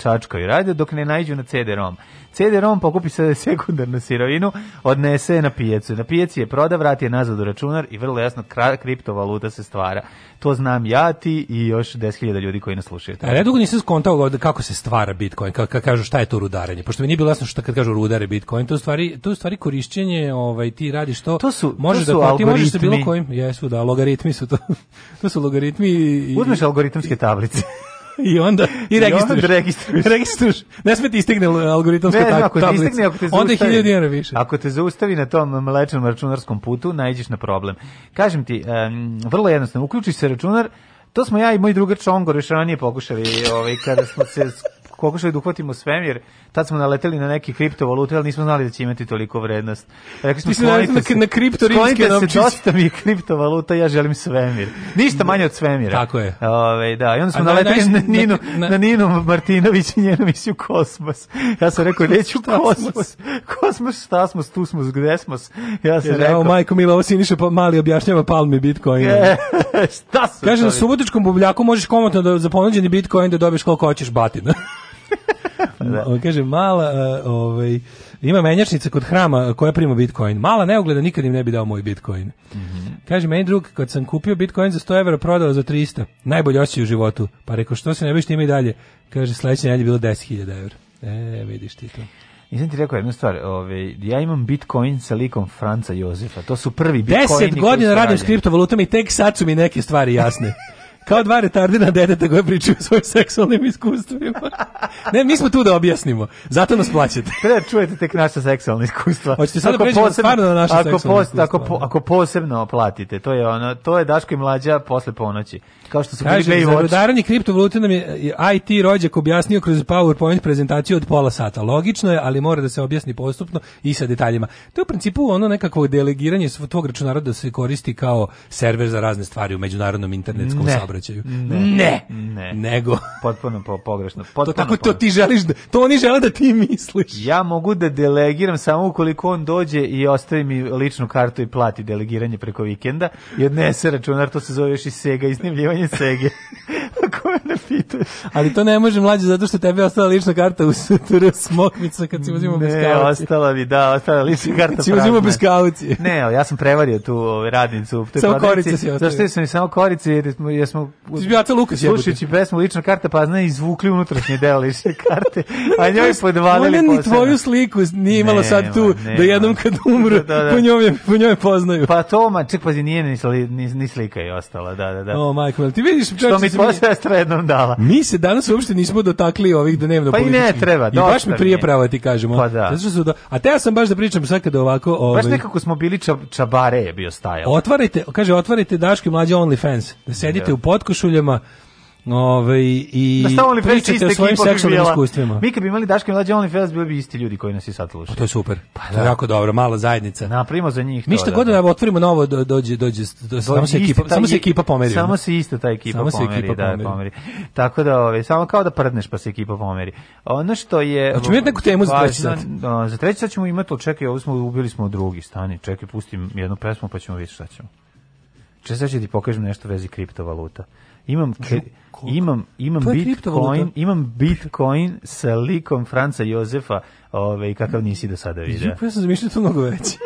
i rade dok ne naiđu na CD-ROM. CD-ROM pokupi se sekundarnu sirovinu, odnese je na pijecu. Na pijeci je proda, vrati je nazad u računar i vrlo jasno kriptovaluta se stvara. To znam ja, ti i još 10.000 ljudi koji nas slušaju. Ja e, dugo nisam skontao kako se stvara Bitcoin, kako kažu šta je to rudarenje. Pošto mi nije bilo jasno što kad kažu rudare Bitcoin, to je stvari, to je stvari korišćenje, ovaj, ti radiš to to su, može da algoritmi. možeš sa bilo kojim, jesu da, logaritmi su to. to su logaritmi i... Uzmeš algoritamske tablice. i onda i registruješ. I onda registruješ. registruješ. Ne sme ti istigne uh, algoritamska ne, ako tablica. Istigne, ako te onda je 1000 dinara više. Ako te zaustavi na tom mlečnom računarskom putu, najđeš na problem. Kažem ti, um, vrlo jednostavno, uključiš se računar, to smo ja i moj drugar Čongor još ranije pokušali, ovaj, kada smo se pokušali da uhvatimo svemir, Tad smo naleteli na neke kriptovalute, ali nismo znali da će imati toliko vrednost. Rekli smo, sklonite na, da se, na kripto sklonite se, dosta mi je kriptovaluta, ja želim svemir. Ništa manje od svemira. Tako je. Ove, da, i onda smo A, da, naleteli na, Ninu, na, Ninu Martinović i njenu misiju Kosmos. Ja sam rekao, neću Kosmos. Kosmos, šta smo, tu smo, gde smo. Ja sam Jer, rekao. Evo, majko Mila, ovo Siniša pa- mali objašnjava palmi Bitcoin. Je, šta su? Kaže, na subotičkom bubljaku možeš komotno da za ponuđeni Bitcoin da dobiješ koliko hoćeš batina da. Kaže, mala, uh, ovaj, ima menjačnica kod hrama e, koja prima bitcoin. Mala neugleda nikad im ne bi dao moj bitcoin. Mm -hmm. Kaže, meni drug, kad sam kupio bitcoin za 100 evra, prodao za 300. Najbolje osjećaj u životu. Pa rekao, što se ne biš time i dalje? Kaže, sledeće nedelje bilo 10.000 evra. E, vidiš ti to. I Nisam ti rekao jednu stvar, ove, ovaj, ja imam Bitcoin sa likom Franca Jozefa, to su prvi Bitcoini. Deset godina radim s kriptovalutama i tek sad su mi neke stvari jasne. Kao dva retardina deteta koje pričaju o svojim seksualnim iskustvima. Ne, mi smo tu da objasnimo. Zato nas plaćate. Treba čujete tek naša seksualna iskustva. Hoćete sada pređemo stvarno na naša seksualna iskustva. Ako, po, ako posebno platite, to je ono, to je Daško i mlađa posle ponoći kao što su Kaže, bili Baywatch. Rudaranje kriptovalute nam je IT rođak objasnio kroz PowerPoint prezentaciju od pola sata. Logično je, ali mora da se objasni postupno i sa detaljima. To je u principu ono nekakvo delegiranje tvog računara da se koristi kao server za razne stvari u međunarodnom internetskom ne. saobraćaju. Ne. ne. ne. Nego potpuno po, pogrešno. Potpuno to tako pogrešno. to ti želiš da, to oni žele da ti misliš. Ja mogu da delegiram samo ukoliko on dođe i ostavi mi ličnu kartu i plati delegiranje preko vikenda i odnese računar, to se zove još i Sega iznimljivanje me segue. ne da pitaš. Ali to ne može mlađe zato što tebe je ostala lična karta u sutra smokvica kad si uzimao bez Ne, ostala mi, da, ostala lična karta. si uzimao bez kaucije. Ne, ja sam prevario tu ovaj, radnicu. Samo korice si ostavio. Zašto sam i samo korice jer smo... Jer smo ti bi jata Lukas jebote. Slušajući pesmu lična karta pa zna izvukli unutrašnje deo lične karte. A njoj podvalili posebno. Ona ni tvoju sliku nije imala sad tu da jednom kad umru da, da, po njoj po njoj poznaju. Pa to ma ček pazi nije ni ni, slika je ostala, da da da. O majko, ti vidiš čovječe. Što mi posestra jednom dala. Mi se danas uopšte nismo dotakli ovih dnevno Pa i ne treba, I baš mi prije pravo ti kažemo. Pa da. Su do... A te ja sam baš da pričam sad kada ovako... Ovaj... Baš nekako smo bili čab, čabare je bio stajalo. Otvarajte, kaže, otvarajte Daški mlađe OnlyFans. Da, da. sedite da. u potkošuljama, Ove, ovaj, i da stavili pre čiste o svojim seksualnim iskustvima. Mi kad bi imali Daška i Mlađe OnlyFans, bili bi isti ljudi koji nas i sad slušaju. to je super. Pa, da. To je jako dobro, mala zajednica. Napravimo za njih to. Mi što da, god da, da. otvorimo novo, dođe, dođe, dođe samo, se ekipa, samo se ekipa pomeri. Samo se ista ta ekipa samo pomeri. Se ekipa da, pomeri. pomeri. Tako da, ove, ovaj, samo kao da prdneš pa se ekipa pomeri. Ono što je... Hoćemo imati neku temu za treći sat. Za treći sat ćemo imati, čekaj, ovo smo, ubili smo drugi, stani, čekaj, pustim jednu pesmu pa ćemo vidjeti šta ćemo. Če sad ću ti pokažem nešto vezi kriptovaluta. Imam, imam, imam, Bitcoin, imam Bitcoin sa likom Franca Jozefa, ovaj, kakav nisi do sada vidio. Pa ja sam zamišljao da to mnogo veće.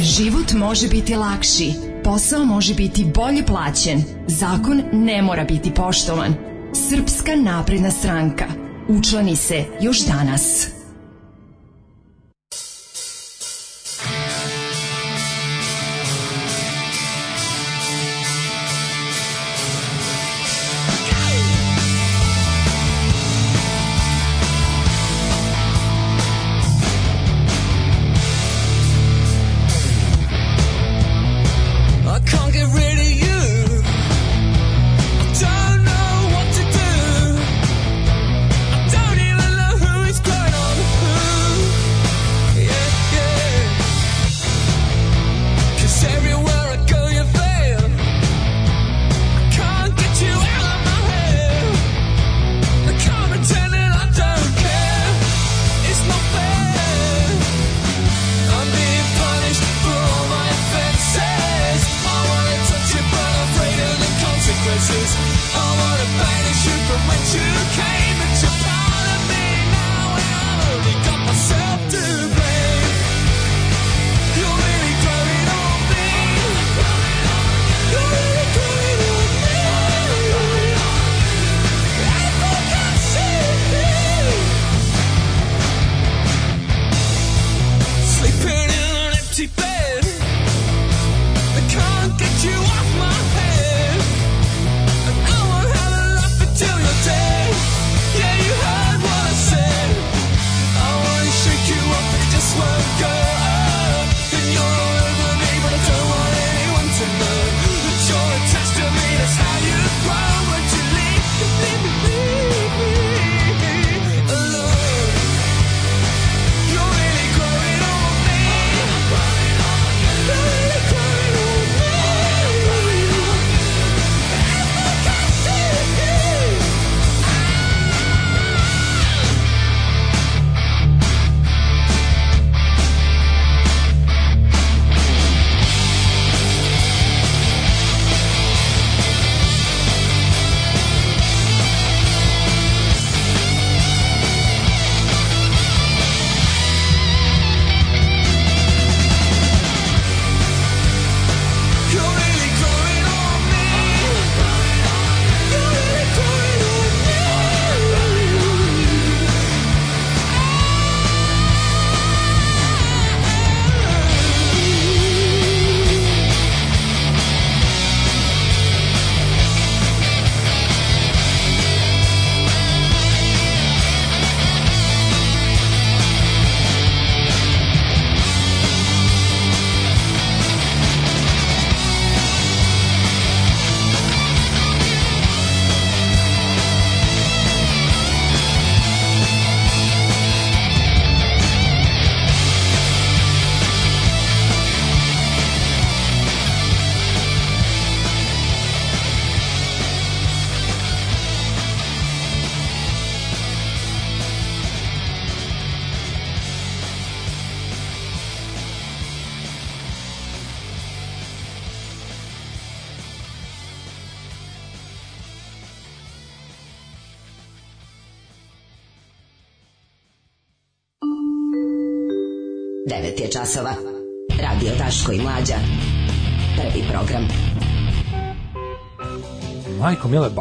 Život može biti lakši, posao može biti bolje plaćen, zakon ne mora biti poštovan. Srpska napredna stranka. Učlani se još danas.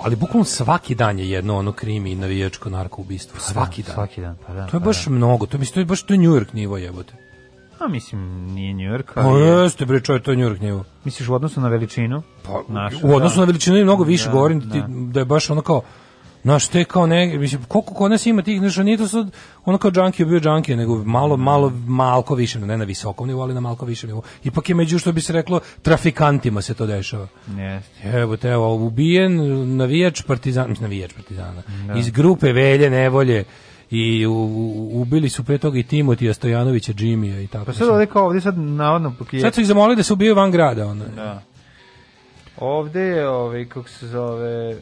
ali bukvalno svaki dan je jedno ono krimi i navijačko narko ubistvo. Pa da, svaki da, dan. Svaki dan, pa da. To je pa baš da. mnogo, to mislim to je baš to je New York nivo jebote. A pa mislim, nije New York, ali... Pa jeste, bre, čovje, to je New York nivo. Misliš u odnosu na veličinu? Pa, našu, u odnosu da. na veličinu je mnogo da, više, da, govorim da. Ti, da je baš ono kao Znaš, to je kao ne, mislim, koliko kod nas ima tih, znaš, nije to sad, ono kao džanki bio džanki, nego malo, malo, malko više, ne na visokom nivou, ali na malko više nivou. Ipak je među, što bi se reklo, trafikantima se to dešava. Yes. Evo, te, evo, ubijen navijač partizana, mislim, navijač partizana, da. iz grupe velje, nevolje, i u, u, ubili su pre toga i Timotija Stojanovića, Džimija i tako. Pa da sad ovdje kao ovdje sad navodno pokije. Sad su ih zamolili da se ubiju van grada. Ono. Da. Ovde je, ovaj, kako se zove,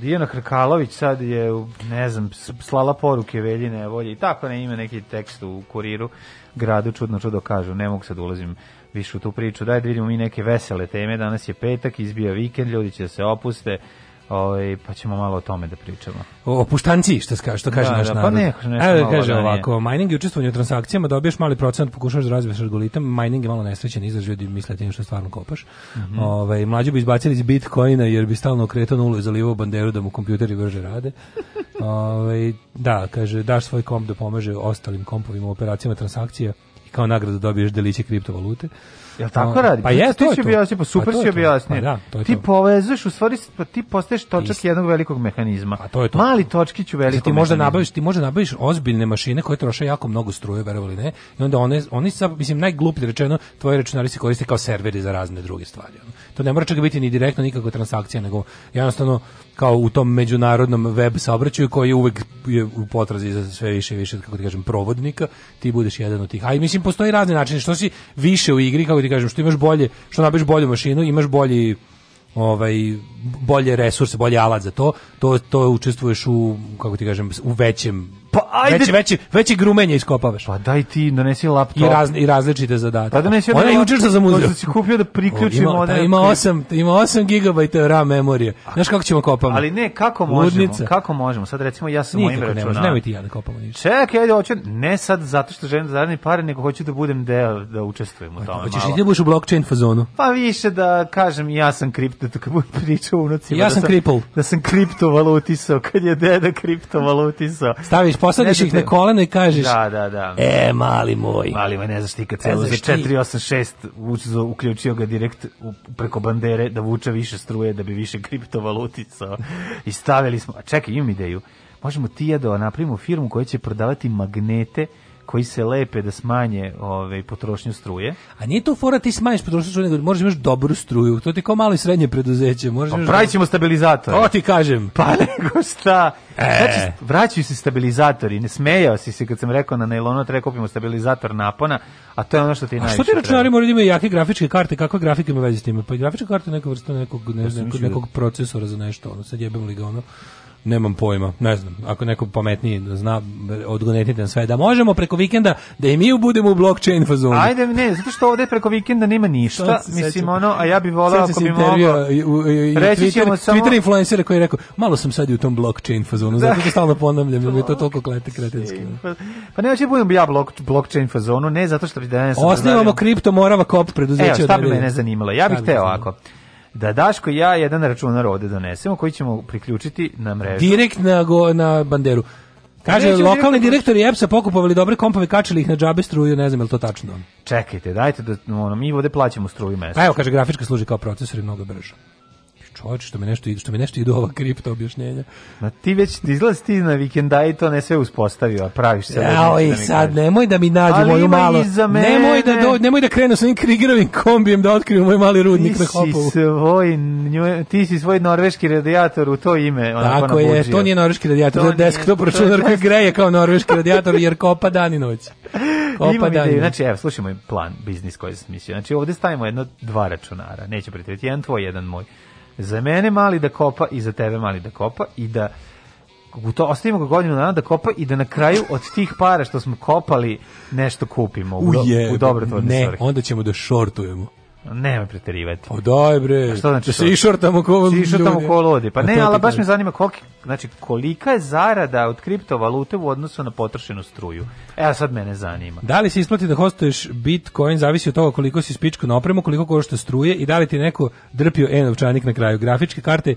Dijana Hrkalović sad je, ne znam, slala poruke Veljine Volje i tako ne ima neki tekst u kuriru gradu, čudno čudo kažu, ne mogu sad ulazim više u tu priču, daj da vidimo mi neke vesele teme, danas je petak, izbija vikend, ljudi će da se opuste, Ovaj pa ćemo malo o tome da pričamo. O, o puštanci, što kaže, što kaže da, naš da, pa narod. Pa ne, nešto Evo, malo kaže da ovako, mining je učestvovanje u transakcijama, dobiješ mali procenat, pokušaš da razbiješ algoritam, mining je malo nesrećen, izraz, ljudi misle tim što stvarno kopaš. Mm -hmm. Ovaj mlađi bi izbacili iz Bitcoina jer bi stalno okretao nulu i zalivao banderu da mu kompjuteri brže rade. Ove, ovaj, da, kaže, daš svoj komp da pomaže ostalim kompovima u operacijama transakcija i kao nagradu dobiješ deliće kriptovalute. Jel tako radi? Pa je, to je to. objasni, pa, pa super pa si objasnio. Pa da, ti to. povezuješ, u stvari, pa ti postaješ točak jednog velikog mehanizma. A to je to. Mali točkić u znači, velikom ti možda mehanizmu. nabaviš, ti možda nabaviš ozbiljne mašine koje troše jako mnogo struje, verovali ne, i onda one, oni sa, mislim, najgluplje rečeno, tvoji računari se koriste kao serveri za razne druge stvari. To ne mora čak biti ni direktno nikakva transakcija, nego jednostavno kao u tom međunarodnom web saobraćaju koji je uvek je u potrazi za sve više i više, kako ti kažem, provodnika, ti budeš jedan od tih. A i mislim postoji razni načini što si više u igri kako ti kažem što imaš bolje što nabiš bolju mašinu imaš bolji ovaj bolje resurse, bolje alat za to, to to učestvuješ u kako ti kažem u većem Pa ajde. Veći, veći, veći grumenje iskopavaš. Pa daj ti, donesi laptop. I, raz, i različite zadatke. Pa donesi Ona je jučer za muziku. Možda kupio da priključimo. Ima, ima, 8, ima 8 GB RAM memorije. Znaš kako ćemo kopamo? Ali ne, kako možemo? Ludnice. Kako možemo? Sad recimo ja sam mojim računom. Ne nemoj ti ja da kopamo ništa. Čekaj, ajde, hoću, ne sad zato što želim da zaradim pare, nego hoću da budem deo, da učestvujem u tome. Hoćeš i ti da budeš u blockchain fazonu? Pa više da kažem ja sam kripto, to kad budem pričao u Ja da sam, kripal. Da sam kriptovalutisao, kad je deda kriptovalutisao. Staviš ih ih na koleno i kažeš da, da, da. e, mali moj. Mali moj, ne znaš ti kad se za 486 uključio ga direkt preko bandere da vuče više struje, da bi više kriptovalutica i stavili smo, a čekaj, imam ideju, možemo ti ja da napravimo firmu koja će prodavati magnete koji se lepe da smanje ove, ovaj, potrošnju struje. A nije to fora ti smanjiš potrošnju struje, nego možeš imaš dobru struju. To ti kao malo i srednje preduzeće, možeš. Pa pravićemo da- stabilizator. O ti kažem. Pa nego šta? E. Znači, vraćaju se stabilizatori. Ne smejao si se kad sam rekao na nailonu treba da kupimo stabilizator napona, a to je ono što ti najviše. A što ti računari moraju da imaju jake grafičke karte, kakve grafike ima veze s time? Pa grafička karta neka vrsta nekog ne nekog, nekog procesora za nešto, ono sad jebem li ga ono Nemam pojma, ne znam. Ako neko pametniji zna, odgonetite na da sve. Da možemo preko vikenda da i mi budemo u blockchain fazonu. Ajde, ne, zato što ovde preko vikenda nema ništa. Sada, mislim, sećam. ono, a ja bih volao ako bi mogao... Reći ćemo samo... Twitter influencer koji je rekao, malo sam sad i u tom blockchain fazonu, da. zato što stalno ponavljam, jer mi je to toliko klete kretenski. Pa, pa ne, ja da budem ja blok, blockchain fazonu, ne zato što bi danas... Osnivamo kripto Morava Kop preduzeće. Evo, šta bi mene zanimalo? Ja bih teo ovako. Zanimalo da Daško ja jedan računar ovde donesemo koji ćemo priključiti na mrežu. Direkt na, go, na banderu. Kaže, lokalni direktori EPS-a pokupovali dobre kompove, kačili ih na džabe struju, ne znam je li to tačno. Čekajte, dajte da, ono, mi ovde plaćamo struju mesečno. Pa evo, kaže, grafička služi kao procesor i mnogo brže čovječe, što mi nešto što mi nešto idu ova kripto objašnjenja. Ma ti već izlazi ti na vikenda i to ne sve uspostavio, a praviš se. Ja, oj, da sad kažem. nemoj da mi nađe Ali moju malo. Nemoj da do, nemoj da krenu sa onim krigerovim kombijem da otkriju moj mali rudnik ti na Hopovu. Si svoj, nju, ti si svoj norveški radijator u to ime. Tako je, nabuđio. to nije norveški radijator, to je desktop računar koji greje kao norveški radijator jer kopa dan i noć. Kopa dan. Ideju. Znači, evo, slušaj moj plan biznis koji sam mislio. Znači, ovde stavimo jedno dva računara, neće pretjerati, jedan tvoj, jedan moj. Za mene mali da kopa i za tebe mali da kopa i da u to ostavimo godinu dana da kopa i da na kraju od tih para što smo kopali nešto kupimo u, u, do, u dobrotvorne Ne, svrhe. onda ćemo da šortujemo. Nema preterivati. Pa daj bre. A što znači? Da se išortamo ko ljudi. Išortamo ko ludi. Pa ne, ali baš me zanima koliki, znači kolika je zarada od kriptovalute u odnosu na potrošenu struju. E, sad mene zanima. Da li se isplati da hostuješ Bitcoin zavisi od toga koliko si spičku na opremu, koliko košta struje i da li ti neko drpio e novčanik na kraju grafičke karte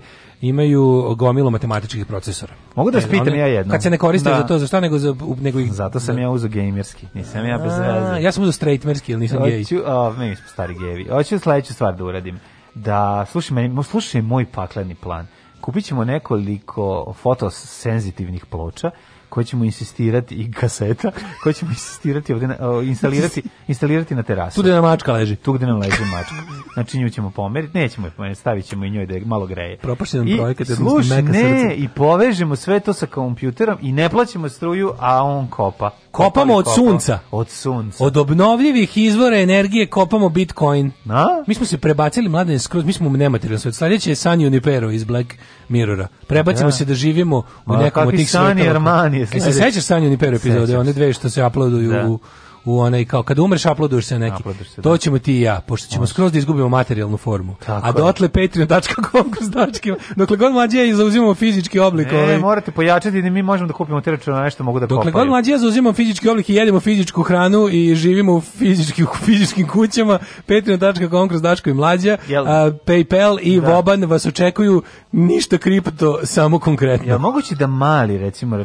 imaju gomilu matematičkih procesora. Mogu da spitam e, ja jedno. Kad se ne koriste da. za to, za šta nego za nego ih... Zato sam ja uzeo gamerski. Nisam ja bez veze. Ja sam uzeo straightmerski, ili nisam gej. Hoću, a, mi smo stari gejevi. Hoću sledeću stvar da uradim. Da, slušaj, meni, slušaj moj pakleni plan. Kupićemo nekoliko fotosenzitivnih ploča koje ćemo insistirati i kaseta, koje ćemo insistirati ovde na, o, instalirati, instalirati na terasu. Tu gde nam mačka leži. Tu gde nam leži mačka. Znači nju ćemo pomeriti, nećemo je pomeriti, stavit ćemo i njoj da je malo greje. Propašće nam projekat, jer sluš, ne, i povežemo sve to sa kompjuterom i ne plaćamo struju, a on kopa kopamo od sunca. Od sunca. Od obnovljivih izvora energije kopamo Bitcoin. Na? Mi smo se prebacili mlade skroz, mi smo u nematerijalnom svijetu. Sljedeće je San Unipero iz Black Mirrora. Prebacimo ja. Da. se da živimo u nekom od tih Sanji Armani. E se sećaš San Unipero epizode, one dve što se uploaduju da. u u onaj kao kad umreš uploaduješ se neki. Se, to da. ćemo ti i ja, pošto ćemo Može. skroz da izgubimo materijalnu formu. Tako A dotle patreon.com kroz dačkima. Dokle god mlađe zauzimamo fizički oblik, ne, ovaj. morate pojačati da mi možemo da kupimo te račune, nešto mogu da kopaju. Dokle god mlađe zauzimamo fizički oblik i jedemo fizičku hranu i živimo u fizički u fizičkim kućama, patreon.com kroz dačko i mlađa, a, PayPal i da. Voban vas očekuju ništa kripto, samo konkretno. Jel moguće da mali recimo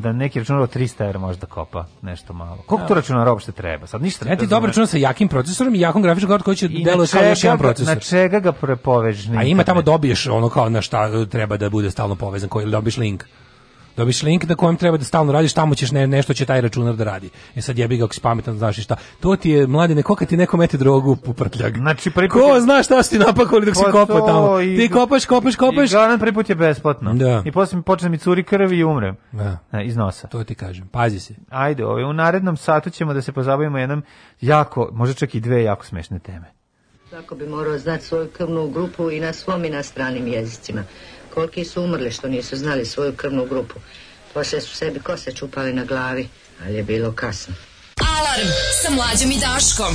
da neki računar 300 € možda kopa nešto malo. Koliko to računara kao što treba. Sad ništa ne. ti dobro čuno sa jakim procesorom i jakom grafičkom kartom koji će deluje kao još jedan procesor. Na čega ga prepovežni? A ima tamo dobiješ ono kao na šta treba da bude stalno povezan, koji dobiješ link. Dobiš link na kojem treba da stalno radiš, tamo ćeš ne, nešto će taj računar da radi. E sad jebi ga ako si pametan, znaš i šta. To ti je mladine, koka ti neko mete drogu u prtljag. Znači, prvi Ko zna šta si ti napakali dok si Pa kopao tamo? i- Ti kopaš, kopaš, kopaš. I garan prvi je besplatno. Da. I posle mi počne mi curi krv i umrem. Da. E, Iz nosa. To ti kažem, pazi se. Ajde, ovaj, u narednom satu ćemo da se pozabavimo jednom jako, možda čak i dve jako smešne teme. Svako bi morao znati svoju krvnu grupu i na svom i na stranim jezicima koliki su umrli što nisu znali svoju krvnu grupu. Poslije su sebi kose čupali na glavi, ali je bilo kasno. Alarm sa mlađom i Daškom.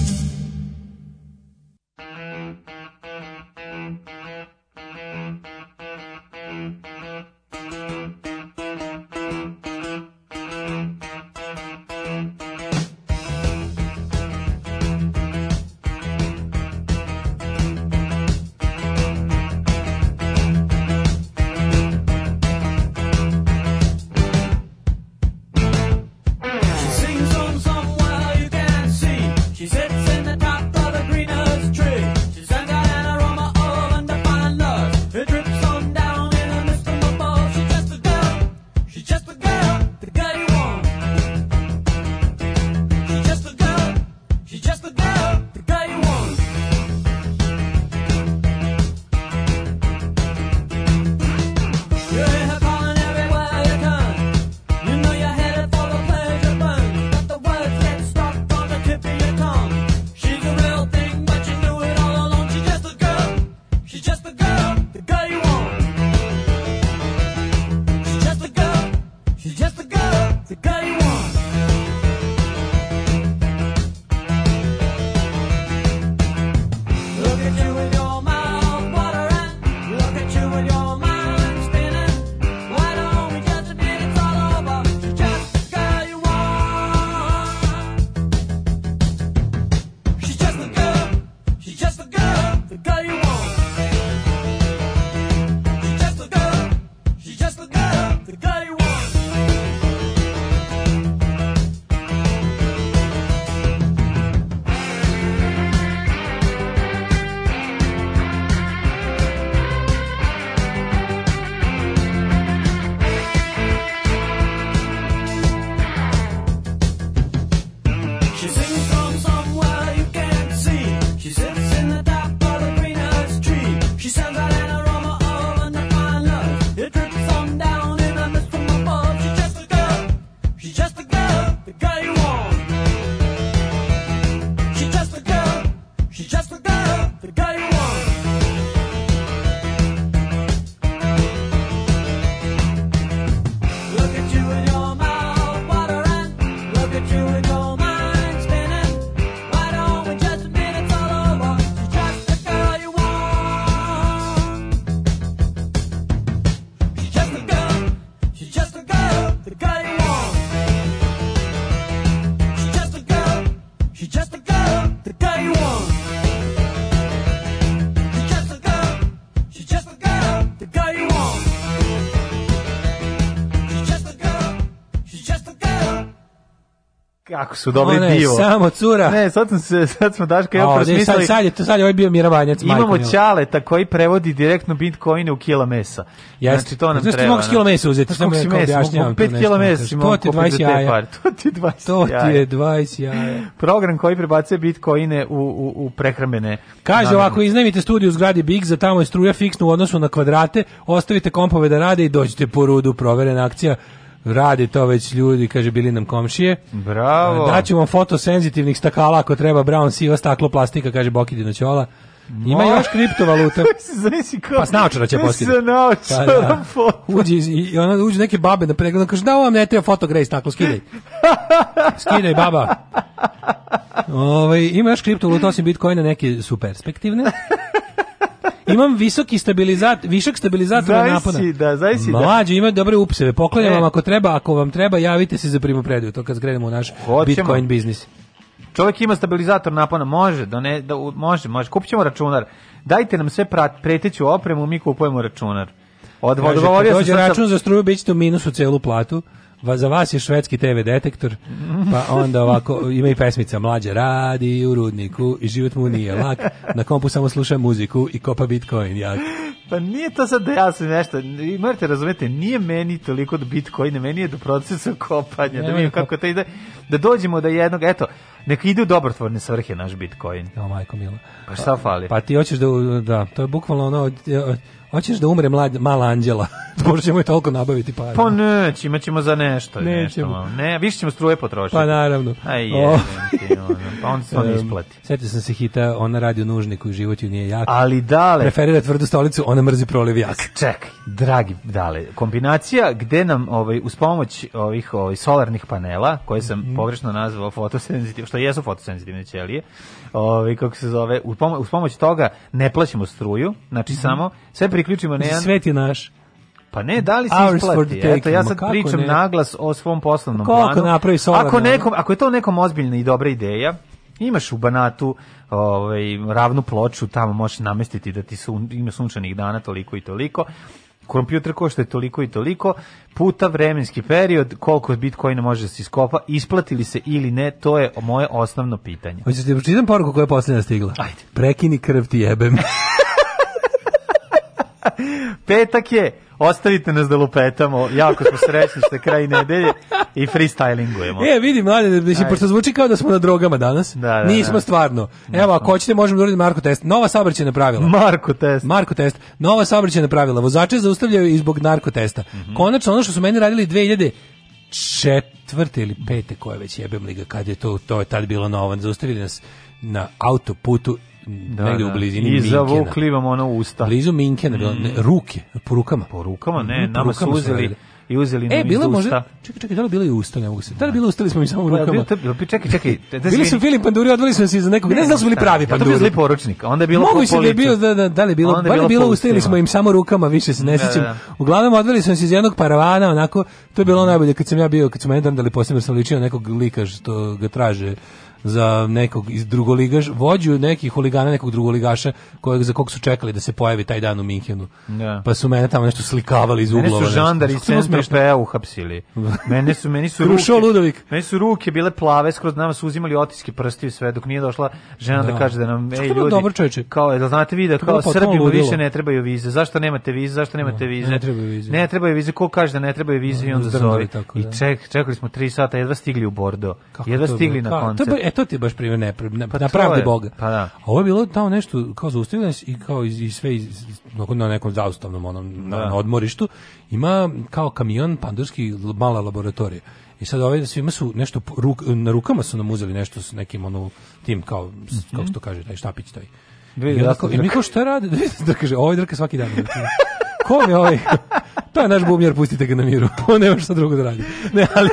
Jako su dobri One, divo. samo cura. Ne, sad, sam se, sad smo Daška ja prosmislili. Sad, sad, je, to, sad je ovaj bio Miravanjac. Imamo Ćaleta koji prevodi direktno bitcoine u kila mesa. Jeste. Znači, to nam treba. Znači, mogu s kila mesa uzeti. Znači, mogu s mesa, mogu 5 kila mesa. To ti je 20 jaja. To ti je 20 To ti je 20 jaja. Program koji prebacuje bitcoine u, u, u prehrambene. Kaže ovako, iznajmite studiju u zgradi Big, za tamo je struja fiksna u odnosu na kvadrate, ostavite kompove da rade i dođite po rudu, proverena akcija radi to već ljudi, kaže, bili nam komšije. Bravo. Daćemo fotosenzitivnih stakala ako treba, brown siva staklo plastika, kaže Bokidino Ćola. Ima još kriptovaluta. pa s naočara će poslije. Sa da naočara pa, da. Uđi, i ona uđe neke babe na pregledu, kaže da vam ne treba foto, fotogrej staklo, skidaj. Skidaj baba. Ove, ovaj, ima još kriptovaluta osim bitcoina, neke su perspektivne imam visoki stabilizator, višak stabilizatora napona. Si, da, si, da. Mlađe, ima dobre upseve. Poklanjam e. vam ako treba, ako vam treba, javite se za primopredaju, to kad zgrenemo u naš Hoćemo. Bitcoin biznis. Čovjek ima stabilizator napona, može, da ne, da, može, može. Kupit računar. Dajte nam sve preteću opremu, mi kupujemo računar. Od, Kaže, dođe račun za struju, bit ćete u minusu celu platu. Va, za vas je švedski TV detektor, pa onda ovako, ima i pesmica, mlađa radi u rudniku i život mu nije lak, na kompu samo sluša muziku i kopa bitcoin, jak. Pa nije to sad da ja sam nešto, morate razumete, nije meni toliko do Bitcoina, meni je do procesa kopanja, ne, da vidim da kako to ide, da dođemo do jednog, eto, neka ide u dobrotvorne svrhe naš Bitcoin. O majko mila. Pa šta fali? Pa ti hoćeš da, da, to je bukvalno ono, Hoćeš da umre mlad, mala anđela? Da Možemo je toliko nabaviti par. Pa neć, imat ćemo za nešto. Nećemo. Nešto, ne, više ćemo struje potrošiti. Pa naravno. Aj, je. Ono, pa on se on isplati. Um, Sjetio sam se hita, ona radi u nužniku i život ju nije jak. Ali dale... Preferira tvrdu stolicu, ona mrzi proliv jak. Čekaj, dragi dale, kombinacija gde nam ovaj, uz pomoć ovih ovaj, solarnih panela, koje sam mm. pogrešno nazvao fotosenzitivne, što jesu fotosenzitivne ćelije, ovaj, kako se zove, uz, pomo uz pomoć toga ne plaćamo struju, znači mm. samo sve priključimo na znači, jedan... Svet je naš Pa ne, da li se Hours isplati? Eto, ja sad pričam ne? naglas o svom poslovnom kako planu. Kako napravi solarno? Ako, nekom, ako je to nekom ozbiljna i dobra ideja, imaš u Banatu ovaj, ravnu ploču, tamo možeš namestiti da ti sun, ima sunčanih dana toliko i toliko, kompjuter košta je toliko i toliko, puta vremenski period, koliko bitcoina može da se iskopa, isplatili se ili ne, to je moje osnovno pitanje. Hoćeš ti da pročitam poruku koja je posljedna stigla? Ajde. Prekini krv ti jebem. Petak je, ostavite nas da lupetamo, jako smo srećni što je kraj nedelje i freestylingujemo. E, vidi, mlade, mislim, pošto zvuči kao da smo na drogama danas, da, da, da. nismo da. stvarno. Evo, ako hoćete, možemo da uradimo Marko test. Nova saobraćajna pravila. Marko test. Marko test. Nova saobraćajna pravila. Vozači zaustavljaju i zbog narko testa. Mm -hmm. Konačno, ono što su meni radili 2000 četvrte ili pete koje već jebem liga kad je to to je tad bilo novo zaustavili nas na autoputu da, negde da. u blizini Minkena. I zavukli vam ono usta. Blizu Minkena, da, mm. ne, ruke, po rukama. Po rukama, ne, mm, po nama su uzeli i uzeli e, nam e, bilo iz možda, Čekaj, čekaj, da li bilo i usta, ne mogu se. Da li da. bilo ustali smo mi samo u pa, rukama. Da, čekaj, čekaj. Da bili su Filip panduri, odveli smo se iza nekog. Ne, znam da su bili pravi panduri. Ja to bili poručnik, onda je bilo Mogu se da je bilo da, da, da li je bilo, bar je bilo ustali smo im samo rukama, više se ne sećam. Uglavnom odveli smo se iz jednog paravana, onako to je bilo mm. najbolje kad sam ja bio, kad sam jedan da li posebno sam ličio nekog lika što ga traže za nekog iz drugoligaš, vođu nekih huligana, nekog drugoligaša kojeg, za kog su čekali da se pojavi taj dan u Minhenu. Da. Pa su mene tamo nešto slikavali iz uglova. Mene su žandari iz centra e uhapsili. Mene su, meni su ruke, Ludovik. meni su ruke bile plave, skroz nama su uzimali otiske prsti sve, dok nije došla žena da, da kaže da nam, ej ljudi, dobro čovječe. kao, da znate vi da kao Srbi više ne trebaju vize, zašto nemate vize, zašto da, nemate vize? Ne trebaju vize. Ne trebaju vize, ko kaže da ne trebaju vize i da, onda zove. I da. ček, čekali smo tri sata, jedva stigli u Bordo, jedva stigli na koncert. E, to ti baš primjer ne, ne pa na pravde Boga. Pa da. A ovo je bilo tamo nešto kao zaustavljeno i kao iz, iz sve iz, iz, na nekom zaustavnom onom da. na, odmorištu ima kao kamion pandurski mala laboratorija. I sad ovaj svima su nešto ruk, na rukama su nam uzeli nešto s nekim ono tim kao mm -hmm. kako to kaže taj štapić taj. Vidi, I, mi kao šta radi? Da, da kaže, ovaj drka svaki dan. Ko je ovaj? To je naš bumjer, pustite ga na miru. On nema šta drugo da radi. Ne, ali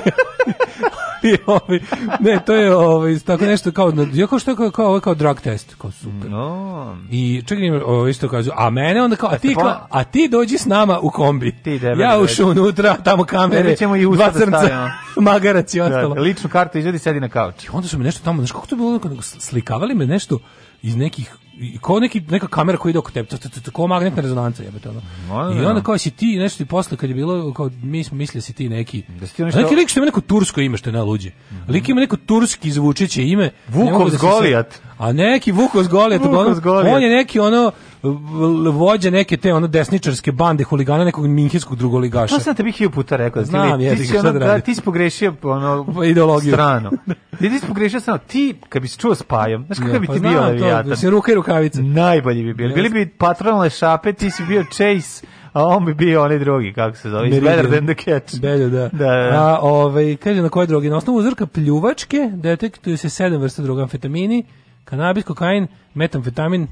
I ovaj, ne, to je ovaj, tako nešto kao, ja kao što kao, kao, kao drug test, kao super. No. I čekaj, ovaj, isto kažu, a mene onda kao, a ti, kao, a ti dođi s nama u kombi. Ti debeli, ja ušu unutra, tamo kamere, ćemo i dva da crnca, magarac i da, ostalo. Da, ličnu kartu izvedi, sedi na kauč. I onda su mi nešto tamo, znaš kako to bilo, slikavali me nešto iz nekih kao neki neka kamera koja ide oko tebe, tako magnetna rezonanca jebote ono. Da, I onda da. kao si ti nešto i posle kad je bilo kao mi smo mislili da si ti neki. Da si ti nešto... Neki lik što ima neko tursko ime što je najluđe. Mhm. Lik ima neko turski zvučeće ime. Vukos Golijat. A neki Vukos Golijat, on, on je neki ono vođa neke te ono desničarske bande huligana nekog minhenskog drugoligaša. To pa sam bih hiljadu puta rekao. Da Znam, ti, jezik, ti, si ono, da, ti si pogrešio ono, pa, ideologiju. strano. Ti, si pogrešio strano. Ti, kad bi se čuo s pajom, znaš kada ja, bi pa ti bio levijatan? Da si ruka i rukavice. Najbolji bi bili. Bili bi patronale šape, ti si bio Chase a on bi bio onaj drugi, kako se zove, Meridian. Better than the catch. Belju, da. da. da, da. A, ovaj, kaže na koje droge? Na osnovu uzorka pljuvačke detektuju se sedam vrsta droga amfetamini, kanabis, kokain, metamfetamin,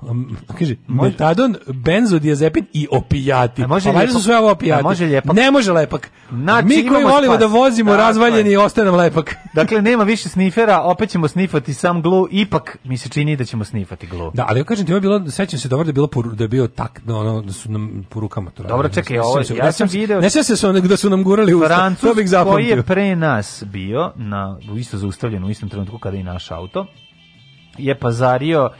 Um, kaže, može. metadon, benzodiazepin i opijati. A može pa su sve ovo opijati. može ljepak. Ne može lepak. Znači, Mi koji volimo spas. da vozimo da, razvaljeni i ostaje lepak. Dakle, nema više snifera, opet ćemo snifati sam glu, ipak mi se čini da ćemo snifati glu. Da, ali kažem ti, ovo je bilo, sećam se dobro da je bilo da je bilo tak, no, ono, da su nam po rukama to Dobro, čekaj, ovo, ja, ja sam video... Ne sećam se da su nam gurali u to bih zapamtio. koji je pre nas bio, na, isto zaustavljen u istom trenutku kada i naš auto, je pazario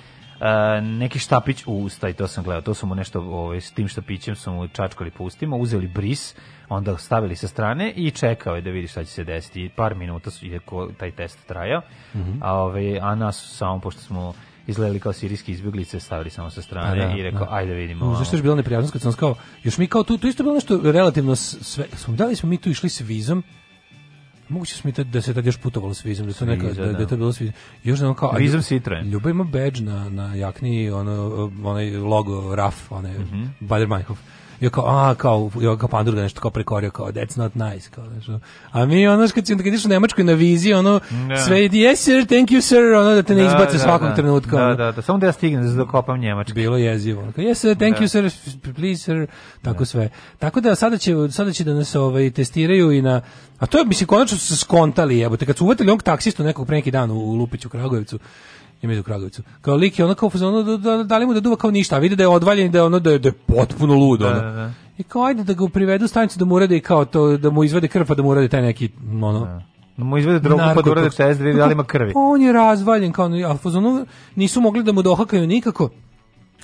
E, neki štapić u usta i to sam gledao. To su mu nešto ovaj, s tim štapićem su mu čačkali po ustima, uzeli bris, onda stavili sa strane i čekao je da vidi šta će se desiti. par minuta su, je taj test trajao, mm -hmm. a, ovaj, a nas samo, pošto smo izgledali kao sirijski izbjeglice, stavili samo sa strane da, i rekao, da. ajde vidimo. No, zašto je bilo neprijatnost kad sam kao, još mi kao tu, tu isto bilo nešto relativno, sve, smo, da li smo mi tu išli s vizom, Moguće smo tad, da se tad još putovalo s vizom, da to neka da, da je da. to bilo s vizom. Još ono kao vizom sitre. Ljubav ima bedž na na jakni, ono onaj logo RAF, onaj mm -hmm ja kao, a, kao, ja kao pandurga nešto kao prekorio, kao, that's not nice, kao, nešto. A mi, ono, kad, kad ideš u Nemačkoj na viziji, ono, da. sve ide, yes sir, thank you sir, ono, da te ne da, izbace da, svakom da, trenutku. Da, da, da, samo da ja stignem, da se dokopam Njemačke. Bilo jezivo. Kao, yes sir, thank da. you sir, please sir, tako da. sve. Tako da, sada će, sada će da nas ovaj, testiraju i na, a to je, mislim, konačno su se skontali, jebote, kad su uvatili onog taksistu nekog pre neki dan u Lupiću, Kragujevcu, imaju u Kragujevcu. Kao lik je ono kao ono, da, da, da li mu da duva kao ništa, a da je odvaljen da je ono da je, da je potpuno lud ono. Da, da, da. I kao ajde da ga privedu u stanicu da mu urade i kao to da mu izvade krv pa da mu urade taj neki ono. Da. da mu izvede drogu pa da urade test da vidi da li ima krvi. Pa on je razvaljen kao, a fazonu nisu mogli da mu dohakaju nikako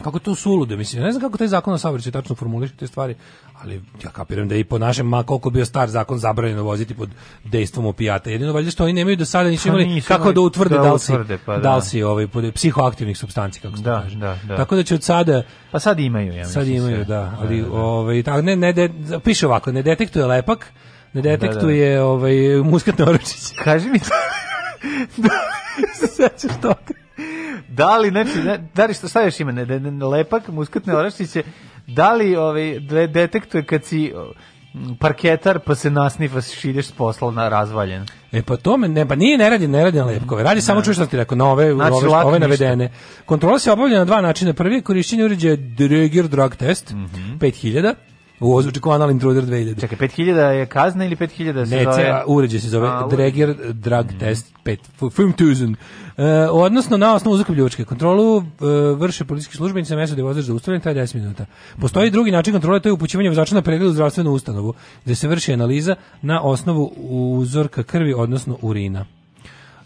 kako to suludo, mislim, ne znam kako taj zakon o saobraćaju tačno formuliše te stvari, ali ja kapiram da je i po našem, ma koliko bio star zakon zabranjeno voziti pod dejstvom opijata. Jedino valjda što oni nemaju do sada nisu pa imali kako da utvrde da, da li si, da. da li da. si ovaj, pod psihoaktivnih supstanci kako se da, kaže. Da, da. Tako da će od sada... Pa sad imaju, ja mislim. Sad imaju, sve. Da, da. Ali, da, da. Ovaj, tako, ne, ne, de, piše ovako, ne detektuje lepak, ne da, detektuje ovaj, muskatni muskat Kaži mi da, se sećaš toga da li, znači, da li, šta još ima, ne, ne, ne lepak, muskatne oraščiće, da li ovaj, de, da detektuje kad si parketar pa se nasnifaš ideš posla na razvaljen. E pa to me ne pa nije ne radi ne radi na lepkove. Radi samo da. čuješ šta ti rekao na ove znači, ove, ove navedene. Kontrola se obavlja na dva načina. Prvi je korišćenje uređaja Dreger drug test mm -hmm. 5000 U ozvučiku Anal Intruder 2000. Čekaj, 5000 je kazna ili 5000 se ne, zove? Ne, uređaj se zove Dreger Drug mm. Test 5. Film E, odnosno, na osnovu uzakabljivačke kontrolu e, vrše policijski službenici na mesto da je vozač zaustavljen, taj 10 minuta. Postoji drugi način kontrole, to je upućivanje vozača na pregled u zdravstvenu ustanovu, gde se vrši analiza na osnovu uzorka krvi, odnosno urina.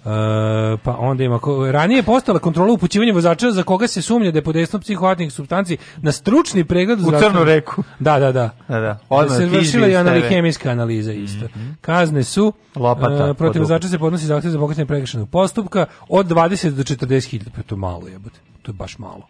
Eh, pa onda ima ranije je postala kontrola upućivanja vozača za koga se sumnja da je pod dejstvom psihoaktivnih supstanci na stručni pregled u zdravstvenu... Crnu reku. Da, da, da. Da, da. Odmah, da se vršila i analihemijska analiza mhm. isto. Mm -hmm. Kazne su Lopata, uh, protiv vozača se podnosi zahtjev za pokretanje prekršajnog postupka od 20 do 40 hiljada, pa to malo jebote. To je baš malo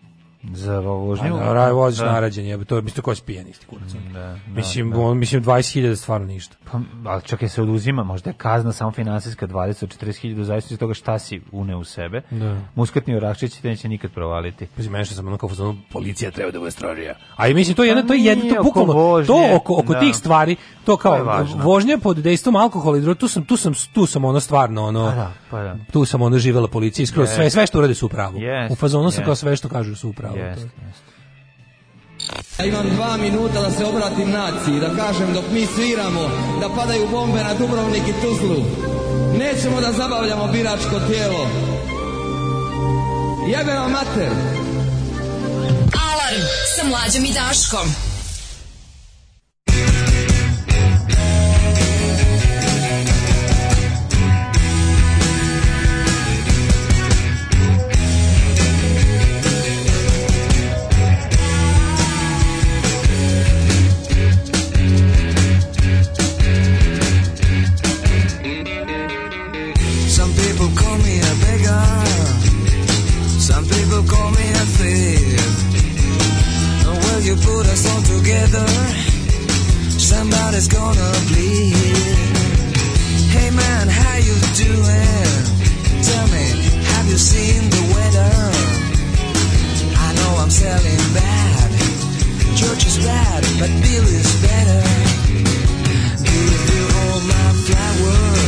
za vožnju. A, raj voziš da. narađen, je, to je mislim ko je spijen isti kurac. Mm, da, da, mislim, da. On, mislim 20.000 stvarno ništa. Pa, ali čak je se oduzima, možda je kazna samo finansijska 20 od 40.000, zavisno od toga šta si une u sebe. Da. Muskatni oraščić te neće nikad provaliti. Mislim, meni što sam onako fazonu, policija treba da bude strožija. A i mislim, to je pa jedno, to je jedno, to bukvalno, to oko, oko da. tih stvari, to kao to vožnja pod dejstvom alkohola i drugo, tu sam, tu sam, tu sam ono stvarno, ono, pa da, pa da. tu sam ono živela policija, skroz sve, sve što uradi su u Yes, u fazonu yes. sam kao sve što kažu su u Jest, jest. Ja imam dva minuta da se obratim naciji, da kažem dok mi sviramo, da padaju bombe na Dubrovnik i Tuzlu. Nećemo da zabavljamo biračko tijelo. Jebe vam mater! Alarm sa mlađom i Daškom. Tell me, have you seen the weather? I know I'm selling bad. Church is bad, but Bill is better. Give you all my flowers.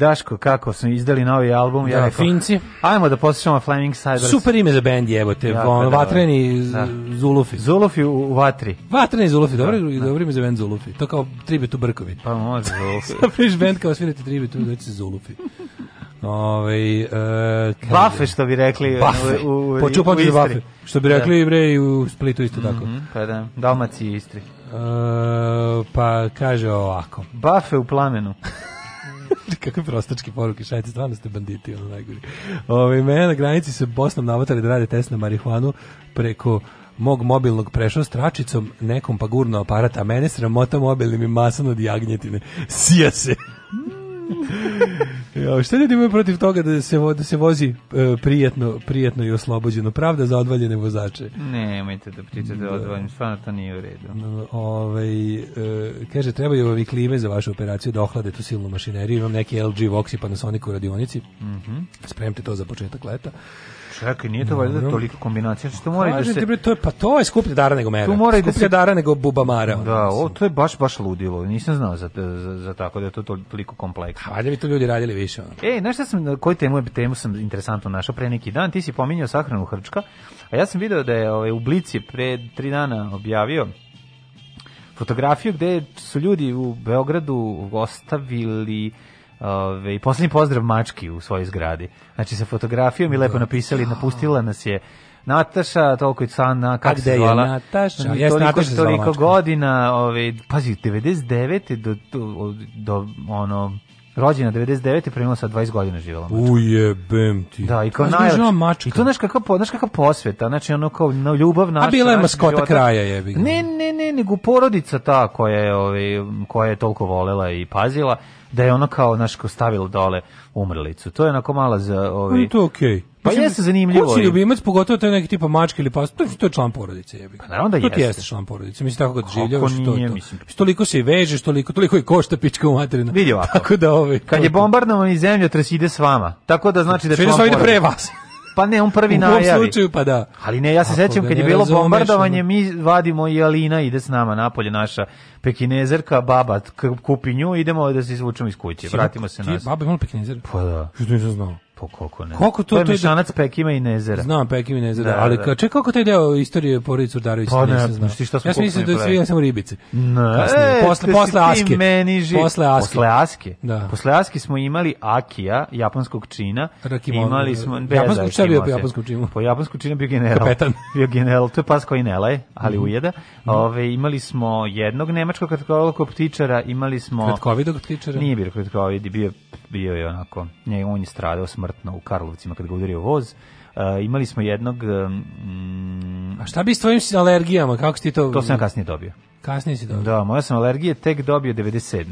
Daško kako su izdali novi album. Da, ja rekao, Finci. Ajmo da poslušamo Flaming Cybers. Super ime za bend jebote. Da, on, da, vatreni da. Zulufi. Zulufi u, u vatri. Vatreni Zulufi, dobro, da. da. dobro ime za bend Zulufi. To kao tribut u Brkovi. Pa može Zulufi. Napriš bend kao svirati tribut, doći Zulufi. Ove, ovaj, e, bafe što bi rekli bafe. u, u, pa u, u Bafe. Što bi da. rekli da. bre u Splitu isto tako. Mm -hmm, pa da, Dalmaciji i Istri. E, pa kaže ovako. Bafe u plamenu. Kakve prostačke poruke šajte, stvarno ste banditi, ono najgori. Ove, mene na granici se Bosnom navatali da rade test na marihuanu preko mog mobilnog prešao stračicom, nekom pa gurno aparata, mene sramota mobilnim i masan od jagnjetine. Sija se! Mm. jo, šta ljudi imaju protiv toga da se, da se vozi e, prijatno, prijatno i oslobođeno? Pravda za odvaljene vozače. Nemojte da pričate o da. odvaljenim, stvarno to nije u redu. Ove, ovaj, kaže, trebaju ovi klime za vašu operaciju da ohlade tu silnu mašineriju. Imam neki LG Vox i Panasonic u radionici. Mm -hmm. Spremte to za početak leta. Čekaj, nije to valjda toliko kombinacija što znači, mora da se... Bre, to je, pa to je skuplje dara nego mera. Tu mora da se... dara nego bubamara. Da, o, to je baš, baš ludilo. Nisam znao za, za, za tako da je to toliko kompleksno. A valjda bi to ljudi radili više. Ono. E, znaš šta sam, koju temu, temu sam interesantno našao pre neki dan? Ti si pominjao sahranu Hrčka, a ja sam video da je ovaj, u Blici pre tri dana objavio fotografiju gde su ljudi u Beogradu ostavili Ove, poslednji pozdrav mački u svojoj zgradi. Znači sa fotografijom i lepo da. napisali, napustila nas je Nataša, toliko i sana, kak znači, se zvala? Nataša? Toliko, Nataša toliko mačka. godina, ove, pazi, 99. do, do, do ono, rođena 99. i primila sa 20 godina živela mačka. Ujebem ti. Da, i kao pa da najjača mačka. I to znaš kakva, znaš kakva posveta, znači ono kao no, ljubav naša. A bila je maskota života. kraja jebi. Ne, ne, ne, nego porodica ta koja je, ovaj, koja je toliko volela i pazila da je ono kao naš ko stavilo dole umrlicu. To je onako mala za ovaj. To je okej. Okay. Pa mislim, jeste zanimljivo. Kući ljubimac, pogotovo to je neki tipa mačke ili pas, to je, to je član porodice. Jebi. Pa naravno da jeste. To jeste član porodice, mislim tako kad življavaš, to je to. Mislim. Toliko se veže, vežeš, toliko, toliko i košta pička u materinu. Vidi ovako. Tako da ovaj, Kad je bombardovan i zemlja, zemljotres ide s vama, tako da znači da član porodice. Sve ide pre vas. Pa ne, on prvi najavi. U ovom slučaju, pa da. Ali ne, ja se sećam, kad je bilo bombardovanje, mi vadimo i Alina ide s nama napolje, naša pekinezerka, baba, kupi nju, idemo da se izvučemo iz kuće, vratimo se nas. Ti je baba imala pekinezer? Pa da. Što nisam znao? Po koliko ne? Koliko to, to je mešanac Pekima i Nezera. Znam Pekima i Nezera, da, ali da. da. čekaj kako taj deo istorije porodice Udarović pa, nisam znao. Šta ja mislim da svi ja sam da ribice. Ne, Kasnije, e, posle posle Aske. Meni živ... Posle Aske. Posle Aske. Da. Posle Aske smo imali Akija, japanskog čina. Rakimon, imali smo japanskog čina bio po japanskom Po japanskog čina pa bio general. Kapetan. bio general, to je pas koji ne laje, ali mm -hmm. ujeda. Mhm. Ove, imali smo jednog nemačkog kratkovidog ptičara, imali smo... Kratkovidog ptičara? Nije bio kratkovidi, bio bio je onako, nje, on je stradao smrtno u Karlovcima kad ga udario voz. Uh, imali smo jednog... Um, A šta bi s tvojim alergijama? Kako si ti to... To sam kasnije dobio. Kasnije si dobio? Da, moja sam alergije tek dobio 97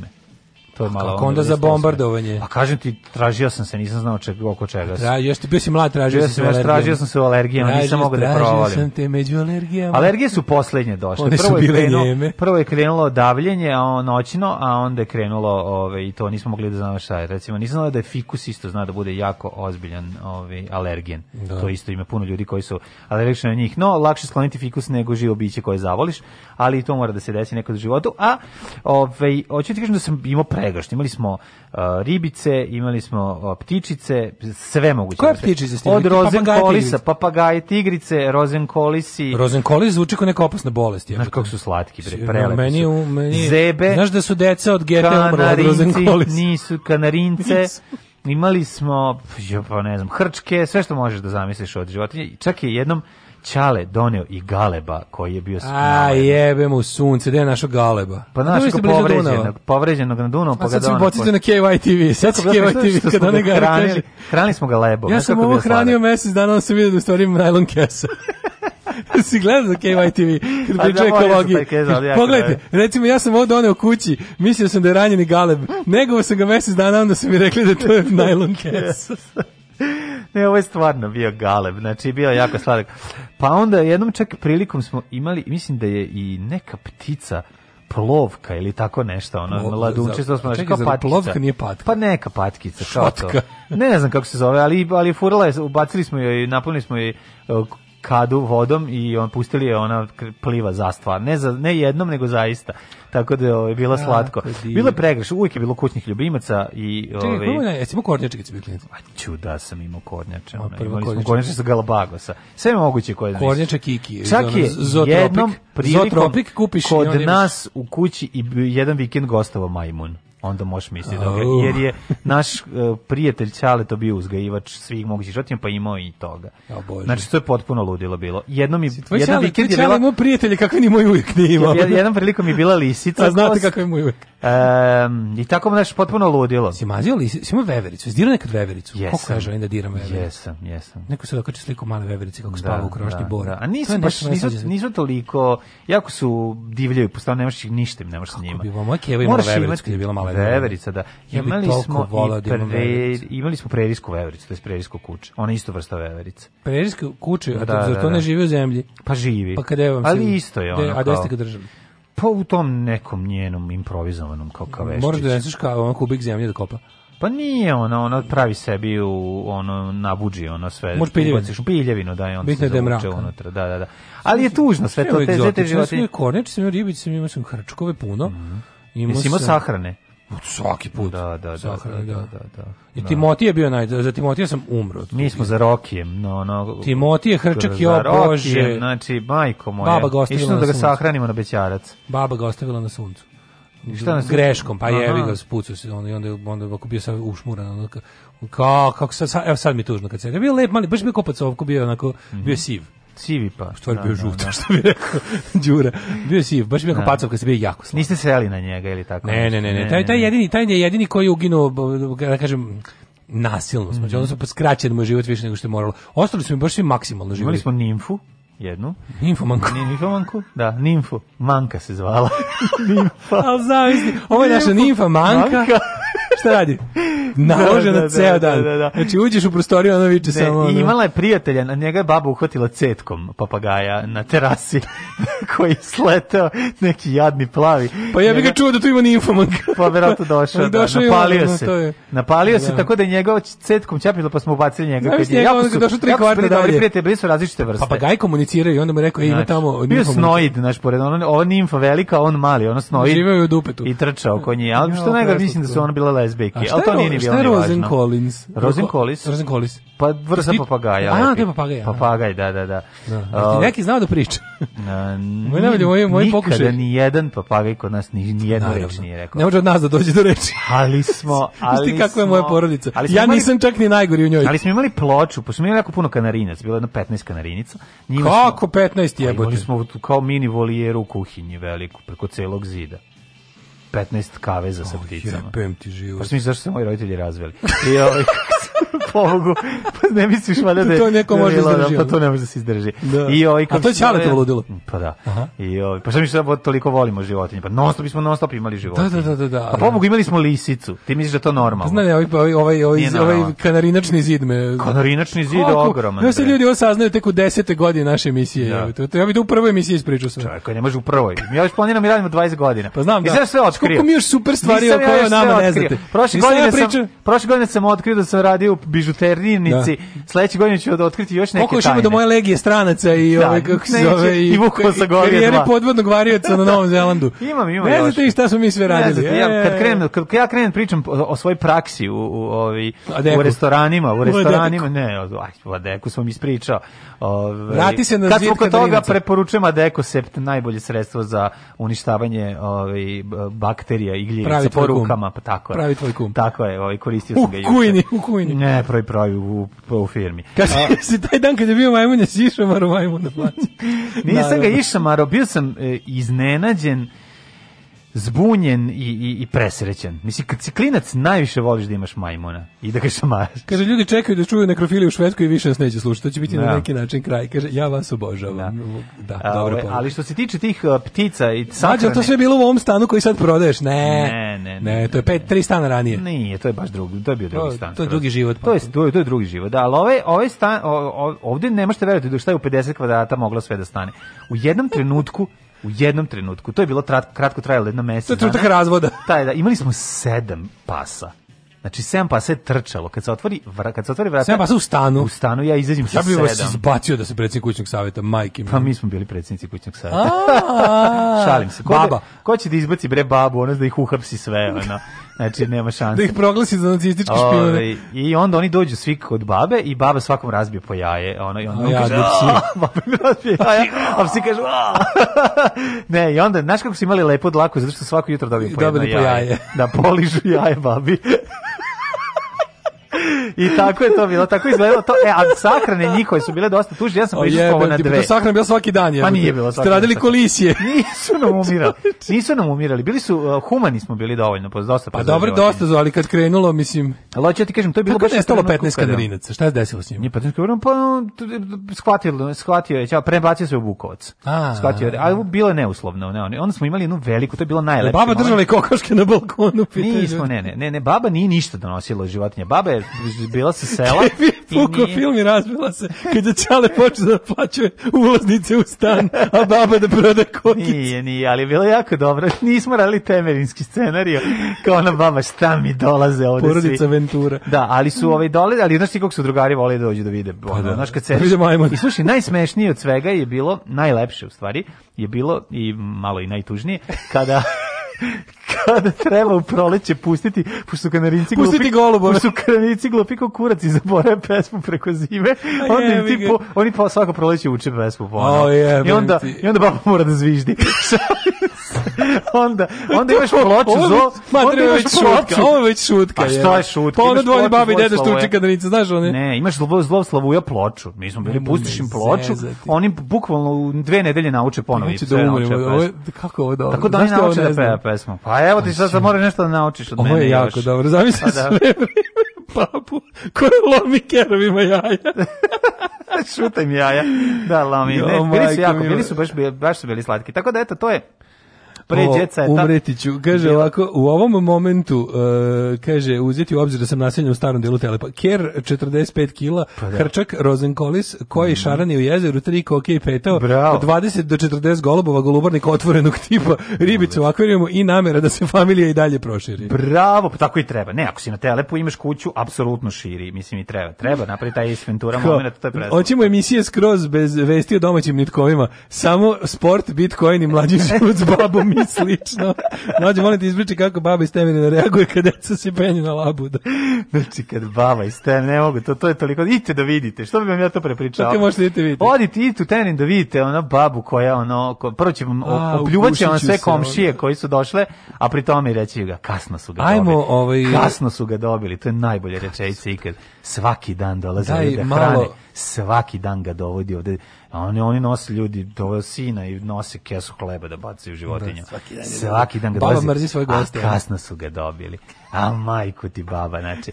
to je malo. Kako onda za bombardovanje? Pa kažem ti, tražio sam se, nisam znao čeg, oko čega. Tražio ti bio si mlad, tražio, tražio sam se. Tražio sam se o alergijama, tražio, nisam mogao da provalim. Tražio sam te među alergijama. Alergije su poslednje došle. One prvo su bile je krenulo, njeme. Prvo je krenulo davljenje a noćno, a onda je krenulo, ove, ovaj, i to nismo mogli da znamo šta je. Recimo, nisam znao da je fikus isto zna da bude jako ozbiljan ove, ovaj, alergen. Da. To isto ima puno ljudi koji su alergični na njih. No, lakše skloniti fikus nego živo biće koje zavoliš, ali i to mora da se desi nekad u životu. A, ove, ovaj, hoću ti kažem da sam imao pre svega što imali smo uh, ribice, imali smo uh, ptičice, sve moguće. Koje ptičice ste Od rozenkolisa, papagaje, tigrice, rozenkolisi. Rozenkolis zvuči kao neka opasna bolest. Znaš kako su slatki, bre, prelepi su. Meni, Zebe. Znaš da su deca od gete umrla od rozenkolisa. Nisu kanarince. nisu. Imali smo, pa ne znam, hrčke, sve što možeš da zamisliš od životinja. Čak je jednom Čale doneo i Galeba koji je bio A jebe mu sunce, gde je našo Galeba? Pa našo ko povređenog, povređenog na Dunavu, pa ga doneo. A sad ću na KYTV, sad ću KYTV kada ne ga hranili, hranili smo ga lebom. Ja sam ovo hranio mesec dana, onda sam vidio da u stvari imam kesa. si gledao za KYTV, kad pa pričaju da, ekologiju. Pogledajte, recimo ja sam ovo doneo kući, mislio sam da je ranjeni galeb, negovo sam ga mesec dana, onda su mi rekli da to je nylon kesa. Ne, ovo je stvarno bio galeb, znači bio jako sladak. Pa onda jednom čak prilikom smo imali, mislim da je i neka ptica plovka ili tako nešto, ono, mladunče, što smo našli, kao patkica. Plovka nije patka. Pa neka patkica, kao to. Ne znam kako se zove, ali, ali furala je, ubacili smo joj, napunili smo joj kadu vodom i on pustili je ona pliva za zastva. Ne, za, ne jednom, nego zaista. Tako da je ovaj, bilo ja, slatko. Bilo je pregreš, uvijek je bilo kućnih ljubimaca i... Čekaj, kako ovaj, je, jesi imao kornjače kad si bio klinac? A čuda sam imao kornjače. Ono, imali smo kornjače sa Galabagosa. Sve je moguće koje znači. Kornjače Kiki. Čak je zotropik, jednom prilikom zotropik kupiš kod nas u kući i jedan vikend gostovao majmun onda možeš misliti toga. Da jer je naš uh, prijatelj Ćale to bio uzgajivač svih mogućih životinja, pa imao i toga. Oh, znači, to je potpuno ludilo bilo. Jednom mi, tvoj jedan Ćale, tvoj je bila... imao prijatelje kakve ni moj uvijek nije imao. Jed, jednom prilikom je bila lisica. A znate kako je moj uvijek. Um, I tako, znači, potpuno ludilo. Si mazio li, si imao vevericu, si nekad vevericu. Jesam. Kako kaže, da diram vevericu? Jesam, jesam. Neko se dokači sliku male veverice kako da, u krošnji da, bora. Da. A nisu, baš, nisu, nisu toliko, jako su divljaju, postao nemaš ništa, nemaš s njima. Kako bi vam, moja keva je bila lepo. Veverica, da. Imali smo, i pre, imali smo prerijsku vevericu, to jest prerijsku kuče Ona isto vrsta veverica. Prerijsku kuče a da, da, da, to ne da. živi u zemlji? Pa živi. Pa kada je Ali isto je ona. A da ste ga držali? Pa u tom nekom njenom improvizovanom kao kaveščiću. vešti da neseš kao onako kubik zemlje da kopa. Pa nije ona, ona pravi sebi u ono nabuđi ono sve. Može piljevinu. piljevinu da je on Bitno se da mrak, unutra. Da, da, da. Ali je tužno sve to te zete životinje. Ja sam korneč, sam ribić, sam imao sam hrčkove puno. Mm -hmm. Imao Jesi imao sahrane? Svaki put. Da, da, Zahrani, da, da, da, da, I no. Timotije je bio naj... Za Timotija sam umro. Mi smo za Rokijem, no, no... Timotije, Hrčak i obože. znači, majko moja. Baba ga ostavila na da ga sahranimo na bećarac. Baba ga ostavila na suncu. I šta nas greškom, pa jevi ga spucao se on i onda onda ako bio sam ušmuran ono kao kako sad, sad, evo sad mi tužno kad se bio lep mali baš mi bio kopacovku bio onako mm -hmm. bio siv Sivi pa. Što je da, bio da, žuta, da, što bi rekao Đura. Bio siv, baš bio kao da. pacov kad se bio jako slav. Niste seli na njega ili tako? Ne, ne, ne, ne. Taj, taj jedini, taj je jedini koji je uginuo, da kažem, nasilno. Znači, mm. odnosno, pa skraćen moj život više nego što je moralo. Ostali smo baš svi maksimalno živjeli. Imali smo nimfu, jednu. Ninfomanku. Ninfomanku, da, nimfu. Manka se zvala. Nimfa. Ali zavisni, ovo je naša nimfa manka. manka šta radi? Da, Nalože na da, da, ceo dan. Da, da, da. Znači uđeš u prostoriju, ona viče samo. Ono. Imala je prijatelja, na njega je baba uhvatila cetkom papagaja na terasi koji sleteo neki jadni plavi. Pa ja bih ga čuo da tu ima nimfomanka. pa verovatno došao, da, došao napalio ono, se. Je. Napalio da. se tako da je njega cetkom čapilo pa smo ubacili njega. Znaš, njega jako su, došao tri kvarta dalje. Dobri prijatelji, bili su različite vrste. Papagaj komuniciraju i onda mu rekao, ej, ima znači, tamo Bio snoid, znaš, pored ono, ovo nimfa velika, on mali, ona snoid. Živeo je u dupetu. I trčao oko nje, ali što nego mislim da su ona bila lezbijke, ali to nije ni bilo važno. Rosen Collins? Rosen Collins? Rosen Collins. Pa vrsta papagaja. A, to je papagaj. Papagaj, da, da, da. da. neki znao da priča. Moj najbolje, moj, moj pokušaj. Nikada ni jedan papagaj kod nas ni, ni jednu reč nije rekao. Ne može od nas da dođe do reči. Ali smo, ali Isti kako je moja porodica. Ja nisam čak ni najgori u njoj. Ali smo imali ploču, pošto smo imali jako puno kanarinac, bilo jedno 15 kanarinica. Njima kako 15 pa jebote? Imali smo kao mini volijeru u kuhinji veliku, preko celog zida. 15 kave za oh, sa pticama. jebem ti život. Pa sam zašto se moji roditelji razveli. I ovaj, pobogu, pa ne misliš valjda da to neko može da izdrži. Pa to ne može da se izdrži. Da. I ovaj kako to je ćale to ludilo. Pa da. Aha. I ovaj pa šta mi se da toliko volimo životinje? Pa nonstop bismo nonstop imali da, životinje. Da, da, da, da. A pa pomogu imali smo lisicu. Ti misliš da to normalno? Znam, ovaj ovaj ovaj ovaj, ovaj kanarinačni zid me. Kanarinačni zid je ogroman. Ja se ljudi osaznaju tek u 10. godini naše emisije. Da. To ja bih da u prvoj emisiji ispričao sve. Čekaj, ne može u prvoj. Ja još planiram i radimo 20 godina. Pa znam, da. I sve sve otkrio. Kako mi još super stvari o kojoj nama ne znate. Prošle godine sam prošle godine sam otkrio da sam radio bižuternici. Da. Sledeće godine ću da otkriti još neke Pokušimo tajne. Pokušimo da moje legije stranaca i da, ove, kako se zove, i, i karijere podvodnog varioca na Novom Zelandu. imam, imam. Ne znate i šta smo mi sve radili. Ne ja, e. kad, krenem, kad ja krenem pričam o, o svojoj praksi u, u, ovi, u restoranima, u restoranima, ne, o, Adeku sam ispričao. Ove, Vrati se na kad smo kod da toga preporučujem Adeku najbolje sredstvo za uništavanje ove, bakterija i gljivica po rukama. Pa, tako je. Pravi tvoj kum. Tako je, ovaj, koristio sam ga U kujni, u kujni. Ne, proj, proj u, u firmi. Kaže, si taj dan kad je bio majmun, je si majmun na placu. Nisam da, ga da. išao maro, bio sam e, iznenađen zbunjen i, i, i presrećen. Mislim, kad si klinac, najviše voliš da imaš majmuna i da ga šamaraš. Kaže, ljudi čekaju da čuju nekrofili u Švedskoj i više nas neće slušati. To će biti da. na neki način kraj. Kaže, ja vas obožavam. Da, da dobro Ove, ovaj, Ali što se tiče tih uh, ptica i sakrane... Mađo, to sve je bilo u ovom stanu koji sad prodaješ. Ne, ne, ne. ne, ne to je pet, tri stana ranije. Nije, to je baš drugi, to je bio drugi stan. To, to je drugi život. Pa. To je, to je, to je drugi život, da. Ali ovaj, ovaj stan, ovdje ne možete veriti do da šta je u 50 kvadrata moglo sve da stane. U jednom trenutku U jednom trenutku. To je bilo trat, kratko trajalo jedno mesec. To je trenutak razvoda. Taj, da, imali smo sedam pasa. Znači 7 pasa je trčalo. Kad se otvori vrat, kad se otvori vrata. 7 pasa u stanu. U stanu ja izađem sa 7. Ja bih vas izbacio da se predsjednik kućnog savjeta, majke mi. Pa mi smo bili predsjednici kućnog savjeta. Šalim se. Ko da- baba. ko će da izbaci bre babu, ona da ih uhapsi sve, ona. Znači, nema šanse. da ih proglasi za nacističke špijune. Ovaj, I onda oni dođu svi kod babe i baba svakom razbije po jaje. Ono, I onda on ja, kaže, baba mi razbije jaje, a psi kažu, Ne, i onda, znaš kako su imali lepo dlaku, zato što svako jutro dobiju po jedno jaje. Da poližu jaje babi. I tako je to bilo, tako je izgledalo to. E, a sahrane njihove su bile dosta tužne, ja sam prišao na dve. Pa sahrane bila svaki dan, je. Pa nije bilo svaki Stradili kolisije. Nisu nam umirali. Znači. Nisu nam umirali. Bili su uh, humani smo bili dovoljno, pa dosta. Pa dobro, dosta, ali kad krenulo, mislim. Ali hoćete da ti kažem, to je bilo baš je nestalo 15 kanarinaca. Šta je desilo s njim? Nije 15 kanarinaca, pa shvatio, shvatio je, čao, prebacio se u Bukovac. A, shvatio, a bilo je neuslovno, ne, onda smo imali jednu veliku, to je bilo najlepše. Baba držala kokoške na balkonu, pitaju. Nismo, ne, ne, ne, ne, baba nije ništa donosila životinje. Baba je bila se sela. Puko nije... film i razbila se. Kad je Čale počeo da plaćuje ulaznice u stan, a baba da proda kokice. Nije, nije, ali je bilo jako dobro. Nismo radili temerinski scenariju. Kao ona baba, šta mi dolaze ovde Porodica svi. Porodica Ventura. Da, ali su ovaj dole, ali znaš ti kako su drugari vole da dođu da vide. Pa, da. Znaš kad se... Da I slušaj, najsmešnije od svega je bilo, najlepše u stvari, je bilo i malo i najtužnije, kada kada treba u proleće pustiti, pošto su kanarinci glupi, pustiti golubove. Pošto su kanarinci glupi kao kurac i zaborave pesmu preko zime, pa onda im ti oni pa svako proleće uče pesmu po ono. Oh, yeah, I, onda, ti. I onda baba mora da zviždi. onda, onda imaš ploču zo, ma, onda imaš ploču. Ovo je već šutka. A pa šta je šutka? Pa onda dvojni babi dede deda što uče kanarinci, znaš one? Ne, imaš zlov, zlov slavuja ploču. Mi smo bili, pustiš im ploču, oni bukvalno u dve nedelje nauče ponovi. Da kako ovo dobro? Tako da oni nauče da peva pesmu. Pa Pa evo ti sad sam nešto da naučiš od mene. Ovo je jako još. dobro. Zamisli pa da. sve papu koja lomi kerovima jaja. Šutaj mi jaja. Da, lomi. Ne, bili su jako, bili su baš, baš su bili slatki. Tako da, eto, to je pre djeca je Umreti ću. Kaže ovako, u ovom momentu, uh, kaže, uzeti u obzir da sam naseljen u starom delu telepa. Ker 45 kg pa da. Hrčak, Rozenkolis, koji mm. šarani u jezeru, tri koke i petao, Bravo. 20 do 40 golubova, golubarnik otvorenog tipa, ribicu u akvarijumu i namera da se familija i dalje proširi. Bravo, pa tako i treba. Ne, ako si na telepu imaš kuću, apsolutno širi, mislim i treba. Treba napraviti taj isventura moment, to je prezno. Hoćemo emisije skroz bez vesti o domaćim nitkovima. Samo sport, bitcoin i mlađi život s babom i slično. Mlađe, molim te izbriči kako baba iz temine reaguje kad deca se penju na labuda. Znači, kad baba iz temine, ne mogu, to, to je toliko, idite da vidite, što bi vam ja to prepričao? Tako možete idite vidite. Odite, idite u tenin da vidite ona babu koja, ono, ko, prvo će vam, opljuvat će vam sve komšije koji su došle, a pri tome reći ga, kasno su ga Ajmo, dobili. Ovaj... Kasno su ga dobili, to je najbolje rečejice ikad. Svaki dan dolaze da hrane, svaki dan ga dovodi ovde A oni, oni nose ljudi, do sina i nose kesu hleba da bacaju životinju. Da, svaki dan, svaki dan ga Baba svoje goste. A kasno su ga dobili. A majku ti baba, znači.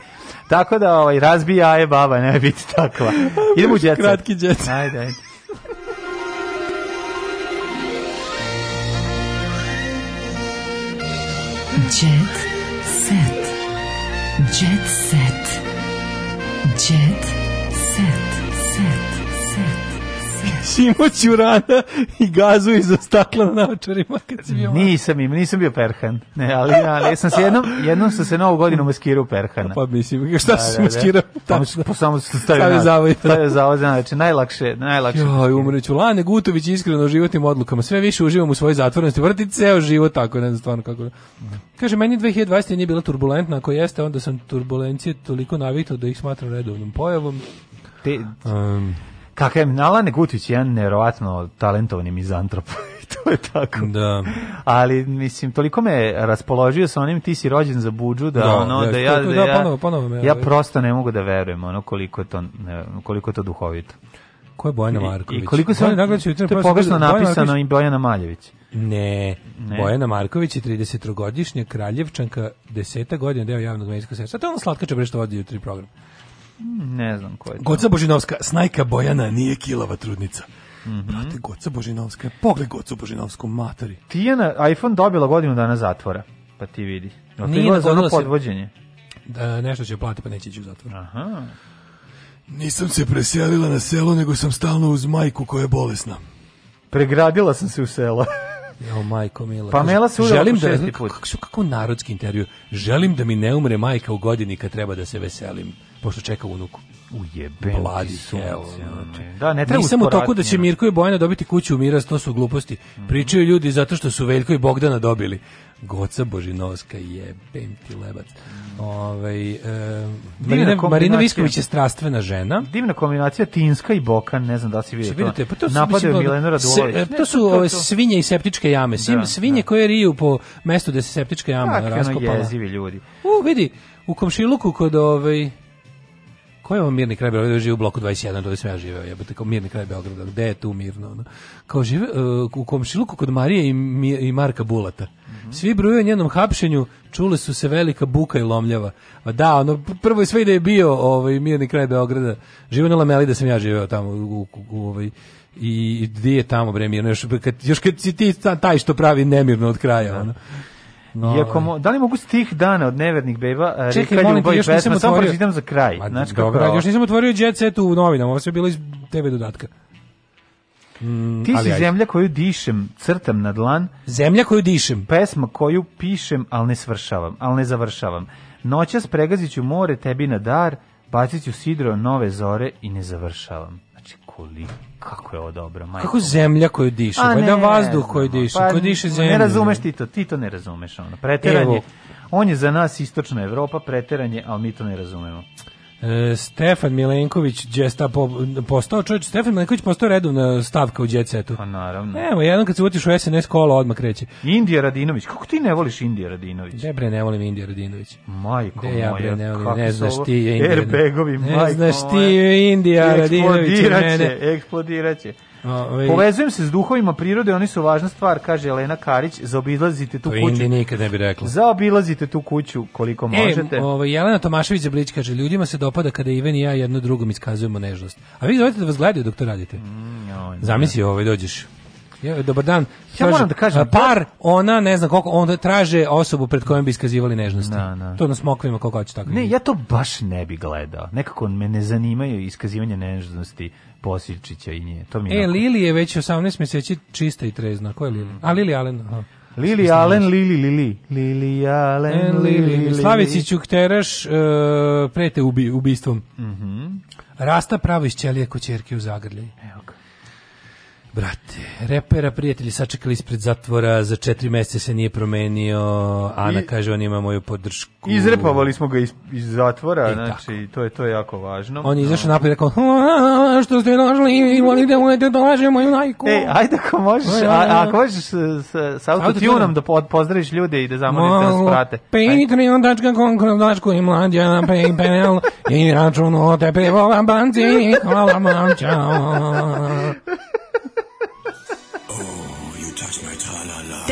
Tako da ovaj, razbija je baba, ne biti takva. Idemo u djeca. Kratki djeca. Ajde, ajde. Jazz. Simo Ćurana i gazu iz ostakla na naočarima kad si bio mali. Nisam im, nisam bio perhan. Ne, ali, ali ja sam se jednom, jednom sam se novu godinu maskirao perhana. Pa mislim, šta da, si da, da, maskirao? Da, da. Pa samo stavio zavoj. Stavio zavoj, znači najlakše, najlakše. Joj, umreću. Lane Gutović iskreno životnim odlukama. Sve više uživam u svojoj zatvorenosti. Vrti ceo život tako, ne znam stvarno kako. Da- Kaže, meni 2020. nije bila turbulentna. Ako jeste, onda sam turbulencije toliko navikao da ih smatram redovnom pojavom. Te, um, kakav je Nalane Gutić jedan nevjerovatno talentovani mizantrop to je tako. Da. Ali mislim toliko me raspoložio sa onim ti si rođen za budžu da, da ono da, ja to, da, da ja, ponovo, ponovo me, ja prosto ne mogu da verujem ono koliko je to ne, koliko je to duhovito. Ko je Bojana Marković? I, i koliko se Naglić juče to je pogrešno napisano Bojana i Bojana Maljević. Ne, ne. Bojana Marković je 33-godišnja kraljevčanka, 10 godina deo javnog medijskog servisa. To je ona slatka čebre vodi jutri program. Ne znam ko je to. Goca Božinovska, snajka Bojana nije kilava trudnica. Mm -hmm. Brate, Goca Božinovska, pogled Gocu Božinovsku, materi. Tijena iPhone dobila godinu dana zatvora, pa ti vidi. No, nije to je ono podvođenje. Da, nešto će platiti, pa neće ići u zatvor. Aha. Nisam se preselila na selo, nego sam stalno uz majku koja je bolesna. Pregradila sam se u selo. Jo, majko mila. mela se Želim da, put. Kako, kako narodski intervju. Želim da mi ne umre majka u godini kad treba da se veselim pošto čeka unuku. Ujebem Bladi sunce. Znači. Da, ne treba Nisam u toku da će Mirko i Bojana dobiti kuću u miraz, to su gluposti. Mhm. Pričaju ljudi zato što su Veljko i Bogdana dobili. Goca Božinovska jebem ti lebac. Ove, ovaj, e, Marina, Marina Visković je strastvena žena. Divna kombinacija Tinska i Bokan, ne znam da si vidio to. Vidite, pa to su, Napadaju Milena Radulović. Se, e, to su to, ove, svinje i septičke jame. Da, svinje da. koje riju po mestu gde se septička jama Tako raskopala. Tako jezivi ljudi. U, vidi, u komšiluku kod ovaj ko je ovo mirni kraj Beograda, živi u bloku 21, dole sam ja živeo, jebate, kao mirni kraj Beograda, gde je tu mirno, ono. Kao žive uh, u komšiluku kod Marije i, i Marka Bulata. Mhm. Svi bruju o njenom hapšenju, čule su se velika buka i lomljava. da, ono, prvo je sve ide je bio ovaj, mirni kraj Beograda, živeo na Lameli da sam ja živeo tamo u, u, u ovaj, i gdje je tamo bre mirno još kad još kad si ti taj što pravi nemirno od kraja da. ono No, Iako, mo, da li mogu s dana od nevernih beba e, čekaj, molim te, još nisam otvorio. Samo pročitam za kraj. Ma, znači, dobro, kako... još nisam otvorio Jet Set u novinama, ovo sve bilo iz TV dodatka. Mm, Ti si ajde. zemlja koju dišem, crtam na dlan. Zemlja koju dišem. Pesma koju pišem, ali ne svršavam, ali ne završavam. Noćas pregazit ću more tebi na dar, bacit ću sidro nove zore i ne završavam koli, kako je ovo dobro. Majko. Kako zemlja koju dišu, pa, pa da vazduh pa koji dišu, pa, koji diše zemlju. Ne razumeš ti to, ti to ne razumeš. Ono. Preteranje, Evo. on je za nas istočna Evropa, preteranje, al mi to ne razumemo. E, Stefan Milenković džesta po, postao čovjek Stefan Milenković postao redovna stavka u đecetu. Pa naravno. Evo, jednom kad se utiš u SNS kola odmah kreće. Indija Radinović, kako ti ne voliš Indija Radinović? Ne bre, ne volim Indija Radinović. Majko De, ja, bre, ne, volim, ne znaš ti je Indija. Airbagovi, majko. Ne znaš ti Indija Radinović. Eksplodiraće, eksplodiraće. Ove... Povezujem se s duhovima prirode, oni su važna stvar, kaže Elena Karić, zaobilazite tu to pa kuću. To nikad ne bi rekla. Zaobilazite tu kuću koliko e, možete. Ovaj, Jelena Tomašević Zablić kaže, ljudima se dopada kada Ivan i ja jedno drugom iskazujemo nežnost. A vi zovete da vas gledaju dok to radite. Mm, Zamisli, ovaj, dođeš Je, dobar dan. Ja moram da kažem da- par, ona ne znam koliko, onda traže osobu pred kojom bi iskazivali nežnost. Na, na. To na smokvima koliko hoće tako. Ne, da- ja to baš ne bi gledao. Nekako me ne zanimaju iskazivanje nežnosti Posiljčića i nje. To mi E, Lili je već 18 meseci čista i trezna. Ko je Lili? A Lili Alen. Aha. Lili Alen, Lili, Lili. Lili Alen, e, Lili, Slavici Teraš, uh, prete ubi, ubistvom. Mm -hmm. Rasta pravo iz ćelije kod u Zagrlji. Evo Brate, repera prijatelji sačekali ispred zatvora, za četiri mjeseca se nije promenio, Ana I, kaže on ima moju podršku. Izrepovali smo ga iz, iz zatvora, I e, znači tako. to je to je jako važno. On je izašao naprijed i rekao, što ste našli, volite moje te da dolaže moju najku. Ej, ajde ako možeš, e, a, ako možeš s, autotunom da pozdraviš ljude i da zamolite da nas prate. Patreon.com, kroz dačku i mlađa, paypal i račun o te banci, hvala vam, čao.